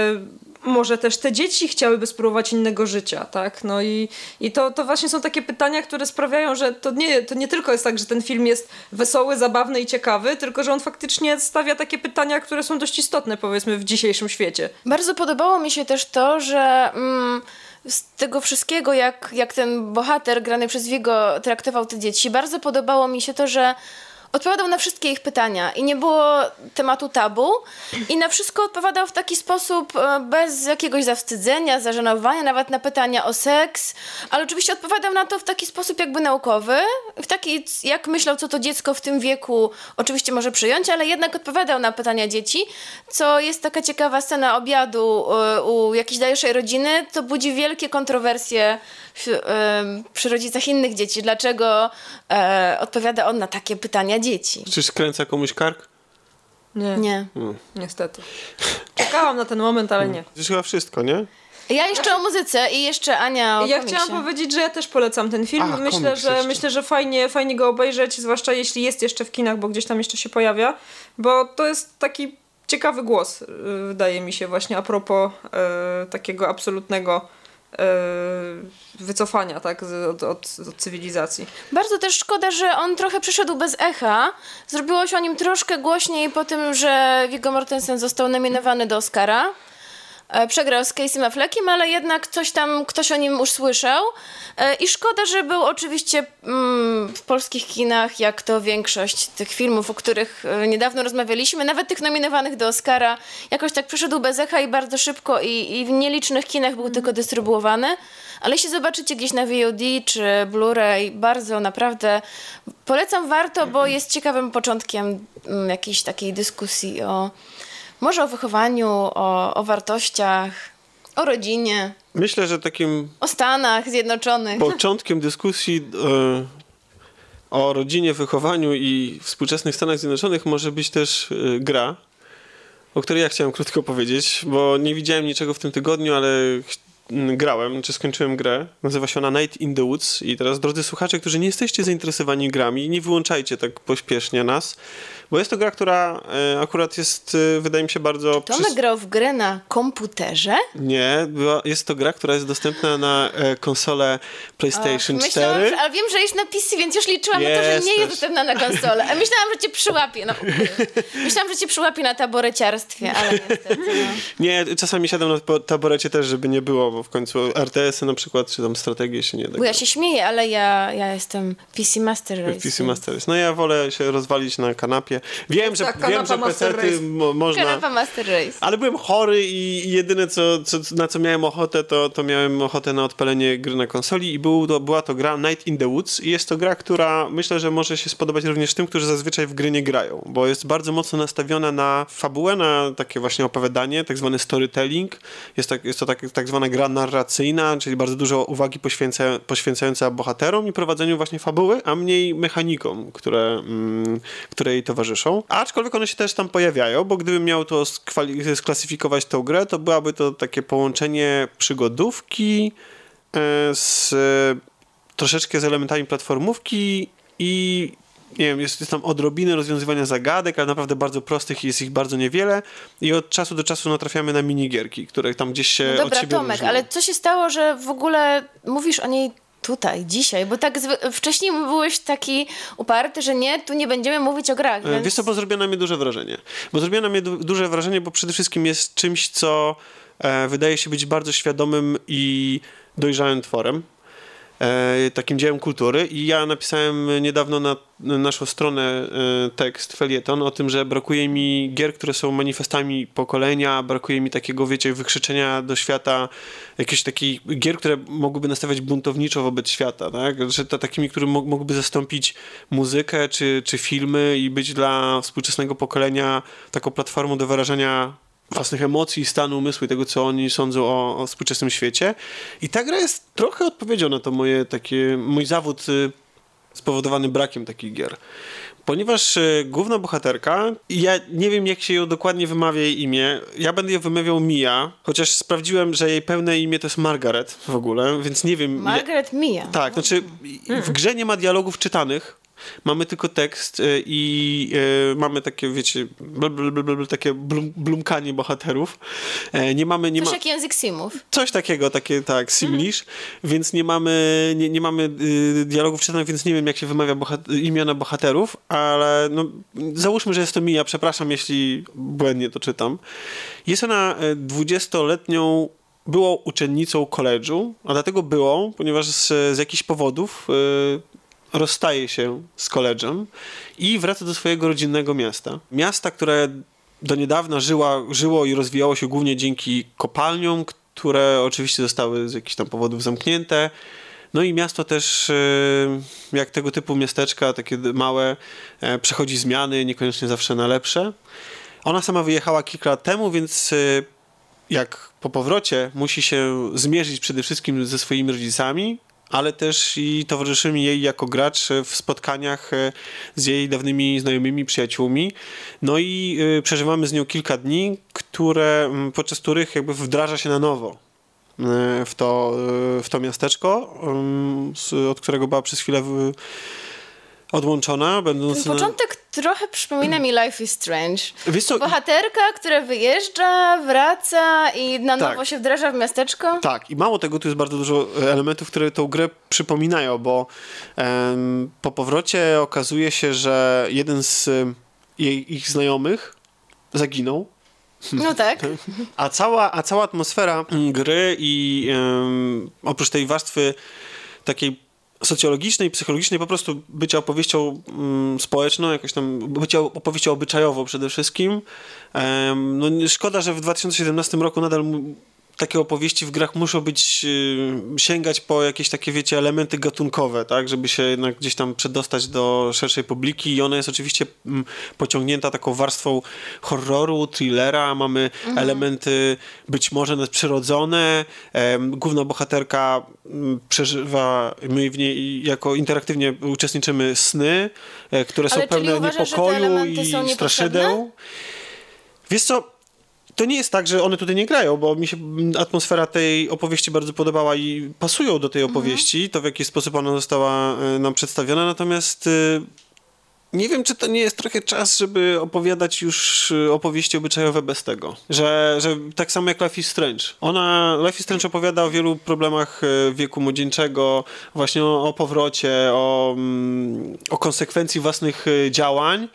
Speaker 4: może też te dzieci chciałyby spróbować innego życia, tak? No i, i to, to właśnie są takie pytania, które sprawiają, że to nie, to nie tylko jest tak, że ten film jest wesoły, zabawny i ciekawy, tylko że on faktycznie stawia takie pytania, które są dość istotne powiedzmy w dzisiejszym świecie.
Speaker 2: Bardzo podobało mi się też to, że mm, z tego wszystkiego, jak, jak ten bohater grany przez Vigo traktował te dzieci, bardzo podobało mi się to, że odpowiadał na wszystkie ich pytania i nie było tematu tabu i na wszystko odpowiadał w taki sposób e, bez jakiegoś zawstydzenia, zażenowania, nawet na pytania o seks, ale oczywiście odpowiadał na to w taki sposób jakby naukowy, w taki jak myślał, co to dziecko w tym wieku oczywiście może przyjąć, ale jednak odpowiadał na pytania dzieci, co jest taka ciekawa scena obiadu e, u jakiejś dalszej rodziny, to budzi wielkie kontrowersje e, przy rodzicach innych dzieci. Dlaczego odpowiada on na takie pytania dzieci?
Speaker 1: Czy skręca komuś kark?
Speaker 4: Nie,
Speaker 2: Nie.
Speaker 4: niestety. Czekałam na ten moment, ale nie.
Speaker 1: To chyba wszystko, nie?
Speaker 2: Ja jeszcze o muzyce i jeszcze Ania o
Speaker 4: Ja
Speaker 2: komiksie.
Speaker 4: chciałam powiedzieć, że ja też polecam ten film.
Speaker 1: A,
Speaker 4: myślę, że,
Speaker 1: jeszcze.
Speaker 4: myślę, że fajnie, fajnie go obejrzeć, zwłaszcza jeśli jest jeszcze w kinach, bo gdzieś tam jeszcze się pojawia, bo to jest taki ciekawy głos, y, wydaje mi się, właśnie a propos y, takiego absolutnego wycofania tak, od, od, od cywilizacji.
Speaker 2: Bardzo też szkoda, że on trochę przyszedł bez echa. Zrobiło się o nim troszkę głośniej po tym, że Viggo Mortensen został nominowany do Oscara. E, Przegrał z Casey Affleckiem, ale jednak coś tam, ktoś o nim już słyszał. E, I szkoda, że był oczywiście mm, w polskich kinach, jak to większość tych filmów, o których e, niedawno rozmawialiśmy, nawet tych nominowanych do Oscara, jakoś tak przyszedł bez echa i bardzo szybko i, i w nielicznych kinach był tylko dystrybuowany. Ale jeśli zobaczycie gdzieś na VOD czy Blu-ray, bardzo naprawdę polecam, warto, bo jest ciekawym początkiem mm, jakiejś takiej dyskusji o może o wychowaniu, o, o wartościach, o rodzinie,
Speaker 1: Myślę, że takim
Speaker 2: o Stanach Zjednoczonych.
Speaker 1: początkiem dyskusji e, o rodzinie, wychowaniu i współczesnych Stanach Zjednoczonych może być też e, gra, o której ja chciałem krótko powiedzieć, bo nie widziałem niczego w tym tygodniu, ale grałem, czy skończyłem grę. Nazywa się ona Night in the Woods i teraz, drodzy słuchacze, którzy nie jesteście zainteresowani grami, nie wyłączajcie tak pośpiesznie nas, bo jest to gra, która e, akurat jest, e, wydaje mi się, bardzo...
Speaker 2: To
Speaker 1: przys-
Speaker 2: on grał w grę na komputerze?
Speaker 1: Nie, była, jest to gra, która jest dostępna na e, konsolę PlayStation
Speaker 2: Ach,
Speaker 1: 4.
Speaker 2: Myślałam, że, ale wiem, że jest na PC, więc już liczyłam na to, że
Speaker 1: Jest
Speaker 2: nie jest
Speaker 1: też.
Speaker 2: dostępna na konsolę. A myślałam, że cię przyłapie. No. Myślałam, że cię przyłapie na taboreciarstwie, ale niestety. No.
Speaker 1: Nie, czasami siadam na taborecie też, żeby nie było, bo w końcu RTS-y na przykład, czy tam strategie się nie da.
Speaker 2: Bo ja się śmieję, ale ja, ja jestem PC Master Race.
Speaker 1: PC Master Race. No ja wolę się rozwalić na kanapie. Wiem, że,
Speaker 4: Tak,
Speaker 1: wiem, że mo- można...
Speaker 2: Kanapa Master Race.
Speaker 1: Ale byłem chory i jedyne, co, co, na co miałem ochotę, to, to miałem ochotę na odpalenie gry na konsoli i był to, była to gra Night in the Woods i jest to gra, która myślę, że może się spodobać również tym, którzy zazwyczaj w gry nie grają, bo jest bardzo mocno nastawiona na fabułę, na takie właśnie opowiadanie, tak zwany storytelling. Jest, tak, jest to tak, tak zwana gra narracyjna, czyli bardzo dużo uwagi poświęca, poświęcająca bohaterom i prowadzeniu właśnie fabuły, a mniej mechanikom, które, mm, które jej towarzyszą. Aczkolwiek one się też tam pojawiają, bo gdybym miał to sklasyfikować tą grę, to byłaby to takie połączenie przygodówki e, z troszeczkę z elementami platformówki i nie wiem, jest, jest tam odrobinę rozwiązywania zagadek, ale naprawdę bardzo prostych i jest ich bardzo niewiele i od czasu do czasu natrafiamy na minigierki, które tam gdzieś się
Speaker 2: No
Speaker 1: od
Speaker 2: dobra,
Speaker 1: siebie
Speaker 2: Tomek,
Speaker 1: różnią.
Speaker 2: ale co się stało, że w ogóle mówisz o niej tutaj, dzisiaj? Bo tak wcześniej byłeś taki uparty, że nie, tu nie będziemy mówić o grach,
Speaker 1: E,
Speaker 2: więc...
Speaker 1: Wiesz co, bo zrobiło na mnie duże wrażenie. Bo zrobiło na mnie du- duże wrażenie, bo przede wszystkim jest czymś, co e, wydaje się być bardzo świadomym i dojrzałym tworem. E, takim dziełem kultury i ja napisałem niedawno na, na naszą stronę e, tekst, felieton o tym, że brakuje mi gier, które są manifestami pokolenia, brakuje mi takiego, wiecie, wykrzyczenia do świata, jakichś takich gier, które mogłyby nastawiać buntowniczo wobec świata, tak? Że to takimi, które mo- mogłyby zastąpić muzykę czy, czy filmy i być dla współczesnego pokolenia taką platformą do wyrażania własnych emocji, stanu umysłu i tego, co oni sądzą o, o współczesnym świecie. I ta gra jest trochę odpowiedzią na to moje takie, mój zawód y, spowodowany brakiem takich gier. Ponieważ y, główna bohaterka, ja nie wiem jak się ją dokładnie wymawia jej imię, ja będę ją wymawiał Mia, chociaż sprawdziłem, że jej pełne imię to jest Margaret w ogóle, więc nie wiem...
Speaker 2: Margaret Mia.
Speaker 1: Tak, znaczy w grze nie ma dialogów czytanych. Mamy tylko tekst y, i y, mamy takie, wiecie, bl, bl, bl, takie blum, blumkanie bohaterów. E, nie mamy, nie
Speaker 2: Coś
Speaker 1: ma,
Speaker 2: jak język Simów.
Speaker 1: coś takiego, takie, tak, simlish, więc nie mamy, nie, nie mamy y, dialogów czytanych, więc nie wiem, jak się wymawia bohat- imiona bohaterów, ale no, załóżmy, że jest to Mija, przepraszam, jeśli błędnie to czytam. Jest ona e, 20-letnią byłą uczennicą koledżu, a dlatego byłą, ponieważ z, z jakichś powodów rozstaje się z koledżem i wraca do swojego rodzinnego miasta. Miasta, które do niedawna żyła, żyło i rozwijało się głównie dzięki kopalniom, które oczywiście zostały z jakichś tam powodów zamknięte. No i miasto też, y, jak tego typu miasteczka, takie małe, e, przechodzi zmiany, niekoniecznie zawsze na lepsze. Ona sama wyjechała kilka lat temu, więc y, jak po powrocie musi się zmierzyć przede wszystkim ze swoimi rodzicami, ale też i towarzyszymi jej jako gracz w spotkaniach e, z jej dawnymi znajomymi, przyjaciółmi. No i y, przeżywamy z nią kilka dni, które, podczas których jakby wdraża się na nowo e, w to, e, w to miasteczko, od którego była przez chwilę w, odłączona, będąc
Speaker 2: Ten
Speaker 1: na...
Speaker 2: początek trochę przypomina mi Life is Strange.
Speaker 1: Wiesz co,
Speaker 2: Bohaterka, która wyjeżdża, wraca i na
Speaker 1: Tak.
Speaker 2: nowo się wdraża w miasteczko.
Speaker 1: Tak, i mało tego, tu jest bardzo dużo elementów, które tą grę przypominają, bo em, po powrocie okazuje się, że jeden z em, jej, ich znajomych zaginął,
Speaker 2: No tak.
Speaker 1: a cała, a cała atmosfera mm, gry i em, oprócz tej warstwy takiej socjologicznej, psychologicznej, po prostu bycia opowieścią mm, społeczną, jakoś tam bycia opowieścią obyczajową przede wszystkim. No, szkoda, że w 2017 roku nadal takie opowieści w grach muszą być, y, sięgać po jakieś takie, wiecie, elementy gatunkowe, tak, żeby się jednak gdzieś tam przedostać do szerszej publiki i ona jest oczywiście mm, pociągnięta taką warstwą horroru, thrillera, mamy elementy być może nadprzyrodzone, główna bohaterka mm, przeżywa, my w niej jako interaktywnie uczestniczymy sny, e, które są
Speaker 2: Ale
Speaker 1: pełne
Speaker 2: uważasz,
Speaker 1: niepokoju i straszydeł. Wiesz co, to nie jest tak, że one tutaj nie grają, bo mi się atmosfera tej opowieści bardzo podobała i pasują do tej
Speaker 2: Mhm.
Speaker 1: opowieści, to w jaki sposób ona została e, nam przedstawiona, natomiast e, nie wiem, czy to nie jest trochę czas, żeby opowiadać już e, opowieści obyczajowe bez tego. Że, że tak samo jak Life is Strange. Ona, Life is Strange opowiada o wielu problemach wieku młodzieńczego, właśnie o, o powrocie, o, mm, o konsekwencji własnych działań.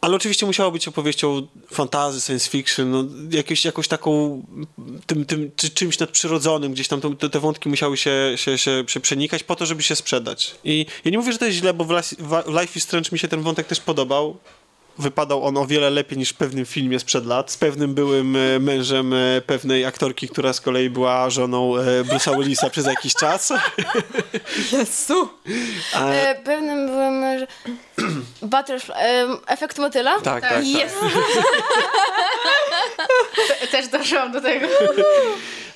Speaker 1: Ale oczywiście musiało być opowieścią fantazy, science fiction, no, jakieś, jakąś taką tym, tym, czy, czymś nadprzyrodzonym, gdzieś tam te, te wątki musiały się, się, się, się przenikać po to, żeby się sprzedać. I ja nie mówię, że to jest źle, bo w Life is Strange mi się ten wątek też podobał. Wypadał on o wiele lepiej niż w pewnym filmie sprzed lat, z pewnym byłym e, mężem e, pewnej aktorki, która z kolei była żoną e, Bruce'a Willisa przez jakiś czas.
Speaker 4: Jezu!
Speaker 2: E, pewnym byłem... że- Butterfly... E, efekt motyla?
Speaker 1: Tak, tak, tak.
Speaker 3: Też doszłam do tego.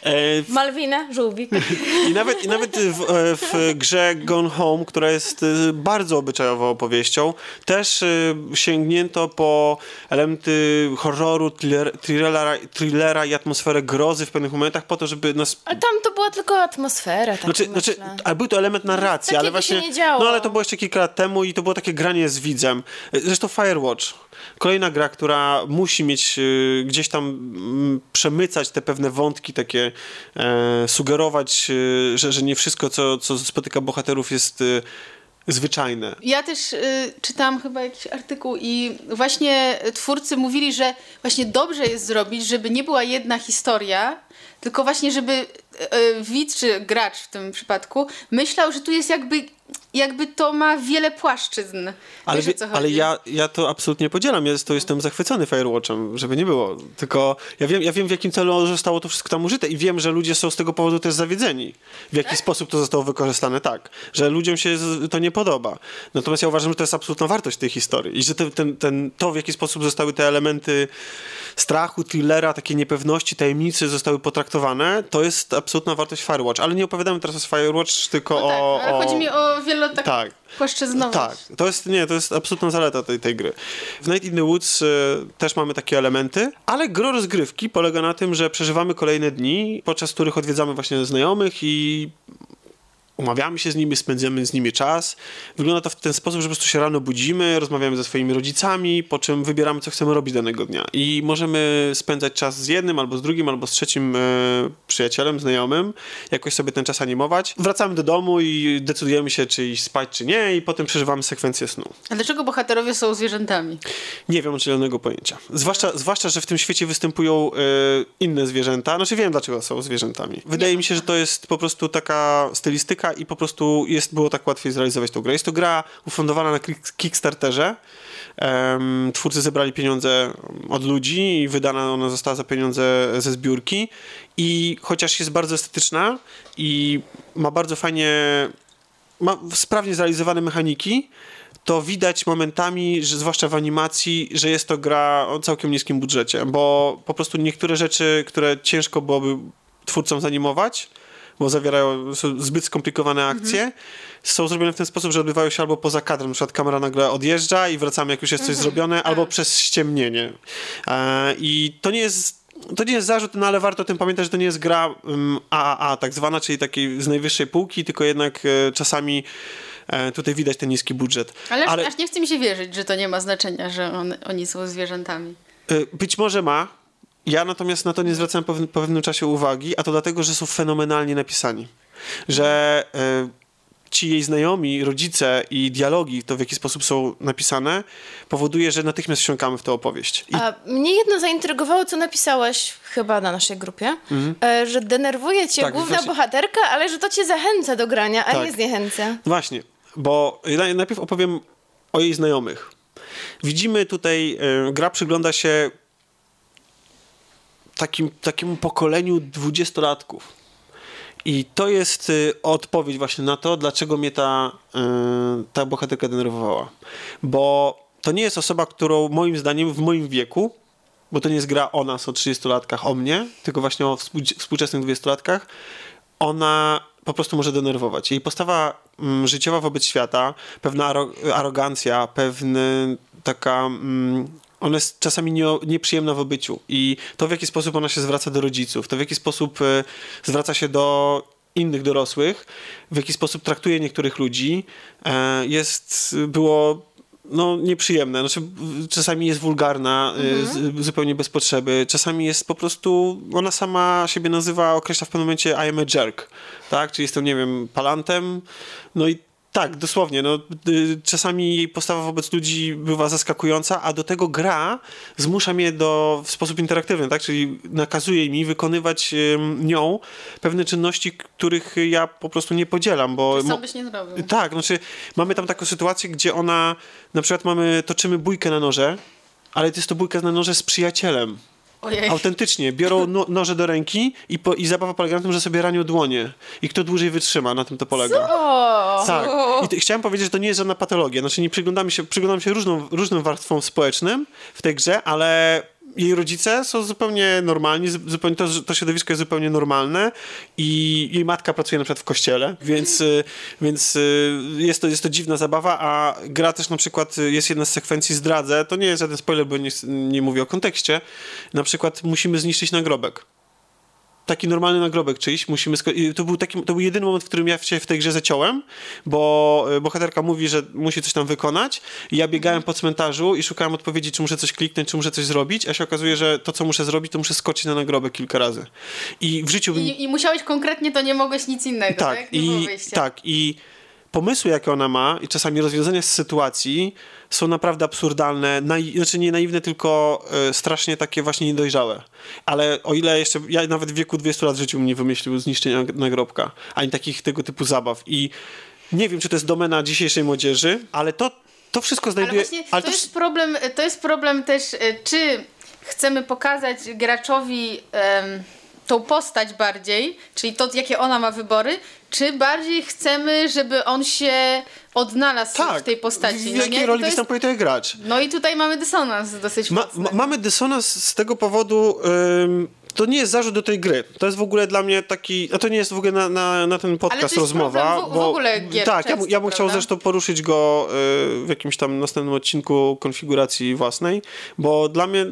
Speaker 1: E,
Speaker 2: Malwina, żółwik.
Speaker 1: I nawet, i nawet w, e, w grze Gone Home, która jest e, bardzo obyczajową opowieścią, też sięgnięto po elementy horroru, thriller, thrillera, thrillera i atmosferę grozy w pewnych momentach po to, żeby nas
Speaker 2: Ale tam to była tylko atmosfera, tak
Speaker 1: Znaczy, znaczy, ale był to element narracji,
Speaker 2: Takiego
Speaker 1: ale właśnie.
Speaker 2: się nie działo.
Speaker 1: No ale to było jeszcze kilka lat temu i to było takie granie z widzem. Zresztą Firewatch. Kolejna gra, która musi mieć y, gdzieś tam mm, przemycać te pewne wątki, takie e, sugerować, y, że, że nie wszystko, co, co spotyka bohaterów, jest y, zwyczajne.
Speaker 3: Ja też y, czytałam chyba jakiś artykuł i właśnie twórcy mówili, że właśnie dobrze jest zrobić, żeby nie była jedna historia, tylko właśnie żeby widz czy gracz w tym przypadku myślał, że tu jest jakby, jakby to ma wiele płaszczyzn.
Speaker 1: Ale,
Speaker 3: Wiesz,
Speaker 1: ale ja, ja to absolutnie podzielam. Ja to jestem zachwycony Firewatchem, żeby nie było. Tylko ja wiem, ja wiem, w jakim celu zostało to wszystko tam użyte i wiem, że ludzie są z tego powodu też zawiedzeni. W jaki sposób to zostało wykorzystane tak, że ludziom się to nie podoba. Natomiast ja uważam, że to jest absolutna wartość tej historii i że ten, ten, ten, to, w jaki sposób zostały te elementy strachu, thrillera, takiej niepewności, tajemnicy zostały potraktowane, to jest absolutna wartość Firewatch. Ale nie opowiadamy teraz o Firewatch, tylko
Speaker 3: No tak,
Speaker 1: o...
Speaker 3: ale
Speaker 1: o...
Speaker 3: chodzi mi o wielo tak,
Speaker 1: Tak.
Speaker 3: płaszczyznowość.
Speaker 1: Tak, to jest, nie, to jest absolutna zaleta tej, tej gry. W Night in the Woods y, też mamy takie elementy, ale gro rozgrywki polega na tym, że przeżywamy kolejne dni, podczas których odwiedzamy właśnie znajomych i umawiamy się z nimi, spędzamy z nimi czas. Wygląda to w ten sposób, że po prostu się rano budzimy, rozmawiamy ze swoimi rodzicami, po czym wybieramy, co chcemy robić danego dnia. I możemy spędzać czas z jednym, albo z drugim, albo z trzecim e, przyjacielem, znajomym, jakoś sobie ten czas animować. Wracamy do domu i decydujemy się, czy iść spać, czy nie, i potem przeżywamy sekwencję snu.
Speaker 3: A dlaczego bohaterowie są zwierzętami?
Speaker 1: Nie wiem zielonego pojęcia. Zwłaszcza, zwłaszcza, że w tym świecie występują e, inne zwierzęta. Znaczy wiem, dlaczego są zwierzętami. Wydaje mi się, że to jest po prostu taka stylistyka i po prostu jest, było tak łatwiej zrealizować tą grę. Jest to gra ufundowana na Kick- Kickstarterze. Em, twórcy zebrali pieniądze od ludzi i wydana ona została za pieniądze ze zbiórki. I chociaż jest bardzo estetyczna i ma bardzo fajnie ma sprawnie zrealizowane mechaniki, to widać momentami, że zwłaszcza w animacji, że jest to gra o całkiem niskim budżecie, bo po prostu niektóre rzeczy, które ciężko byłoby twórcom zanimować, bo zawierają zbyt skomplikowane akcje, są zrobione w ten sposób, że odbywają się albo poza kadrem, na przykład kamera nagle odjeżdża i wracamy, jak już jest coś zrobione, albo przez ściemnienie. E, I to nie jest to nie jest zarzut, no ale warto o tym pamiętać, że to nie jest gra um, AAA tak zwana, czyli takiej z najwyższej półki, tylko jednak e, czasami e, tutaj widać ten niski budżet.
Speaker 3: Ale,
Speaker 1: ale
Speaker 3: aż nie chce mi się wierzyć, że to nie ma znaczenia, że on, oni są zwierzętami.
Speaker 1: e, być może ma. Ja natomiast na to nie zwracałem po, pewnym- po pewnym czasie uwagi, a to dlatego, że są fenomenalnie napisani. Że e, ci jej znajomi, rodzice i dialogi, to w jaki sposób są napisane, powoduje, że natychmiast wsiąkamy w tę opowieść. I
Speaker 2: A mnie jedno zaintrygowało, co napisałeś chyba na naszej grupie, e, że denerwuje cię
Speaker 1: Tak,
Speaker 2: główna
Speaker 1: właśnie-
Speaker 2: bohaterka, ale że to cię zachęca do grania, a
Speaker 1: Tak.
Speaker 2: nie zniechęca.
Speaker 1: Właśnie, bo na- najpierw opowiem o jej znajomych. Widzimy tutaj, e, gra przygląda się takim, takiemu pokoleniu dwudziestolatków. I to jest y, odpowiedź właśnie na to, dlaczego mnie ta, y, ta bohaterka denerwowała. Bo to nie jest osoba, którą moim zdaniem w moim wieku, bo to nie jest gra o nas, o 30-latkach, o mnie, tylko właśnie o współ- współczesnych 20-latkach, ona po prostu może denerwować. Jej postawa mm, życiowa wobec świata, pewna aro- arogancja, pewny taka... Mm, ona jest czasami nie, nieprzyjemna w obyciu i to w jaki sposób ona się zwraca do rodziców, to w jaki sposób e, zwraca się do innych dorosłych, w jaki sposób traktuje niektórych ludzi, e, jest, było no, nieprzyjemne. Znaczy, czasami jest wulgarna, y, z, zupełnie bez potrzeby. Czasami jest po prostu, ona sama siebie nazywa, określa w pewnym momencie I am a jerk, tak? Czy jestem, nie wiem, palantem. No i tak, dosłownie. No, y, czasami jej postawa wobec ludzi bywa zaskakująca, a do tego gra zmusza mnie do, w sposób interaktywny, tak? Czyli nakazuje mi wykonywać nią pewne czynności, których ja po prostu nie podzielam, bo...
Speaker 3: Sam byś nie zrobił.
Speaker 1: tak, znaczy mamy tam taką sytuację, gdzie ona, na przykład mamy, toczymy bójkę na noże, ale to jest to bójka na noże z przyjacielem.
Speaker 3: Ojej.
Speaker 1: Autentycznie. Biorą no, noże do ręki i, po, i zabawa polega na tym, że sobie ranią dłonie. I kto dłużej wytrzyma, na tym to polega.
Speaker 2: O,
Speaker 1: Tak. I t- chciałem powiedzieć, że to nie jest żadna patologia. Znaczy nie przyglądamy się, przyglądamy się różną, różnym warstwom społecznym w tej grze, ale jej rodzice są zupełnie normalni, zu- zupełnie to, to środowisko jest zupełnie normalne i jej matka pracuje na przykład w kościele, więc, y, więc y, jest, to, jest to dziwna zabawa, a gra też na przykład, y, jest jedna z sekwencji, zdradzę, to nie jest żaden spoiler, bo nie, nie mówię o kontekście, na przykład musimy zniszczyć nagrobek taki normalny nagrobek czyjś, musimy to był taki, to był jedyny moment, w którym ja się w tej grze zaciąłem, bo y, bohaterka mówi, że musi coś tam wykonać i ja biegałem po cmentarzu i szukałem odpowiedzi, czy muszę coś kliknąć, czy muszę coś zrobić, a się okazuje, że to, co muszę zrobić, to muszę skoczyć na nagrobek kilka razy. I w życiu.
Speaker 3: I, I musiałeś konkretnie, to nie mogłeś nic innego, tak?
Speaker 1: Tak, i, tak, i pomysły, jakie ona ma, i czasami rozwiązania z sytuacji są naprawdę absurdalne, nai- znaczy nie naiwne, tylko e, strasznie takie właśnie niedojrzałe. Ale o ile jeszcze, ja nawet w wieku 20 lat w życiu nie wymyślił zniszczenia nagrobka, ani takich tego typu zabaw. I nie wiem, czy to jest domena dzisiejszej młodzieży, ale to, to wszystko
Speaker 3: Ale
Speaker 1: znajduje...
Speaker 3: właśnie
Speaker 1: ale
Speaker 3: to,
Speaker 1: to
Speaker 3: jest problem, to jest problem też, e, czy chcemy pokazać graczowi em, tą postać bardziej, czyli to, jakie ona ma wybory, czy bardziej chcemy, żeby on się odnalazł
Speaker 1: tak,
Speaker 3: w tej postaci.
Speaker 1: w
Speaker 3: no
Speaker 1: jakiej
Speaker 3: nie?
Speaker 1: roli
Speaker 3: To jest,
Speaker 1: występuje ten gracz?
Speaker 3: no i tutaj mamy dysonans dosyć
Speaker 1: Ma, ma, mamy dysonans z tego powodu. ym, to nie jest zarzut do tej gry. To jest w ogóle dla mnie taki. A to nie jest w ogóle na, na, na ten podcast rozmowa.
Speaker 3: w- w
Speaker 1: bo,
Speaker 3: ogóle gier
Speaker 1: Tak, ja, bym-
Speaker 3: często,
Speaker 1: ja bym chciał
Speaker 3: prawda?
Speaker 1: zresztą poruszyć go y, w jakimś tam następnym odcinku konfiguracji własnej, bo dla mnie.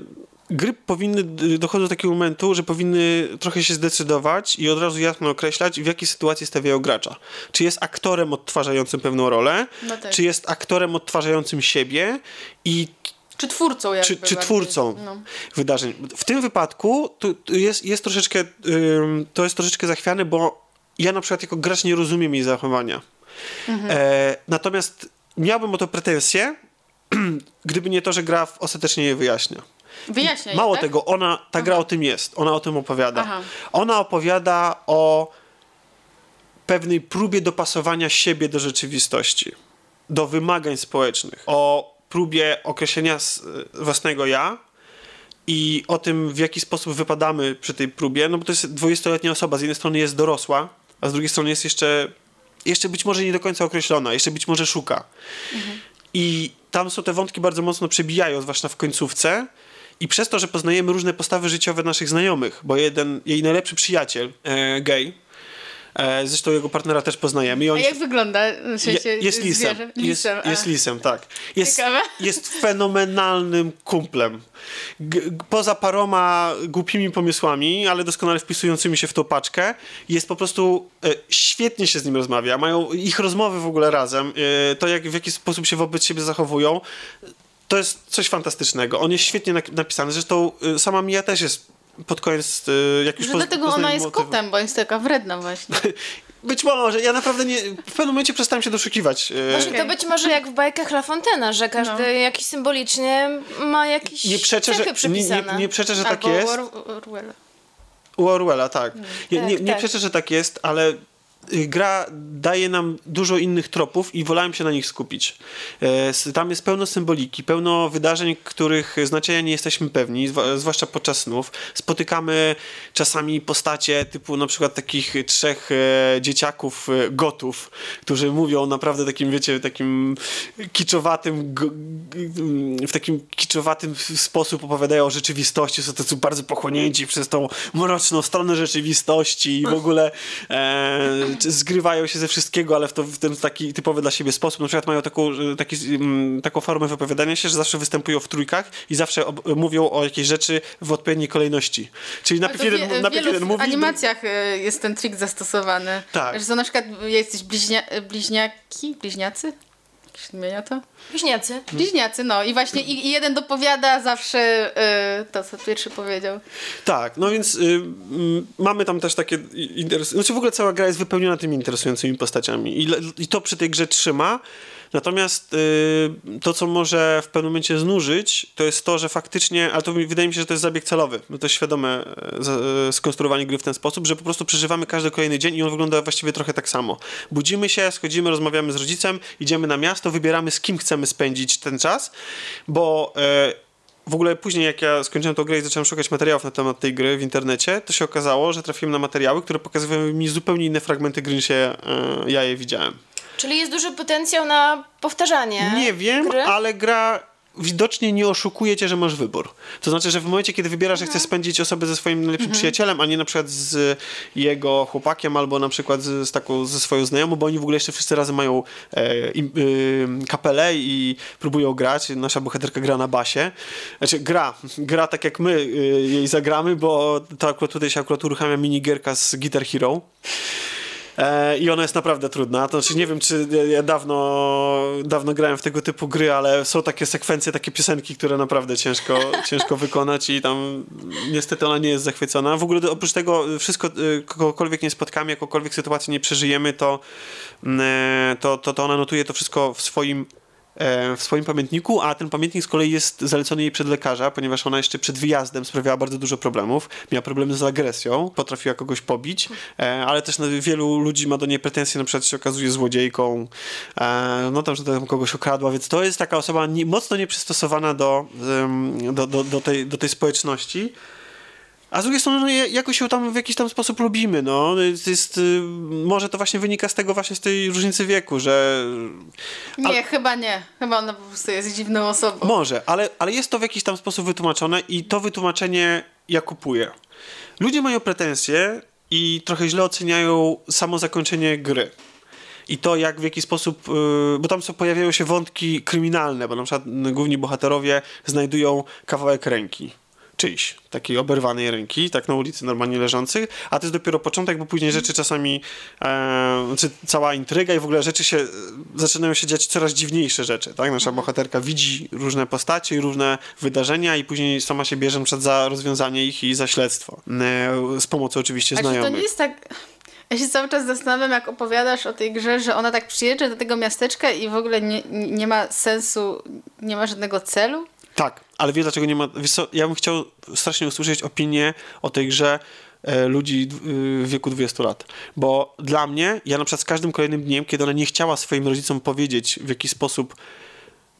Speaker 1: Gry powinny, y, dochodzą do takiego momentu, że powinny trochę się zdecydować i od razu jasno określać, w jakiej sytuacji stawiają gracza. Czy jest aktorem odtwarzającym pewną rolę,
Speaker 3: No tak.
Speaker 1: czy jest aktorem odtwarzającym siebie i
Speaker 3: Czy twórcą jakby
Speaker 1: czy, czy twórcą
Speaker 3: No.
Speaker 1: wydarzeń. W tym wypadku tu, tu jest, jest troszeczkę, ym, to jest troszeczkę zachwiane, bo ja na przykład jako gracz nie rozumiem jej zachowania.
Speaker 3: Mhm.
Speaker 1: E, natomiast miałbym o to pretensje, gdyby nie to, że gra ostatecznie je wyjaśnia.
Speaker 3: Wyjaśniaj,
Speaker 1: Mało
Speaker 3: tak?
Speaker 1: tego, ona, ta gra o tym jest, ona o tym opowiada.
Speaker 3: Aha.
Speaker 1: Ona opowiada o pewnej próbie dopasowania siebie do rzeczywistości, do wymagań społecznych, o próbie określenia s- własnego ja i o tym, w jaki sposób wypadamy przy tej próbie, no bo to jest 20-letnia osoba, z jednej strony jest dorosła, a z drugiej strony jest jeszcze, jeszcze być może nie do końca określona, jeszcze być może szuka. I tam są te wątki bardzo mocno przebijają, zwłaszcza w końcówce. I przez to, że poznajemy różne postawy życiowe naszych znajomych, bo jeden, jej najlepszy przyjaciel, e, gay, e, zresztą jego partnera też poznajemy. I
Speaker 3: A
Speaker 1: oni
Speaker 3: jak wygląda? W sensie
Speaker 1: je, jest lisem.
Speaker 3: zwierzę?
Speaker 1: Jest,
Speaker 3: Lisem, a.
Speaker 1: jest lisem, tak. Jest,
Speaker 3: Ciekawe.
Speaker 1: jest fenomenalnym kumplem. G- poza paroma głupimi pomysłami, ale doskonale wpisującymi się w tą paczkę, jest po prostu e, świetnie się z nim rozmawia. Mają ich rozmowy w ogóle razem, e, to jak, w jaki sposób się wobec siebie zachowują. To jest coś fantastycznego. On jest świetnie napisany. Zresztą y, sama Mia też jest pod koniec, y, jak już
Speaker 3: Może
Speaker 1: poz-
Speaker 3: dlatego ona jest
Speaker 1: motyw-
Speaker 3: kotem, bo jest taka wredna właśnie.
Speaker 1: Być może. Ja naprawdę nie... W pewnym momencie przestałem się doszukiwać. y,
Speaker 2: Może to być może jak w bajkach La Fontaine'a, że każdy
Speaker 3: No.
Speaker 2: jakiś symbolicznie ma jakieś
Speaker 1: Nie przeczę,
Speaker 2: cechy
Speaker 1: że, nie,
Speaker 2: przypisane.
Speaker 1: nie, nie przeczę, że tak
Speaker 3: Albo
Speaker 1: jest.
Speaker 3: Or- Orwella.
Speaker 1: U Orwella, tak. Ja,
Speaker 2: Tak,
Speaker 1: nie, nie
Speaker 2: tak.
Speaker 1: przeczę, że tak jest, ale gra daje nam dużo innych tropów i wolałem się na nich skupić. S- Tam jest pełno symboliki, pełno wydarzeń, których znaczenia nie jesteśmy pewni, zwłaszcza podczas snów. Spotykamy czasami postacie typu na przykład takich trzech e, dzieciaków gotów, którzy mówią naprawdę takim, wiecie, takim kiczowatym, w takim kiczowatym sposób opowiadają o rzeczywistości, są tacy bardzo pochłonięci przez tą mroczną stronę rzeczywistości i w ogóle e, zgrywają się ze wszystkiego, ale w, to, w ten taki typowy dla siebie sposób. Na przykład mają taką, taki, mm, taką formę wypowiadania się, że zawsze występują w trójkach i zawsze ob, mówią o jakiejś rzeczy w odpowiedniej kolejności. Czyli najpierw jeden,
Speaker 3: wie- w
Speaker 1: najpierw jeden mówi...
Speaker 3: animacjach e, jest ten trik zastosowany.
Speaker 1: Tak.
Speaker 3: Że są na przykład jesteś bliźnia, bliźniaki, bliźniacy? Zmienia to?
Speaker 2: Bliźniacy.
Speaker 3: Bliźniacy, no i właśnie i, i jeden dopowiada zawsze e, to, co pierwszy powiedział.
Speaker 1: Tak, no więc y, mm, mamy tam też takie interesujące. Znaczy w ogóle cała gra jest wypełniona tymi interesującymi postaciami i, i to przy tej grze trzyma. Natomiast y, to, co może w pewnym momencie znużyć, to jest to, że faktycznie, ale to wydaje mi się, że to jest zabieg celowy, to jest świadome za- e, skonstruowanie gry w ten sposób, że po prostu przeżywamy każdy kolejny dzień i on wygląda właściwie trochę tak samo. Budzimy się, schodzimy, rozmawiamy z rodzicem, idziemy na miasto, wybieramy z kim chcemy spędzić ten czas, bo w ogóle później, jak ja skończyłem tą grę i zacząłem szukać materiałów na temat tej gry w internecie, to się okazało, że trafiłem na materiały, które pokazywały mi zupełnie inne fragmenty gry niż ja je widziałem.
Speaker 2: Czyli jest duży potencjał na powtarzanie
Speaker 1: Nie wiem,
Speaker 2: gry?
Speaker 1: ale gra widocznie nie oszukuje cię, że masz wybór. To znaczy, że w momencie, kiedy wybierasz, że chcesz spędzić osobę ze swoim najlepszym przyjacielem, a nie na przykład z jego chłopakiem, albo na przykład z, z taką, ze swoją znajomą, bo oni w ogóle jeszcze wszyscy razem mają e, y, kapelę i próbują grać. Nasza bohaterka gra na basie. Znaczy, gra. Gra tak jak my y, jej zagramy, bo to akurat tutaj się akurat uruchamia minigierka z Guitar Hero. E, I ona jest naprawdę trudna. To znaczy, nie wiem, czy ja dawno, dawno grałem w tego typu gry, ale są takie sekwencje, takie piosenki, które naprawdę ciężko, ciężko wykonać i tam niestety ona nie jest zachwycona. W ogóle oprócz tego wszystko, y, kogokolwiek nie spotkamy, jakąkolwiek sytuację nie przeżyjemy, to, mm, e, to, to, to ona notuje to wszystko w swoim w swoim pamiętniku, a ten pamiętnik z kolei jest zalecony jej przed lekarza, ponieważ ona jeszcze przed wyjazdem sprawiała bardzo dużo problemów. Miała problemy z agresją, potrafiła kogoś pobić, e, ale też wielu ludzi ma do niej pretensje, na przykład się okazuje złodziejką, e, no tam, że tam kogoś okradła, więc to jest taka osoba mocno nieprzystosowana do, do, do, do, tej, do tej społeczności. A z drugiej strony, no, ja- jakoś ją tam w jakiś tam sposób lubimy, no. Jest, y, może to właśnie wynika z tego właśnie, z tej różnicy wieku, że
Speaker 3: Nie, chyba nie. Chyba ona po prostu jest dziwną osobą.
Speaker 1: Może, ale, ale jest to w jakiś tam sposób wytłumaczone i to wytłumaczenie ja kupuję. Ludzie mają pretensje i trochę źle oceniają samo zakończenie gry. I to, jak w jaki sposób, yy, bo tam są, pojawiają się wątki kryminalne, bo na przykład główni bohaterowie znajdują kawałek ręki. Czyjś, takiej oberwanej ręki, tak na ulicy normalnie leżących, a to jest dopiero początek, bo później rzeczy czasami, e, znaczy cała intryga i w ogóle rzeczy się, e, zaczynają się dziać coraz dziwniejsze rzeczy, tak? Nasza bohaterka widzi różne postacie i różne wydarzenia i później sama się bierze przykład za rozwiązanie ich i za śledztwo. E, z pomocą oczywiście
Speaker 3: A czy to
Speaker 1: znajomych.
Speaker 3: nie jest tak... Ja się cały czas zastanawiam, jak opowiadasz o tej grze, że ona tak przyjeżdża do tego miasteczka i w ogóle nie, nie ma sensu, nie ma żadnego celu.
Speaker 1: Tak, ale wiesz dlaczego nie ma. Wiesz co, ja bym chciał strasznie usłyszeć opinię o tej grze e, ludzi y, w wieku 20 lat. Bo dla mnie, ja na przykład z każdym kolejnym dniem, kiedy ona nie chciała swoim rodzicom powiedzieć, w jaki sposób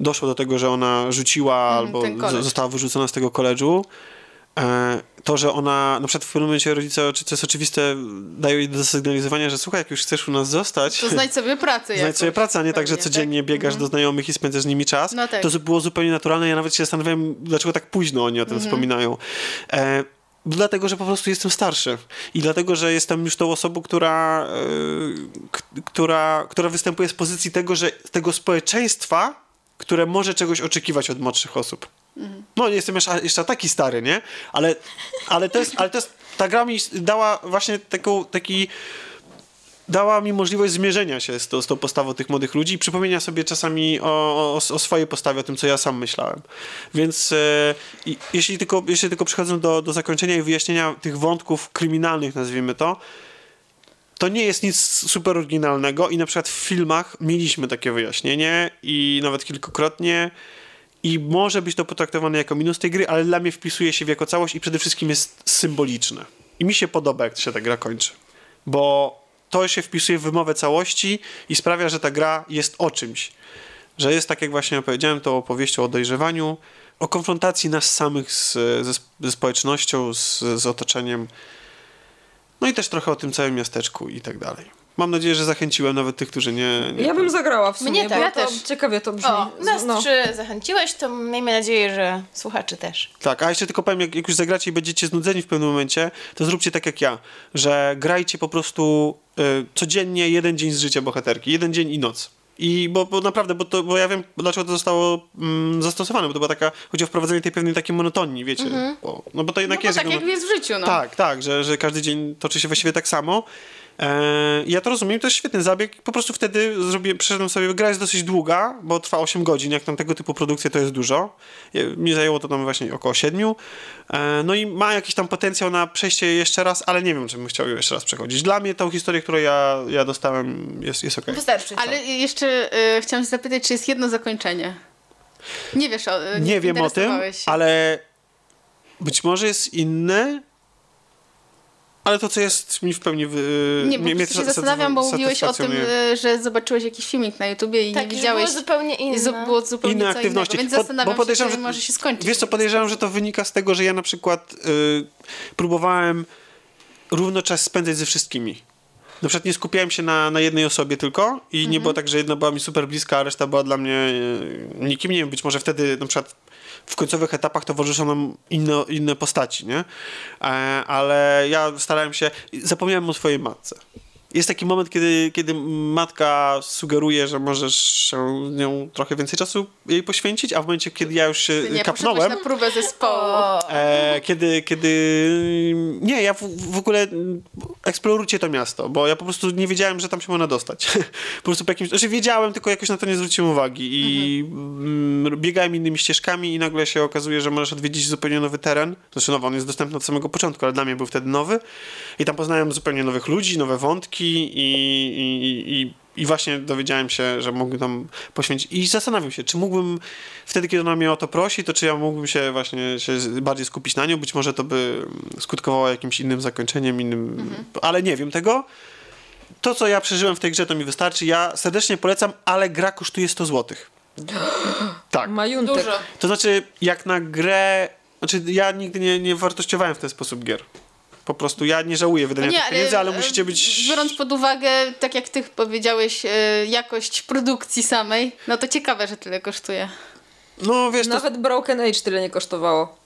Speaker 1: doszło do tego, że ona rzuciła albo
Speaker 3: koledż.
Speaker 1: z- została wyrzucona z tego koledżu. E, To, że ona, na przykład w pewnym momencie rodzice, czy to jest oczywiste, dają jej do zasygnalizowania, że słuchaj, jak już chcesz u nas zostać,
Speaker 3: To znajdź sobie pracę
Speaker 1: Znajdź sobie pracę, a nie tak, że codziennie biegasz do znajomych i spędzasz z nimi czas.
Speaker 3: No tak.
Speaker 1: To było zupełnie naturalne. Ja nawet się zastanawiałem, dlaczego tak późno oni o tym wspominają. E, dlatego, że po prostu jestem starszy. I dlatego, że jestem już tą osobą, która, e, która, która występuje z pozycji tego, że tego społeczeństwa, które może czegoś oczekiwać od młodszych osób. No, nie jestem jeszcze, jeszcze taki stary, nie? Ale, ale, to jest, ale to jest, ta gra mi dała właśnie taką, taki dała mi możliwość zmierzenia się z, to, z tą postawą tych młodych ludzi i przypomnienia sobie czasami o, o, o swojej postawie, o tym, co ja sam myślałem. Więc e, jeśli, tylko, jeśli tylko przechodząc do, do zakończenia i wyjaśnienia tych wątków kryminalnych, nazwijmy to, to nie jest nic super oryginalnego i na przykład w filmach mieliśmy takie wyjaśnienie i nawet kilkukrotnie i może być to potraktowane jako minus tej gry, ale dla mnie wpisuje się w jako całość i przede wszystkim jest symboliczne. I mi się podoba, jak się ta gra kończy. Bo to się wpisuje w wymowę całości i sprawia, że ta gra jest o czymś. Że jest, tak jak właśnie powiedziałem, tą opowieścią o dojrzewaniu, o konfrontacji nas samych z, ze, ze społecznością, z, z otoczeniem. No i też trochę o tym całym miasteczku i tak dalej. Mam nadzieję, że zachęciłem nawet tych, którzy nie... nie
Speaker 4: Ja bym zagrała w sumie,
Speaker 2: Mnie
Speaker 4: bo
Speaker 2: tak.
Speaker 4: to
Speaker 3: Ja też.
Speaker 4: ciekawie to brzmi.
Speaker 2: O, nas
Speaker 4: no.
Speaker 2: trzy zachęciłeś, to miejmy nadzieję, że słuchaczy też.
Speaker 1: Tak, a jeszcze tylko powiem, jak, jak już zagracie i będziecie znudzeni w pewnym momencie, to zróbcie tak jak ja, że grajcie po prostu y, codziennie jeden dzień z życia bohaterki, jeden dzień i noc. I bo, bo naprawdę, bo, to, bo ja wiem, dlaczego to zostało mm, zastosowane, bo to była taka, chodzi o wprowadzenie tej pewnej takiej monotonii, wiecie. Bo, no bo to
Speaker 3: No
Speaker 1: jednak
Speaker 3: bo
Speaker 1: jest...
Speaker 3: tak
Speaker 1: jakby-
Speaker 3: jak jest w życiu, no.
Speaker 1: tak, tak, że, że każdy dzień toczy się właściwie tak samo. E, ja to rozumiem, to jest świetny zabieg. Po prostu wtedy zrobiłem, przeszedłem sobie, gra jest dosyć długa, bo trwa 8 godzin, jak tam tego typu produkcje to jest dużo. Ja- Mi zajęło to tam właśnie około 7. E, no i ma jakiś tam potencjał na przejście jeszcze raz, ale nie wiem, czy bym chciał ją jeszcze raz przechodzić. Dla mnie tą historię, którą ja, ja dostałem jest, jest okej.
Speaker 2: Wystarczy.
Speaker 3: Ale jeszcze y, chciałam się zapytać, czy jest jedno zakończenie? Nie wiesz o y,
Speaker 1: Nie wiem o tym, ale być może jest inne, ale to, co jest mi w pełni... Wy...
Speaker 3: Nie, po
Speaker 1: mnie-
Speaker 3: się zastanawiam, bo mówiłeś o tym, y, że zobaczyłeś jakiś filmik na YouTubie i
Speaker 2: tak,
Speaker 3: nie widziałeś.
Speaker 2: było zupełnie
Speaker 3: i
Speaker 2: inne.
Speaker 3: zu- było zupełnie
Speaker 1: inne aktywności.
Speaker 3: Innego, więc
Speaker 1: Bo-
Speaker 3: zastanawiam
Speaker 1: bo podejrzewam,
Speaker 3: się,
Speaker 1: że-
Speaker 3: może się skończyć.
Speaker 1: Wiesz co, podejrzewam, że to wynika z tego, że ja na przykład y, próbowałem równo czas spędzać ze wszystkimi. na przykład nie skupiałem się na, na jednej osobie tylko i nie było tak, że jedna była mi super bliska, a reszta była dla mnie e, nikim. Nie wiem, być może wtedy na przykład w końcowych etapach towarzyszyło nam inne, inne postaci, nie? E, ale ja starałem się... Zapomniałem o swojej matce. Jest taki moment, kiedy, kiedy matka sugeruje, że możesz się z nią trochę więcej czasu jej poświęcić, a w momencie, kiedy ja już się
Speaker 3: Nie,
Speaker 1: kapnąłem...
Speaker 3: na próbę zespołu.
Speaker 1: E, kiedy, kiedy. Nie, ja w, w ogóle eksplorujcie to miasto, bo ja po prostu nie wiedziałem, że tam się można dostać. po prostu po jakimś. Znaczy wiedziałem, tylko jakoś na to nie zwróciłem uwagi. I mm, biegałem innymi ścieżkami, i nagle się okazuje, że możesz odwiedzić zupełnie nowy teren. Znaczy, nowy, on jest dostępny od samego początku, ale dla mnie był wtedy nowy. I tam poznałem zupełnie nowych ludzi, nowe wątki, i, i, i i właśnie dowiedziałem się, że mógłbym tam poświęcić. I zastanawiam się, czy mógłbym wtedy, kiedy ona mnie o to prosi, to czy ja mógłbym się właśnie się bardziej skupić na nią. Być może to by skutkowało jakimś innym zakończeniem, innym. Ale nie wiem tego. To, co ja przeżyłem w tej grze, to mi wystarczy. Ja serdecznie polecam, ale gra kosztuje 100 zł. Tak.
Speaker 4: Majuntek.
Speaker 3: Dużo.
Speaker 1: To znaczy, jak na grę. Znaczy, ja nigdy nie, nie wartościowałem w ten sposób gier. Po prostu ja nie żałuję wydania
Speaker 3: No Nie,
Speaker 1: tych pieniędzy, ale
Speaker 3: e,
Speaker 1: musicie być.
Speaker 3: Biorąc pod uwagę, tak jak ty powiedziałeś, e, jakość produkcji samej, no to ciekawe, że tyle kosztuje.
Speaker 1: No wiesz, to,
Speaker 4: Nawet Broken Age tyle nie kosztowało.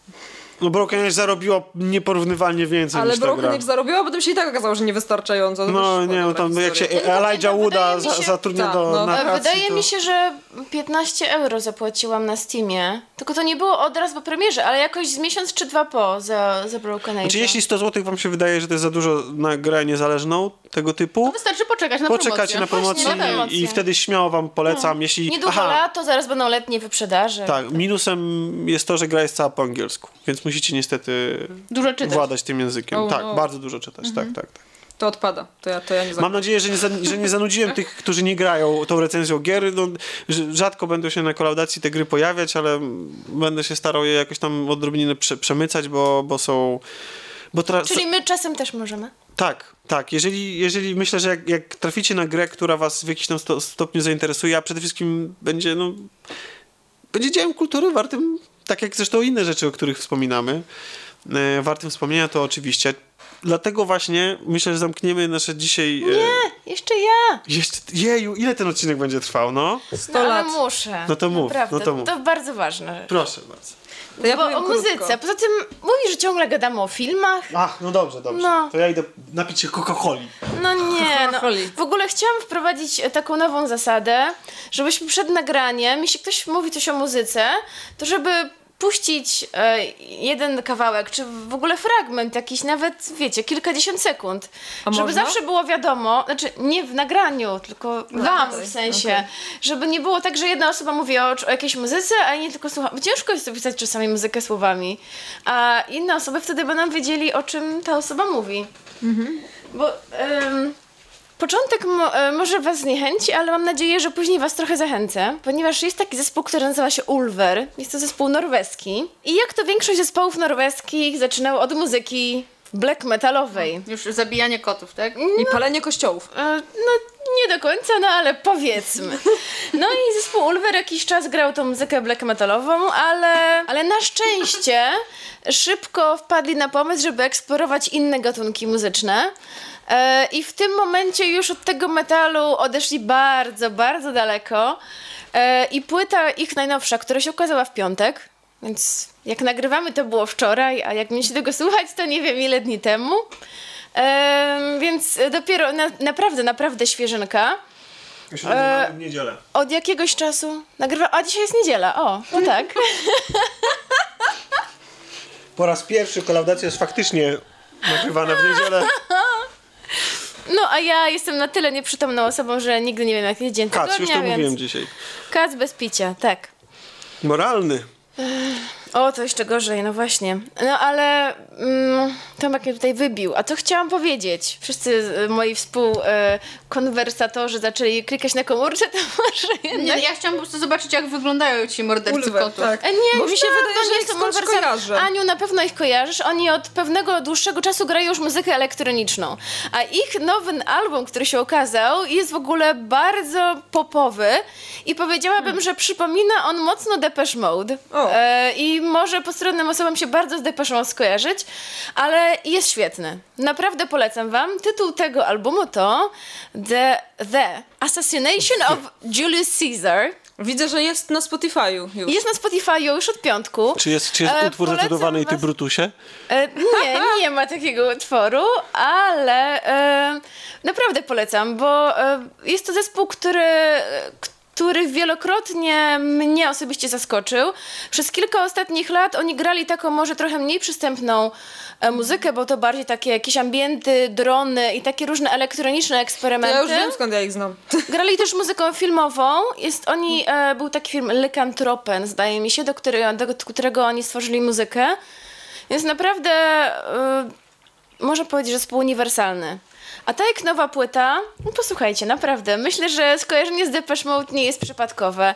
Speaker 1: no Broken Age zarobiło nieporównywalnie więcej
Speaker 4: Ale
Speaker 1: niż
Speaker 4: Broken. Age zarobiło, a potem się i tak okazało, że niewystarczająco. To
Speaker 1: No nie, no tam jak się
Speaker 4: historia.
Speaker 1: Elijah Wooda
Speaker 2: się-
Speaker 1: zatrudnia
Speaker 4: tak,
Speaker 1: do
Speaker 4: no.
Speaker 1: Narracji,
Speaker 2: Wydaje
Speaker 1: to...
Speaker 2: mi się, że 15 euro zapłaciłam na Steamie. Tylko to nie było od razu po premierze, ale jakoś z miesiąc czy dwa po za, za Broken Age.
Speaker 1: Znaczy, jeśli 100 zł wam się wydaje, że to jest za dużo na grę niezależną tego typu,
Speaker 3: Wystarczy poczekać na
Speaker 1: poczekacie na
Speaker 3: promocję.
Speaker 2: na promocję.
Speaker 1: i wtedy śmiało wam polecam, jeśli...
Speaker 2: Niedługo lato, zaraz będą letnie wyprzedaże.
Speaker 1: tak, minusem jest to, że gra jest cała po angielsku, więc musicie niestety
Speaker 3: Dużo czytać.
Speaker 1: władać tym językiem.
Speaker 4: Oh,
Speaker 1: tak,
Speaker 4: no.
Speaker 1: bardzo dużo czytać, tak, tak, tak.
Speaker 4: To odpada. To ja, to ja nie
Speaker 1: Mam nadzieję, że nie, za, że nie zanudziłem tych, którzy nie grają tą recenzją gier. No, rzadko będą się na kolaudacji te gry pojawiać, ale będę się starał je jakoś tam odrobinę prze, przemycać, bo, bo są... Bo tra-
Speaker 2: Czyli my czasem też możemy.
Speaker 1: Tak, tak. Jeżeli, jeżeli myślę, że jak, jak traficie na grę, która was w jakiś tam sto, stopniu zainteresuje, a przede wszystkim będzie, no, będzie dziełem kultury wartym, tak jak zresztą inne rzeczy, o których wspominamy, e, wartym wspomnienia, to oczywiście. Dlatego właśnie myślę, że zamkniemy nasze dzisiaj... E,
Speaker 2: Nie, jeszcze ja.
Speaker 1: jeszcze, jeju, ile ten odcinek będzie trwał, no?
Speaker 4: 100
Speaker 2: No, ale
Speaker 4: lat.
Speaker 2: muszę.
Speaker 1: No to mów,
Speaker 2: Naprawdę,
Speaker 1: no to mów.
Speaker 2: To bardzo ważne.
Speaker 1: Proszę bardzo.
Speaker 4: To ja
Speaker 2: Bo o
Speaker 4: krótko.
Speaker 2: muzyce. Poza tym mówisz, że ciągle gadamy o filmach.
Speaker 1: Ach, no dobrze, dobrze.
Speaker 2: No.
Speaker 1: To ja idę napić się Coca-Coli.
Speaker 2: No nie, no. W ogóle chciałam wprowadzić e, taką nową zasadę, żebyśmy przed nagraniem, jeśli ktoś mówi coś o muzyce, to żeby puścić e, jeden kawałek, czy w ogóle fragment jakiś, nawet wiecie, kilkadziesiąt sekund.
Speaker 4: A
Speaker 2: żeby
Speaker 4: można?
Speaker 2: zawsze było wiadomo, znaczy nie w nagraniu, tylko wam w sensie, żeby nie było tak, że jedna osoba mówi o, o jakiejś muzyce, a inni tylko słucha. Bo ciężko jest opisać czasami muzykę słowami, a inne osoby wtedy będą wiedzieli, o czym ta osoba mówi. Bo em, początek mo, e, może was zniechęci, ale mam nadzieję, że później was trochę zachęcę, ponieważ jest taki zespół, który nazywa się Ulver. Jest to zespół norweski. I jak to większość zespołów norweskich zaczynało od muzyki black metalowej.
Speaker 3: Już zabijanie kotów, tak?
Speaker 4: I palenie kościołów.
Speaker 2: E, No, nie do końca, no ale powiedzmy. No i zespół Ulver jakiś czas grał tą muzykę black metalową, ale, ale na szczęście szybko wpadli na pomysł, żeby eksplorować inne gatunki muzyczne. E, I w tym momencie już od tego metalu odeszli bardzo, bardzo daleko. E, I płyta ich najnowsza, która się ukazała w piątek, więc jak nagrywamy to było wczoraj, a jak mieliście tego słuchać, to nie wiem ile dni temu. Em, więc dopiero na, naprawdę, naprawdę świeżynka.
Speaker 1: E... w niedzielę.
Speaker 2: Od jakiegoś czasu nagrywa. A dzisiaj jest niedziela. O, no tak.
Speaker 1: Po raz pierwszy kolaudacja jest faktycznie nagrywana w niedzielę.
Speaker 2: No a ja jestem na tyle nieprzytomną osobą, że nigdy nie wiem, jaki jest dzień
Speaker 1: Kac, już to
Speaker 2: więc...
Speaker 1: mówiłem dzisiaj.
Speaker 2: Kac bez picia, tak.
Speaker 1: Moralny.
Speaker 2: O, to jeszcze gorzej, no właśnie. No ale mm, Tomek mnie tutaj wybił. A co chciałam powiedzieć? Wszyscy e, moi współkonwersatorzy zaczęli klikać na komórce, to może
Speaker 3: Nie,
Speaker 2: jednak...
Speaker 3: ja chciałam po prostu zobaczyć, jak wyglądają ci mordercy
Speaker 4: Ulwer,
Speaker 3: kotów.
Speaker 4: tak.
Speaker 2: E, Nie,
Speaker 4: Bo mi się wydaje, że
Speaker 2: nie
Speaker 4: ich
Speaker 2: są
Speaker 4: kojarzę.
Speaker 2: Aniu, na pewno ich kojarzysz. Oni od pewnego dłuższego czasu grają już muzykę elektroniczną. A ich nowy album, który się okazał, jest w ogóle bardzo popowy i powiedziałabym, że przypomina on mocno Depeche Mode.
Speaker 4: O.
Speaker 2: E, I może postronnym osobom się bardzo z Depeche skojarzyć, ale jest świetny. Naprawdę polecam wam. Tytuł tego albumu to The, The Assassination of Julius Caesar.
Speaker 4: Widzę, że jest na Spotify'u już.
Speaker 2: Jest na Spotify już od piątku.
Speaker 1: Czy jest, czy jest
Speaker 2: E,
Speaker 1: utwór
Speaker 2: polecam
Speaker 1: zatytułowany i ty
Speaker 2: was-
Speaker 1: Brutusie?
Speaker 2: E, nie, nie ma takiego utworu, ale e, naprawdę polecam, bo e, jest to zespół, który, który wielokrotnie mnie osobiście zaskoczył. Przez kilka ostatnich lat oni grali taką może trochę mniej przystępną e, muzykę, bo to bardziej takie jakieś ambienty, drony i takie różne elektroniczne eksperymenty.
Speaker 4: ja już wiem, skąd ja ich znam.
Speaker 2: Grali też muzyką filmową. Jest oni, e, był taki film Lycantropen, zdaje mi się, do którego, do którego oni stworzyli muzykę. Więc naprawdę e, można powiedzieć, że współuniwersalny. A ta jak nowa płyta, no posłuchajcie, naprawdę, myślę, że skojarzenie z Depeche Mode nie jest przypadkowe.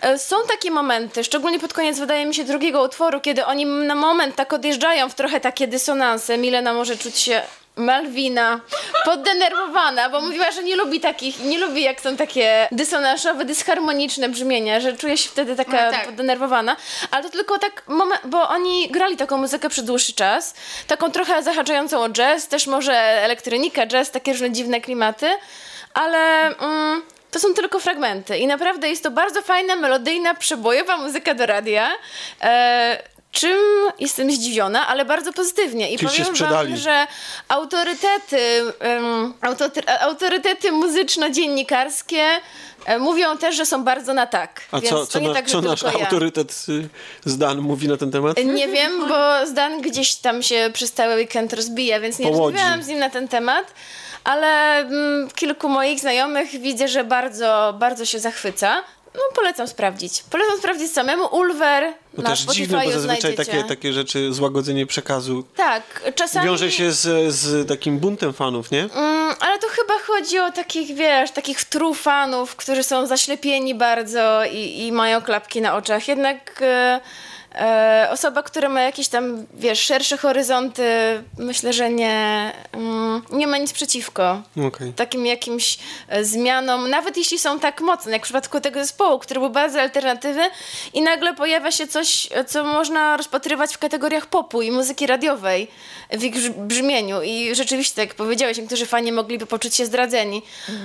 Speaker 2: E, Są takie momenty, szczególnie pod koniec wydaje mi się drugiego utworu, kiedy oni na moment tak odjeżdżają w trochę takie dysonanse. Milena może czuć się Malwina poddenerwowana, bo mówiła, że nie lubi takich, nie lubi jak są takie dysonansowe, dysharmoniczne brzmienia, że czuje się wtedy taka
Speaker 3: No tak.
Speaker 2: poddenerwowana, ale to tylko tak moment, bo oni grali taką muzykę przez dłuższy czas, taką trochę zahaczającą o jazz, też może elektronika, jazz, takie różne dziwne klimaty, ale mm, to są tylko fragmenty i naprawdę jest to bardzo fajna, melodyjna, przebojowa muzyka do radia. E, Czym jestem zdziwiona, ale bardzo pozytywnie. I powiem wam, że autorytety, um, autory- autorytety muzyczno-dziennikarskie e, mówią też, że są bardzo na tak.
Speaker 1: A co, co, na,
Speaker 2: tak,
Speaker 1: co nasz
Speaker 2: ja.
Speaker 1: autorytet y, Zdan mówi na ten temat?
Speaker 2: Nie wiem, bo Zdan gdzieś tam się przez cały weekend rozbija, więc nie
Speaker 1: Po Łodzi.
Speaker 2: rozmawiałam z nim na ten temat, ale mm, kilku moich znajomych widzę, że bardzo, bardzo się zachwyca. No polecam sprawdzić. Polecam sprawdzić samemu. Ulver
Speaker 1: No
Speaker 2: na
Speaker 1: też
Speaker 2: Spotify
Speaker 1: dziwne, bo zazwyczaj takie, takie rzeczy, złagodzenie przekazu
Speaker 2: Tak, czasami...
Speaker 1: wiąże się z, z takim buntem fanów, nie?
Speaker 2: Mm, ale to chyba chodzi o takich, wiesz, takich true fanów, którzy są zaślepieni bardzo i, i mają klapki na oczach. Jednak e, e, osoba, która ma jakieś tam, wiesz, szersze horyzonty, myślę, że nie, mm, nie ma nic przeciwko
Speaker 1: Okej.
Speaker 2: takim jakimś e, zmianom, nawet jeśli są tak mocne, jak w przypadku tego zespołu, który był bardzo alternatywny i nagle pojawia się coś, co można rozpatrywać w kategoriach popu i muzyki radiowej w ich brz- brzmieniu i rzeczywiście, tak jak powiedziałeś, niektórzy fani mogliby poczuć się zdradzeni,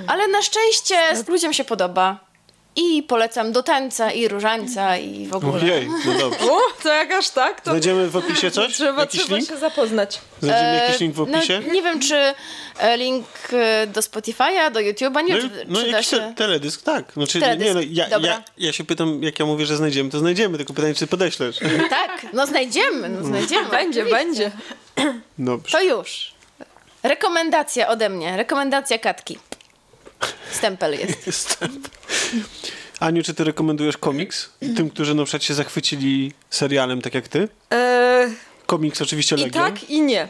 Speaker 2: ale na szczęście ludziom się podoba. I polecam do tańca i różańca i w ogóle.
Speaker 1: Ojej, no dobrze.
Speaker 4: O, to jak aż tak, to
Speaker 1: Znajdziemy w opisie coś?
Speaker 4: trzeba,
Speaker 1: Jakiś
Speaker 4: trzeba
Speaker 1: link?
Speaker 4: się zapoznać.
Speaker 1: Znajdziemy
Speaker 2: E,
Speaker 1: jakiś link w opisie?
Speaker 2: No, nie wiem, czy e, link e, do Spotify'a, do YouTube'a, nie
Speaker 1: No,
Speaker 2: wiem,
Speaker 1: i-
Speaker 2: czy,
Speaker 1: no
Speaker 2: czy da
Speaker 1: jakiś
Speaker 2: się...
Speaker 1: te, teledysk, tak. Znaczy,
Speaker 2: Teledysk,
Speaker 1: nie, no, ja,
Speaker 2: dobra.
Speaker 1: ja, ja się pytam, jak ja mówię, że znajdziemy, to znajdziemy, tylko pytanie, czy podeślesz.
Speaker 2: Tak, no znajdziemy, no znajdziemy.
Speaker 4: Będzie, będzie.
Speaker 1: Dobrze.
Speaker 2: To już. Rekomendacja ode mnie, rekomendacja Katki. Stempel jest.
Speaker 1: Wstęp. Aniu, czy ty rekomendujesz komiks? Tym, którzy na przykład się zachwycili serialem, tak jak ty?
Speaker 4: E,
Speaker 1: Komiks oczywiście
Speaker 4: I
Speaker 1: Legion.
Speaker 4: tak, i nie.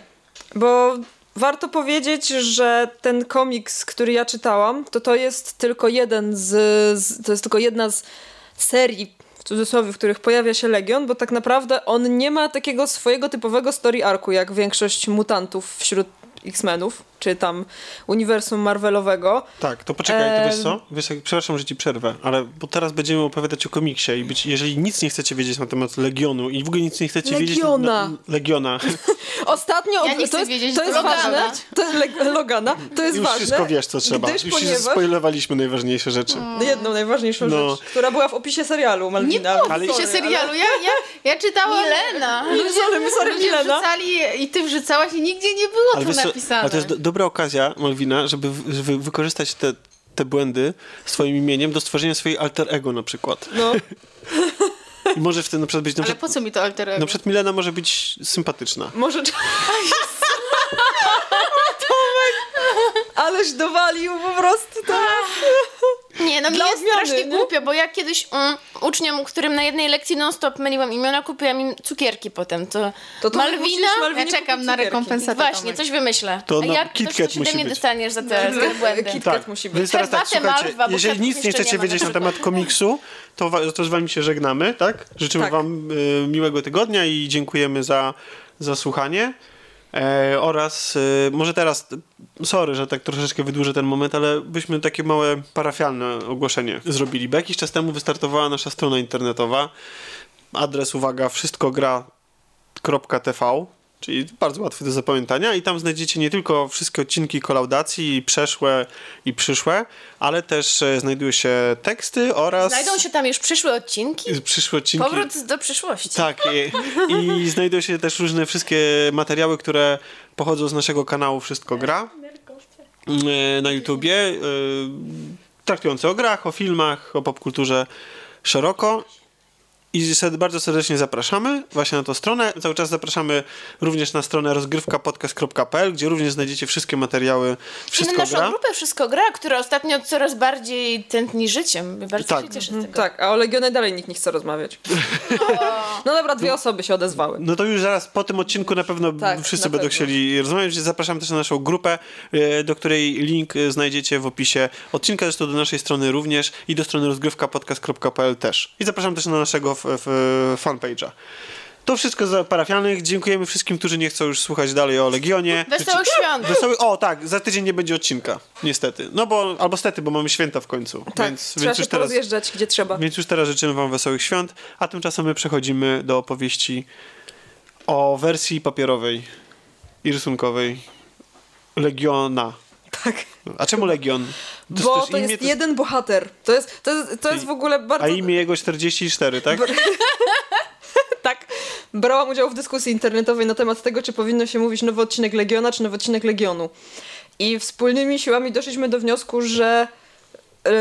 Speaker 4: Bo warto powiedzieć, że ten komiks, który ja czytałam, to to jest tylko jeden z, z to jest tylko jedna z serii w cudzysłowie, w których pojawia się Legion, bo tak naprawdę on nie ma takiego swojego typowego story arku, jak większość mutantów wśród X-Menów, czy tam uniwersum Marvelowego.
Speaker 1: Tak, to poczekaj, to wiesz co? Wiesz, jak- przepraszam, że ci przerwę, ale bo teraz będziemy opowiadać o komiksie i być, jeżeli nic nie chcecie wiedzieć na temat Legionu i w ogóle nic nie chcecie wiedzieć...
Speaker 4: Legiona.
Speaker 1: Na, na, Legiona.
Speaker 4: Ostatnio...
Speaker 3: Ja nie
Speaker 4: to
Speaker 3: chcę
Speaker 4: jest,
Speaker 3: wiedzieć,
Speaker 4: to jest
Speaker 3: Logana.
Speaker 4: ważne. To jest Le- Logana. To jest
Speaker 1: Już
Speaker 4: ważne.
Speaker 1: wszystko wiesz, co trzeba.
Speaker 4: Gdyż
Speaker 1: Już
Speaker 4: ponieważ...
Speaker 1: spoilowaliśmy najważniejsze rzeczy.
Speaker 4: Jedną najważniejszą
Speaker 1: No.
Speaker 4: rzecz, która była w opisie serialu
Speaker 3: Nie
Speaker 4: Malwina.
Speaker 1: Ale-
Speaker 3: w opisie serialu. Ja, ja, ja czytałam...
Speaker 2: Milena!
Speaker 4: No, sorry, sorry,
Speaker 3: Ludzie
Speaker 4: Milena.
Speaker 3: wrzucali i ty wrzucałaś i nigdzie nie było
Speaker 1: Ale,
Speaker 3: to napisane.
Speaker 1: ale to jest do, dobra okazja, Malwina, żeby żeby wykorzystać te, te błędy swoim imieniem do stworzenia swojej alter ego na przykład.
Speaker 4: No,
Speaker 1: I może w tym na przykład być... Na
Speaker 3: Ale
Speaker 1: przykład,
Speaker 3: po co mi to alter ego?
Speaker 1: na przykład Milena może być sympatyczna.
Speaker 4: może... Aleś dowalił po prostu to.
Speaker 2: Nie, no mi
Speaker 4: Dla
Speaker 2: jest
Speaker 4: odmiany,
Speaker 2: strasznie
Speaker 4: nie?
Speaker 2: głupio, bo ja kiedyś mm, uczniom, którym na jednej lekcji non-stop myliłam imiona, kupiłam im cukierki potem. To,
Speaker 4: To to
Speaker 2: Malwina...
Speaker 3: Ja czekam na rekompensatę.
Speaker 2: Właśnie,
Speaker 3: Tomek.
Speaker 2: coś wymyślę.
Speaker 1: To
Speaker 2: A
Speaker 1: na
Speaker 2: ja,
Speaker 1: KitKat
Speaker 2: to, coś
Speaker 1: musi
Speaker 2: ode mnie
Speaker 1: być.
Speaker 2: dostaniesz za te, za te błędy.
Speaker 4: Kit-
Speaker 1: Tak,
Speaker 4: musi być.
Speaker 1: więc teraz tak, słuchajcie,
Speaker 2: Malwa,
Speaker 1: jeżeli nic nie chcecie
Speaker 2: nie
Speaker 1: wiedzieć
Speaker 2: na
Speaker 1: na temat komiksu, to, to z wami się żegnamy, tak? Życzymy
Speaker 4: Tak.
Speaker 1: wam y, miłego tygodnia i dziękujemy za, za słuchanie. E, oraz y, może teraz, sorry, że tak troszeczkę wydłużę ten moment, ale byśmy takie małe parafialne ogłoszenie zrobili, bo jakiś czas temu wystartowała nasza strona internetowa adres, uwaga, wszystkogra.tv, czyli bardzo łatwy do zapamiętania i tam znajdziecie nie tylko wszystkie odcinki kolaudacji, przeszłe i przyszłe, ale też e, znajdują się teksty oraz
Speaker 2: Znajdą się tam już przyszłe odcinki?
Speaker 1: przyszłe odcinki.
Speaker 2: Powrót do przyszłości.
Speaker 1: Tak, i, i znajdują się też różne wszystkie materiały, które pochodzą z naszego kanału Wszystko Gra e, na YouTubie, e, traktujące o grach, o filmach, o popkulturze szeroko. I bardzo serdecznie zapraszamy właśnie na tą stronę. Cały czas zapraszamy również na stronę rozgrywkapodcast.pl, gdzie również znajdziecie wszystkie materiały
Speaker 2: I na
Speaker 1: Wszystko
Speaker 2: naszą
Speaker 1: Gra.
Speaker 2: grupę Wszystko Gra, która ostatnio coraz bardziej tętni życiem. Bardzo
Speaker 1: Tak.
Speaker 2: się cieszę z tego.
Speaker 4: Tak, a o Legionie dalej nikt nie chce rozmawiać. No dobra, dwie osoby się odezwały.
Speaker 1: No to już zaraz po tym odcinku na pewno
Speaker 4: Tak,
Speaker 1: wszyscy
Speaker 4: na
Speaker 1: będą
Speaker 4: pewno.
Speaker 1: chcieli rozmawiać. Zapraszam też na naszą grupę, e, do której link e, znajdziecie w opisie odcinka, zresztą do naszej strony również i do strony rozgrywkapodcast.pl też. I zapraszam też na naszego f- fanpage'a. To wszystko za parafialnych. Dziękujemy wszystkim, którzy nie chcą już słuchać dalej o Legionie.
Speaker 2: Wesołych świąt!
Speaker 1: Wesoły... O, tak, za tydzień nie będzie odcinka. Niestety. No bo, albo stety, bo mamy święta w końcu.
Speaker 4: Tak,
Speaker 1: więc,
Speaker 4: trzeba
Speaker 1: więc już teraz.
Speaker 4: porozjeżdżać gdzie trzeba.
Speaker 1: Więc już teraz życzymy Wam wesołych świąt, a tymczasem my przechodzimy do opowieści o wersji papierowej i rysunkowej Legiona.
Speaker 4: Tak.
Speaker 1: A czemu Legion? To
Speaker 4: Bo to jest
Speaker 1: to
Speaker 4: jeden bohater. To jest, to jest, to jest w ogóle bardzo...
Speaker 1: A imię jego 44, tak?
Speaker 4: Tak. Brałam udział w dyskusji internetowej na temat tego, czy powinno się mówić nowy odcinek Legiona, czy nowy odcinek Legionu. I wspólnymi siłami doszliśmy do wniosku, że y,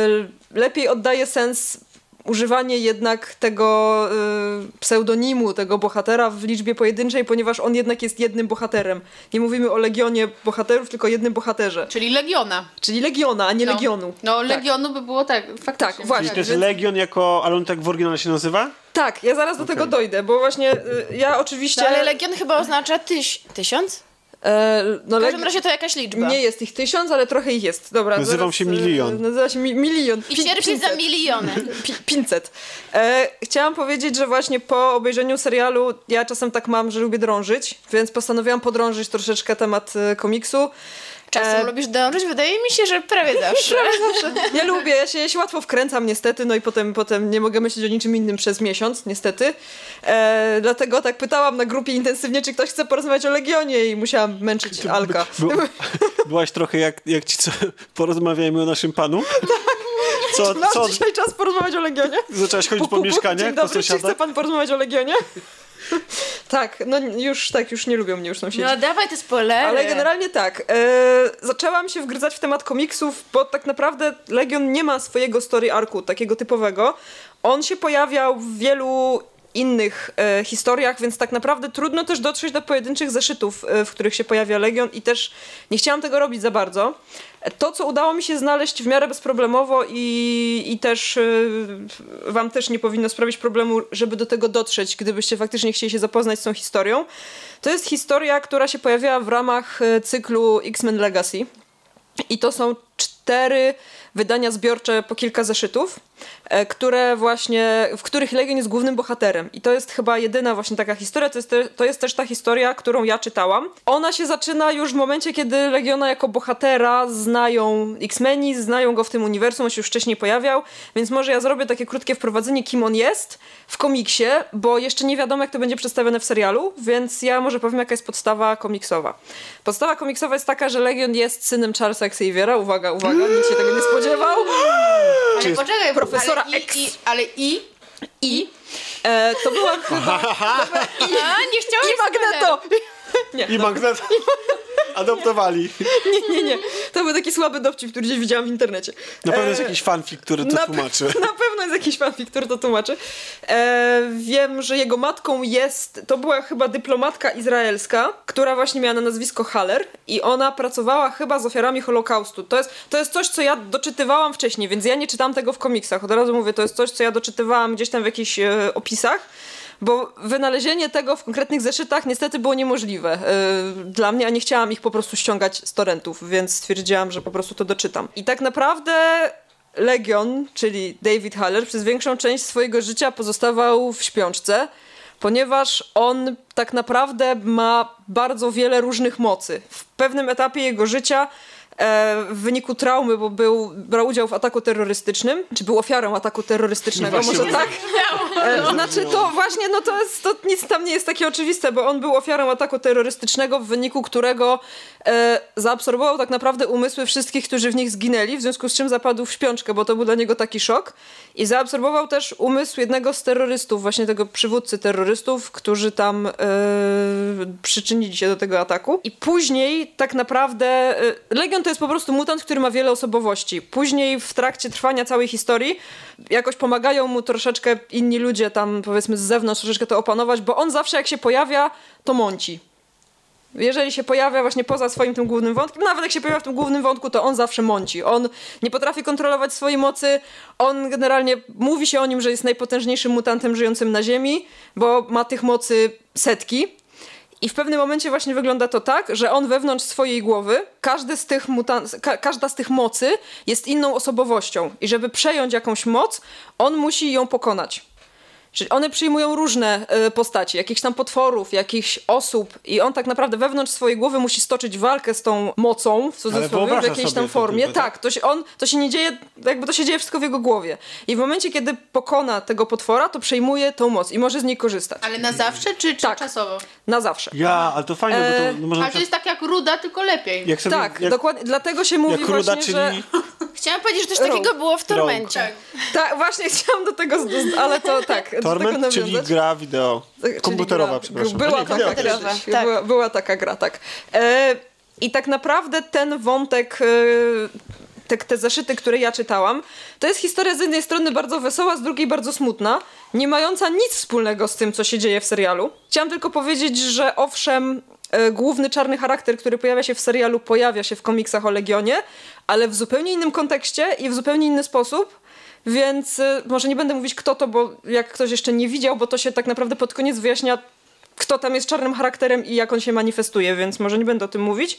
Speaker 4: lepiej oddaje sens używanie jednak tego y, pseudonimu, tego bohatera w liczbie pojedynczej, ponieważ on jednak jest jednym bohaterem. Nie mówimy o Legionie bohaterów, tylko o jednym bohaterze.
Speaker 3: Czyli Legiona.
Speaker 4: Czyli Legiona, a nie
Speaker 3: No.
Speaker 4: Legionu.
Speaker 3: No,
Speaker 4: Tak.
Speaker 3: Legionu by było tak, faktycznie.
Speaker 4: Tak, właśnie.
Speaker 1: Czyli to jest
Speaker 4: więc-
Speaker 1: Legion jako, ale on tak w oryginale się nazywa?
Speaker 4: Tak, ja zaraz do tego dojdę, bo właśnie y, ja oczywiście...
Speaker 2: No, ale Legion chyba oznacza tyś, tysiąc?
Speaker 4: E, no,
Speaker 2: W każdym razie to jakaś liczba.
Speaker 4: Nie jest ich tysiąc, ale trochę ich jest. Dobra,
Speaker 1: Nazywam
Speaker 4: zaraz,
Speaker 1: się
Speaker 4: e,
Speaker 1: Milion.
Speaker 4: Nazywa się mi, milion.
Speaker 2: I
Speaker 4: Pi-
Speaker 2: cierpi za
Speaker 4: 500.
Speaker 2: miliony.
Speaker 4: Pi- 500. E, chciałam powiedzieć, że właśnie po obejrzeniu serialu ja czasem tak mam, że lubię drążyć, więc postanowiłam podrążyć troszeczkę temat e, komiksu.
Speaker 2: Czasem
Speaker 4: E,
Speaker 2: lubisz dążyć? Wydaje mi się, że prawie zawsze.
Speaker 4: Ja lubię, ja się, ja się łatwo wkręcam niestety, no i potem, potem nie mogę myśleć o niczym innym przez miesiąc, niestety. E, dlatego tak pytałam na grupie intensywnie, czy ktoś chce porozmawiać o Legionie i musiałam męczyć Alka.
Speaker 1: By, byłaś trochę jak, jak ci, co porozmawiajmy o naszym panu? Co,
Speaker 4: Masz
Speaker 1: co,
Speaker 4: dzisiaj czas porozmawiać o Legionie?
Speaker 1: zaczęłaś chodzić po
Speaker 4: Puk, puk, puk.
Speaker 1: mieszkaniach,
Speaker 4: Dzień
Speaker 1: po
Speaker 4: dobry, czy chce pan porozmawiać o Legionie? Tak, no już tak, już nie lubią mnie już sąsiedzi.
Speaker 2: No dawaj te spoilery.
Speaker 4: Ale generalnie tak. E, zaczęłam się wgryzać w temat komiksów, bo tak naprawdę Legion nie ma swojego story arku takiego typowego. On się pojawiał w wielu innych e, historiach, więc tak naprawdę trudno też dotrzeć do pojedynczych zeszytów, e, w których się pojawia Legion i też nie chciałam tego robić za bardzo. To, co udało mi się znaleźć w miarę bezproblemowo i, i też e, wam też nie powinno sprawić problemu, żeby do tego dotrzeć, gdybyście faktycznie chcieli się zapoznać z tą historią, to jest historia, która się pojawiała w ramach e, cyklu X-Men Legacy. I to są cztery wydania zbiorcze po kilka zeszytów, które właśnie, w których Legion jest głównym bohaterem. I to jest chyba jedyna właśnie taka historia, to jest, te, to jest też ta historia, którą ja czytałam. Ona się zaczyna już w momencie, kiedy Legiona jako bohatera znają X-Meni, znają go w tym uniwersum, on się już wcześniej pojawiał, więc może ja zrobię takie krótkie wprowadzenie, kim on jest w komiksie, bo jeszcze nie wiadomo, jak to będzie przedstawione w serialu, więc ja może powiem, jaka jest podstawa komiksowa. Podstawa komiksowa jest taka, że Legion jest synem Charlesa Xaviera, uwaga, uwaga, nikt się tego nie spodziewał,
Speaker 3: Ale poczekaj,
Speaker 4: profesora
Speaker 3: ale i,
Speaker 4: X.
Speaker 3: i, ale i
Speaker 4: i e, to była chyba...
Speaker 2: A, nie chciałeś
Speaker 4: I Magneto!
Speaker 1: I magnet adoptowali.
Speaker 4: Nie, nie, nie. To był taki słaby dowcip, który gdzieś widziałam w internecie.
Speaker 1: Na pewno
Speaker 4: E,
Speaker 1: jest jakiś fanfic, który to
Speaker 4: na,
Speaker 1: tłumaczy.
Speaker 4: Na pewno jest jakiś fanfic, który to tłumaczy. E, wiem, że jego matką jest, to była chyba dyplomatka izraelska, która właśnie miała na nazwisko Haller i ona pracowała chyba z ofiarami Holokaustu. To jest, to jest coś, co ja doczytywałam wcześniej, więc ja nie czytałam tego w komiksach. Od razu mówię, to jest coś, co ja doczytywałam gdzieś tam w jakichś e, opisach. Bo wynalezienie tego w konkretnych zeszytach niestety było niemożliwe yy, dla mnie, a nie chciałam ich po prostu ściągać z torrentów, więc stwierdziłam, że po prostu to doczytam. I tak naprawdę Legion, czyli David Haller, przez większą część swojego życia pozostawał w śpiączce, ponieważ on tak naprawdę ma bardzo wiele różnych mocy. W pewnym etapie jego życia w wyniku traumy, bo był, brał udział w ataku terrorystycznym, czy był ofiarą ataku terrorystycznego,
Speaker 1: No
Speaker 4: może tak? E, znaczy to właśnie, no to, jest, to nic tam nie jest takie oczywiste, bo on był ofiarą ataku terrorystycznego, w wyniku którego e, zaabsorbował tak naprawdę umysły wszystkich, którzy w nich zginęli, w związku z czym zapadł w śpiączkę, bo to był dla niego taki szok. I zaabsorbował też umysł jednego z terrorystów, właśnie tego przywódcy terrorystów, którzy tam e, przyczynili się do tego ataku. I później tak naprawdę e, Legion to jest po prostu mutant, który ma wiele osobowości. Później w trakcie trwania całej historii jakoś pomagają mu troszeczkę inni ludzie tam powiedzmy z zewnątrz troszeczkę to opanować, bo on zawsze jak się pojawia, to mąci. Jeżeli się pojawia właśnie poza swoim tym głównym wątkiem, nawet jak się pojawia w tym głównym wątku, to on zawsze mąci. On nie potrafi kontrolować swojej mocy. On generalnie mówi się o nim, że jest najpotężniejszym mutantem żyjącym na Ziemi, bo ma tych mocy setki. I w pewnym momencie właśnie wygląda to tak, że on wewnątrz swojej głowy, każdy z tych ka- każda z tych mocy jest inną osobowością. I żeby przejąć jakąś moc, on musi ją pokonać. Czyli one przyjmują różne y, postaci, jakichś tam potworów, jakichś osób i on tak naprawdę wewnątrz swojej głowy musi stoczyć walkę z tą mocą, w cudzysłowie, w jakiejś tam formie.
Speaker 1: tylko, tak?
Speaker 4: tak, to się, on, to się nie dzieje, jakby to się dzieje wszystko w jego głowie. I w momencie, kiedy pokona tego potwora, to przejmuje tą moc i może z niej korzystać.
Speaker 3: Ale na zawsze, czy, czy
Speaker 4: Tak.
Speaker 3: czasowo?
Speaker 4: Na zawsze.
Speaker 1: Ja, ale to fajne, bo
Speaker 4: E,
Speaker 1: to no, można...
Speaker 3: Ale to jest tak jak ruda, tylko lepiej.
Speaker 1: jak sobie,
Speaker 4: Tak,
Speaker 1: jak,
Speaker 4: dokładnie. Dlatego się mówi
Speaker 1: jak ruda,
Speaker 4: właśnie,
Speaker 1: czyli...
Speaker 4: że...
Speaker 2: Chciałam powiedzieć, że coś takiego było w Tormencie.
Speaker 3: Tak.
Speaker 4: Tak, właśnie chciałam do tego, z- ale to tak. Do tego
Speaker 1: Torment, czyli gra wideo.
Speaker 4: Czyli
Speaker 1: Komputerowa,
Speaker 4: gra-
Speaker 1: przepraszam.
Speaker 4: Była
Speaker 1: nie,
Speaker 4: taka
Speaker 1: wideo
Speaker 4: gra,
Speaker 2: też.
Speaker 4: tak. była, była taka gra, tak. E, I tak naprawdę ten wątek, e, te, te zeszyty, które ja czytałam, to jest historia z jednej strony bardzo wesoła, z drugiej bardzo smutna, nie mająca nic wspólnego z tym, co się dzieje w serialu. Chciałam tylko powiedzieć, że owszem, e, główny czarny charakter, który pojawia się w serialu, pojawia się w komiksach o Legionie, ale w zupełnie innym kontekście i w zupełnie inny sposób. Więc y, może nie będę mówić kto to, bo jak ktoś jeszcze nie widział, bo to się tak naprawdę pod koniec wyjaśnia, kto tam jest czarnym charakterem i jak on się manifestuje, więc może nie będę o tym mówić.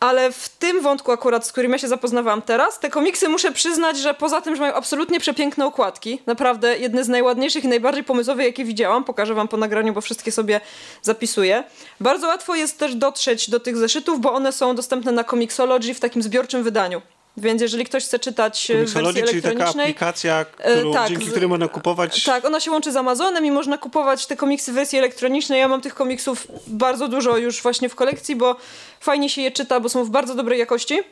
Speaker 4: Ale w tym wątku akurat, z którym ja się zapoznawałam teraz, te komiksy muszę przyznać, że poza tym, że mają absolutnie przepiękne okładki, naprawdę jedne z najładniejszych i najbardziej pomysłowe, jakie widziałam, pokażę wam po nagraniu, bo wszystkie sobie zapisuję. Bardzo łatwo jest też dotrzeć do tych zeszytów, bo one są dostępne na Comixology w takim zbiorczym wydaniu. Więc jeżeli ktoś chce czytać e, w wersji
Speaker 1: czyli taka
Speaker 4: elektronicznej...
Speaker 1: aplikacja, którą,
Speaker 4: tak,
Speaker 1: dzięki której można kupować...
Speaker 4: Tak, ona się łączy z Amazonem i można kupować te komiksy w wersji elektronicznej. Ja mam tych komiksów bardzo dużo już właśnie w kolekcji, bo fajnie się je czyta, bo są w bardzo dobrej jakości.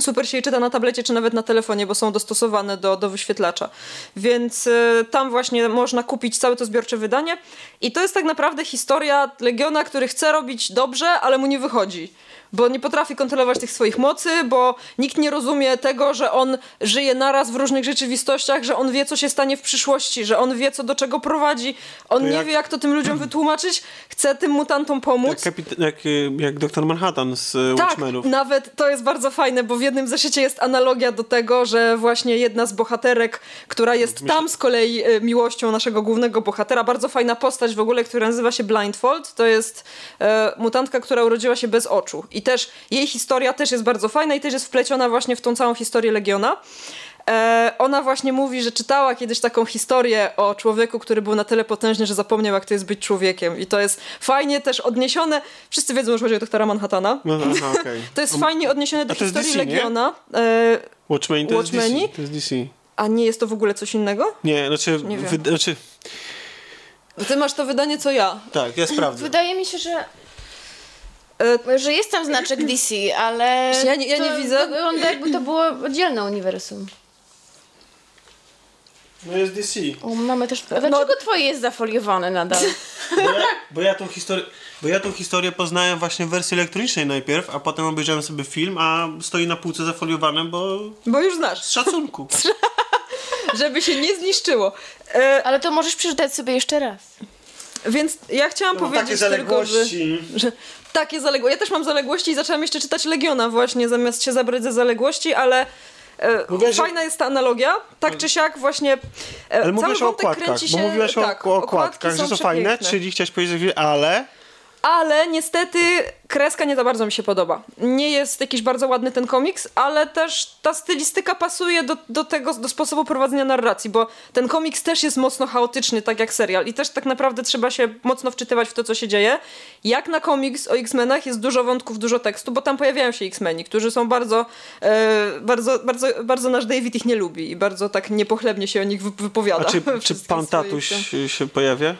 Speaker 4: Super się je czyta na tablecie czy nawet na telefonie, bo są dostosowane do, do wyświetlacza. Więc y, tam właśnie można kupić całe to zbiorcze wydanie. I to jest tak naprawdę historia Legiona, który chce robić dobrze, ale mu nie wychodzi. Bo nie potrafi kontrolować tych swoich mocy, bo nikt nie rozumie tego, że on żyje naraz w różnych rzeczywistościach, że on wie, co się stanie w przyszłości, że on wie, co do czego prowadzi. On nie wie, jak to tym ludziom wytłumaczyć. Chce tym mutantom pomóc.
Speaker 1: Jak, kapit- jak, y, jak Doktor Manhattan z y,
Speaker 4: Tak,
Speaker 1: Watchmenów.
Speaker 4: nawet to jest bardzo fajne, bo w jednym zeszycie jest analogia do tego, że właśnie jedna z bohaterek, która jest tam z kolei e, miłością naszego głównego bohatera, bardzo fajna postać w ogóle, która nazywa się Blindfold, to jest e, mutantka, która urodziła się bez oczu. I też jej historia też jest bardzo fajna i też jest wpleciona właśnie w tą całą historię Legiona. E, ona właśnie mówi, że czytała kiedyś taką historię o człowieku, który był na tyle potężny, że zapomniał, jak to jest być człowiekiem. I to jest fajnie też odniesione. Wszyscy wiedzą, że chodzi o doktora Manhattana.
Speaker 1: No, aha, okej.
Speaker 4: To jest fajnie odniesione do historii
Speaker 1: DC?
Speaker 4: Legiona. E,
Speaker 1: Watchmen to
Speaker 4: Watchmeni?
Speaker 1: jest DC. To jest DC.
Speaker 4: a nie jest to w ogóle coś innego?
Speaker 1: Nie, znaczy,
Speaker 4: Nie wiem.
Speaker 1: wy, znaczy...
Speaker 4: Ty masz to wydanie co ja.
Speaker 1: Tak, ja sprawdzę.
Speaker 2: Wydaje mi się, że, że jest tam znaczek DC, ale
Speaker 4: Ja nie- ja nie
Speaker 2: to
Speaker 4: widzę.
Speaker 2: wygląda jakby to było oddzielne uniwersum.
Speaker 1: No jest DC.
Speaker 2: O, mamy też... Dlaczego twoje jest zafoliowane nadal?
Speaker 1: Bo ja, bo ja tą historię... Bo ja tą historię poznałem właśnie w wersji elektronicznej najpierw, a potem obejrzałem sobie film, a stoi na półce zafoliowane, bo
Speaker 4: bo już znasz.
Speaker 1: z szacunku.
Speaker 4: Żeby się nie zniszczyło. E,
Speaker 2: Ale to możesz przeczytać sobie jeszcze raz.
Speaker 4: więc ja chciałam
Speaker 1: Takie
Speaker 4: powiedzieć tylko, że, że takie zaległości. Ja też mam zaległości i zaczęłam jeszcze czytać Legiona właśnie, zamiast się zabrać ze zaległości, ale... E,
Speaker 1: Mówiłaś, że-
Speaker 4: fajna jest ta analogia, tak czy siak właśnie e,
Speaker 1: Ale
Speaker 4: cały
Speaker 1: mówiłaś o okładkach,
Speaker 4: kręci się...
Speaker 1: bo mówiłaś o,
Speaker 4: tak,
Speaker 1: o okładkach, że są fajne, czyli chciałeś powiedzieć, że ale...
Speaker 4: ale niestety kreska nie za bardzo mi się podoba. Nie jest jakiś bardzo ładny ten komiks, ale też ta stylistyka pasuje do, do tego, do sposobu prowadzenia narracji, bo ten komiks też jest mocno chaotyczny, tak jak serial i też tak naprawdę trzeba się mocno wczytywać w to, co się dzieje. Jak na komiks o X-Menach jest dużo wątków, dużo tekstu, bo tam pojawiają się X-Meni, którzy są bardzo, e, bardzo, bardzo, bardzo nasz David ich nie lubi i bardzo tak niepochlebnie się o nich wy- wypowiada.
Speaker 1: A czy, czy pan
Speaker 4: swoich
Speaker 1: Tatuś
Speaker 4: tym.
Speaker 1: się pojawia?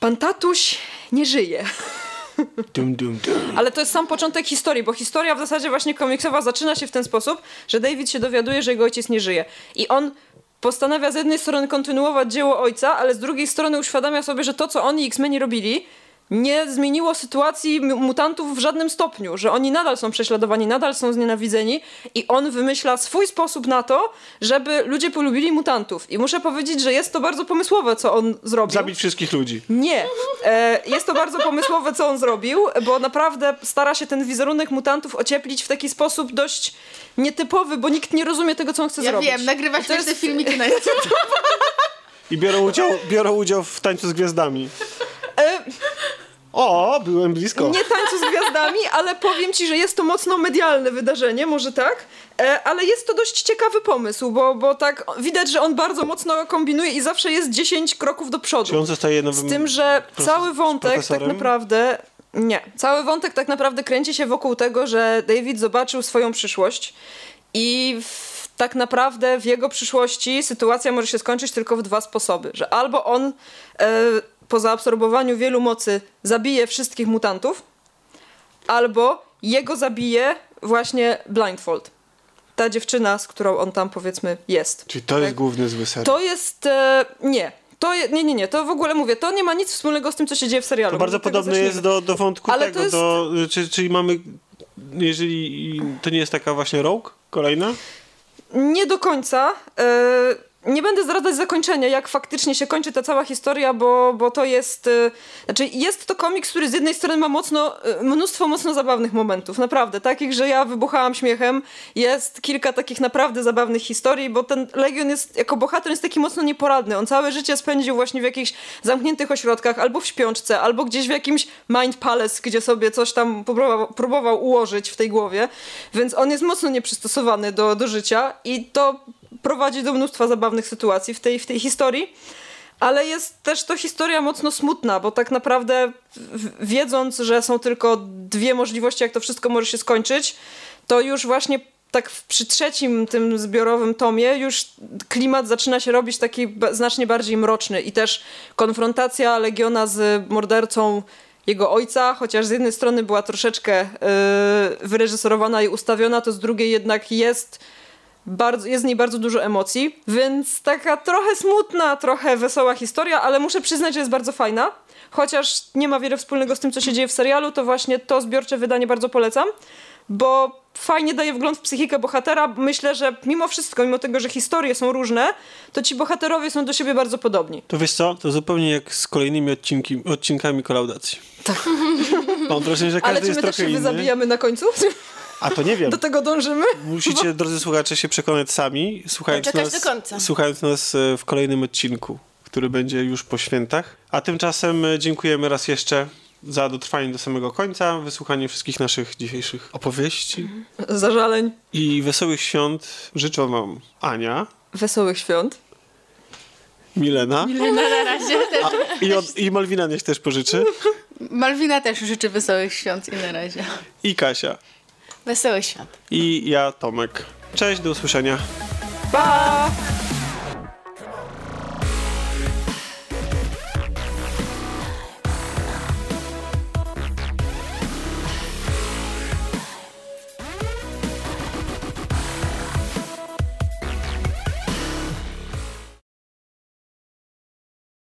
Speaker 4: Pan Tatuś nie żyje.
Speaker 1: Dum, dum, dum.
Speaker 4: Ale to jest sam początek historii, bo historia w zasadzie właśnie komiksowa zaczyna się w ten sposób, że David się dowiaduje, że jego ojciec nie żyje. I on postanawia z jednej strony kontynuować dzieło ojca, ale z drugiej strony uświadamia sobie, że to, co oni X-Meni robili, nie zmieniło sytuacji mu- mutantów w żadnym stopniu, że oni nadal są prześladowani, nadal są znienawidzeni i on wymyśla swój sposób na to, żeby ludzie polubili mutantów. I muszę powiedzieć, że jest to bardzo pomysłowe, co on zrobił.
Speaker 1: Zabić wszystkich ludzi.
Speaker 4: Nie. E, jest to bardzo pomysłowe, co on zrobił, bo naprawdę stara się ten wizerunek mutantów ocieplić w taki sposób dość nietypowy, bo nikt nie rozumie tego, co on chce
Speaker 3: Ja
Speaker 4: zrobić.
Speaker 3: wiem, nagrywa
Speaker 4: I to
Speaker 3: śmieszne
Speaker 4: jest-
Speaker 3: filmiki na YouTube.
Speaker 1: I biorą udział, biorą udział w tańcu z gwiazdami.
Speaker 4: E,
Speaker 1: O, byłem blisko.
Speaker 4: nie tańcu z gwiazdami, ale powiem ci, że jest to mocno medialne wydarzenie, może tak, e, ale jest to dość ciekawy pomysł, bo, bo tak widać, że on bardzo mocno kombinuje i zawsze jest 10 kroków do przodu.
Speaker 1: Czy on zostaje nowym...
Speaker 4: Z tym, że cały wątek tak naprawdę. Nie. Cały wątek tak naprawdę kręci się wokół tego, że David zobaczył swoją przyszłość i w, tak naprawdę w jego przyszłości sytuacja może się skończyć tylko w dwa sposoby. Że albo on e, po zaabsorbowaniu wielu mocy zabije wszystkich mutantów, albo jego zabije właśnie Blindfold. Ta dziewczyna, z którą on tam powiedzmy jest.
Speaker 1: Czyli to jest
Speaker 4: Tak.
Speaker 1: główny zły ser.
Speaker 4: To jest. E, nie. To je, nie, nie, nie, to w ogóle mówię, to nie ma nic wspólnego z tym, co się dzieje w serialu.
Speaker 1: To bardzo podobne jest do, do wątku
Speaker 4: Ale
Speaker 1: tego,
Speaker 4: to jest-
Speaker 1: do, czy, czyli mamy, jeżeli to nie jest taka właśnie Rogue kolejna?
Speaker 4: Nie do końca. E, nie będę zdradzać zakończenia, jak faktycznie się kończy ta cała historia, bo, bo to jest. E, znaczy, jest to komiks, który z jednej strony ma mocno, e, mnóstwo mocno zabawnych momentów, naprawdę, takich, że ja wybuchałam śmiechem. Jest kilka takich naprawdę zabawnych historii, bo ten Legion jest, jako bohater, jest taki mocno nieporadny. On całe życie spędził właśnie w jakichś zamkniętych ośrodkach, albo w śpiączce, albo gdzieś w jakimś Mind Palace, gdzie sobie coś tam próbował, próbował ułożyć w tej głowie. Więc on jest mocno nieprzystosowany do, do życia i to prowadzi do mnóstwa zabawnych sytuacji w tej, w tej historii. Ale jest też to historia mocno smutna, bo tak naprawdę wiedząc, że są tylko dwie możliwości, jak to wszystko może się skończyć, to już właśnie tak przy trzecim tym zbiorowym tomie już klimat zaczyna się robić taki znacznie bardziej mroczny i też konfrontacja Legiona z mordercą jego ojca, chociaż z jednej strony była troszeczkę yy, wyreżyserowana i ustawiona, to z drugiej jednak jest bardzo, jest w niej bardzo dużo emocji, więc taka trochę smutna, trochę wesoła historia, ale muszę przyznać, że jest bardzo fajna. Chociaż nie ma wiele wspólnego z tym, co się dzieje w serialu, to właśnie to zbiorcze wydanie bardzo polecam, bo fajnie daje wgląd w psychikę bohatera. Myślę, że mimo wszystko, mimo tego, że historie są różne, to ci bohaterowie są do siebie bardzo podobni.
Speaker 1: To wiesz co? To zupełnie jak z kolejnymi odcinki, odcinkami kolaudacji. Tak. Mam wrażenie, że każdy
Speaker 4: Ale czy
Speaker 1: jest
Speaker 4: my też
Speaker 1: trochę
Speaker 4: się
Speaker 1: inny.
Speaker 4: zabijamy na końcu?
Speaker 1: A to nie wiem.
Speaker 4: Do tego dążymy?
Speaker 1: Musicie, drodzy słuchacze, się przekonać sami, słuchając nas,
Speaker 2: do końca.
Speaker 1: słuchając nas e, w kolejnym odcinku, który będzie już po świętach. A tymczasem e, dziękujemy raz jeszcze za dotrwanie do samego końca, wysłuchanie wszystkich naszych dzisiejszych opowieści
Speaker 4: Zażaleń.
Speaker 1: i wesołych świąt życzą wam Ania,
Speaker 4: Wesołych świąt.
Speaker 1: Milena
Speaker 3: Na razie też.
Speaker 1: i, od, i Malwina niech też pożyczy
Speaker 3: Malwina też życzy wesołych świąt i na razie.
Speaker 1: i Kasia
Speaker 2: Wesoły świąt.
Speaker 1: i ja Tomek. Cześć, do usłyszenia.
Speaker 4: Pa!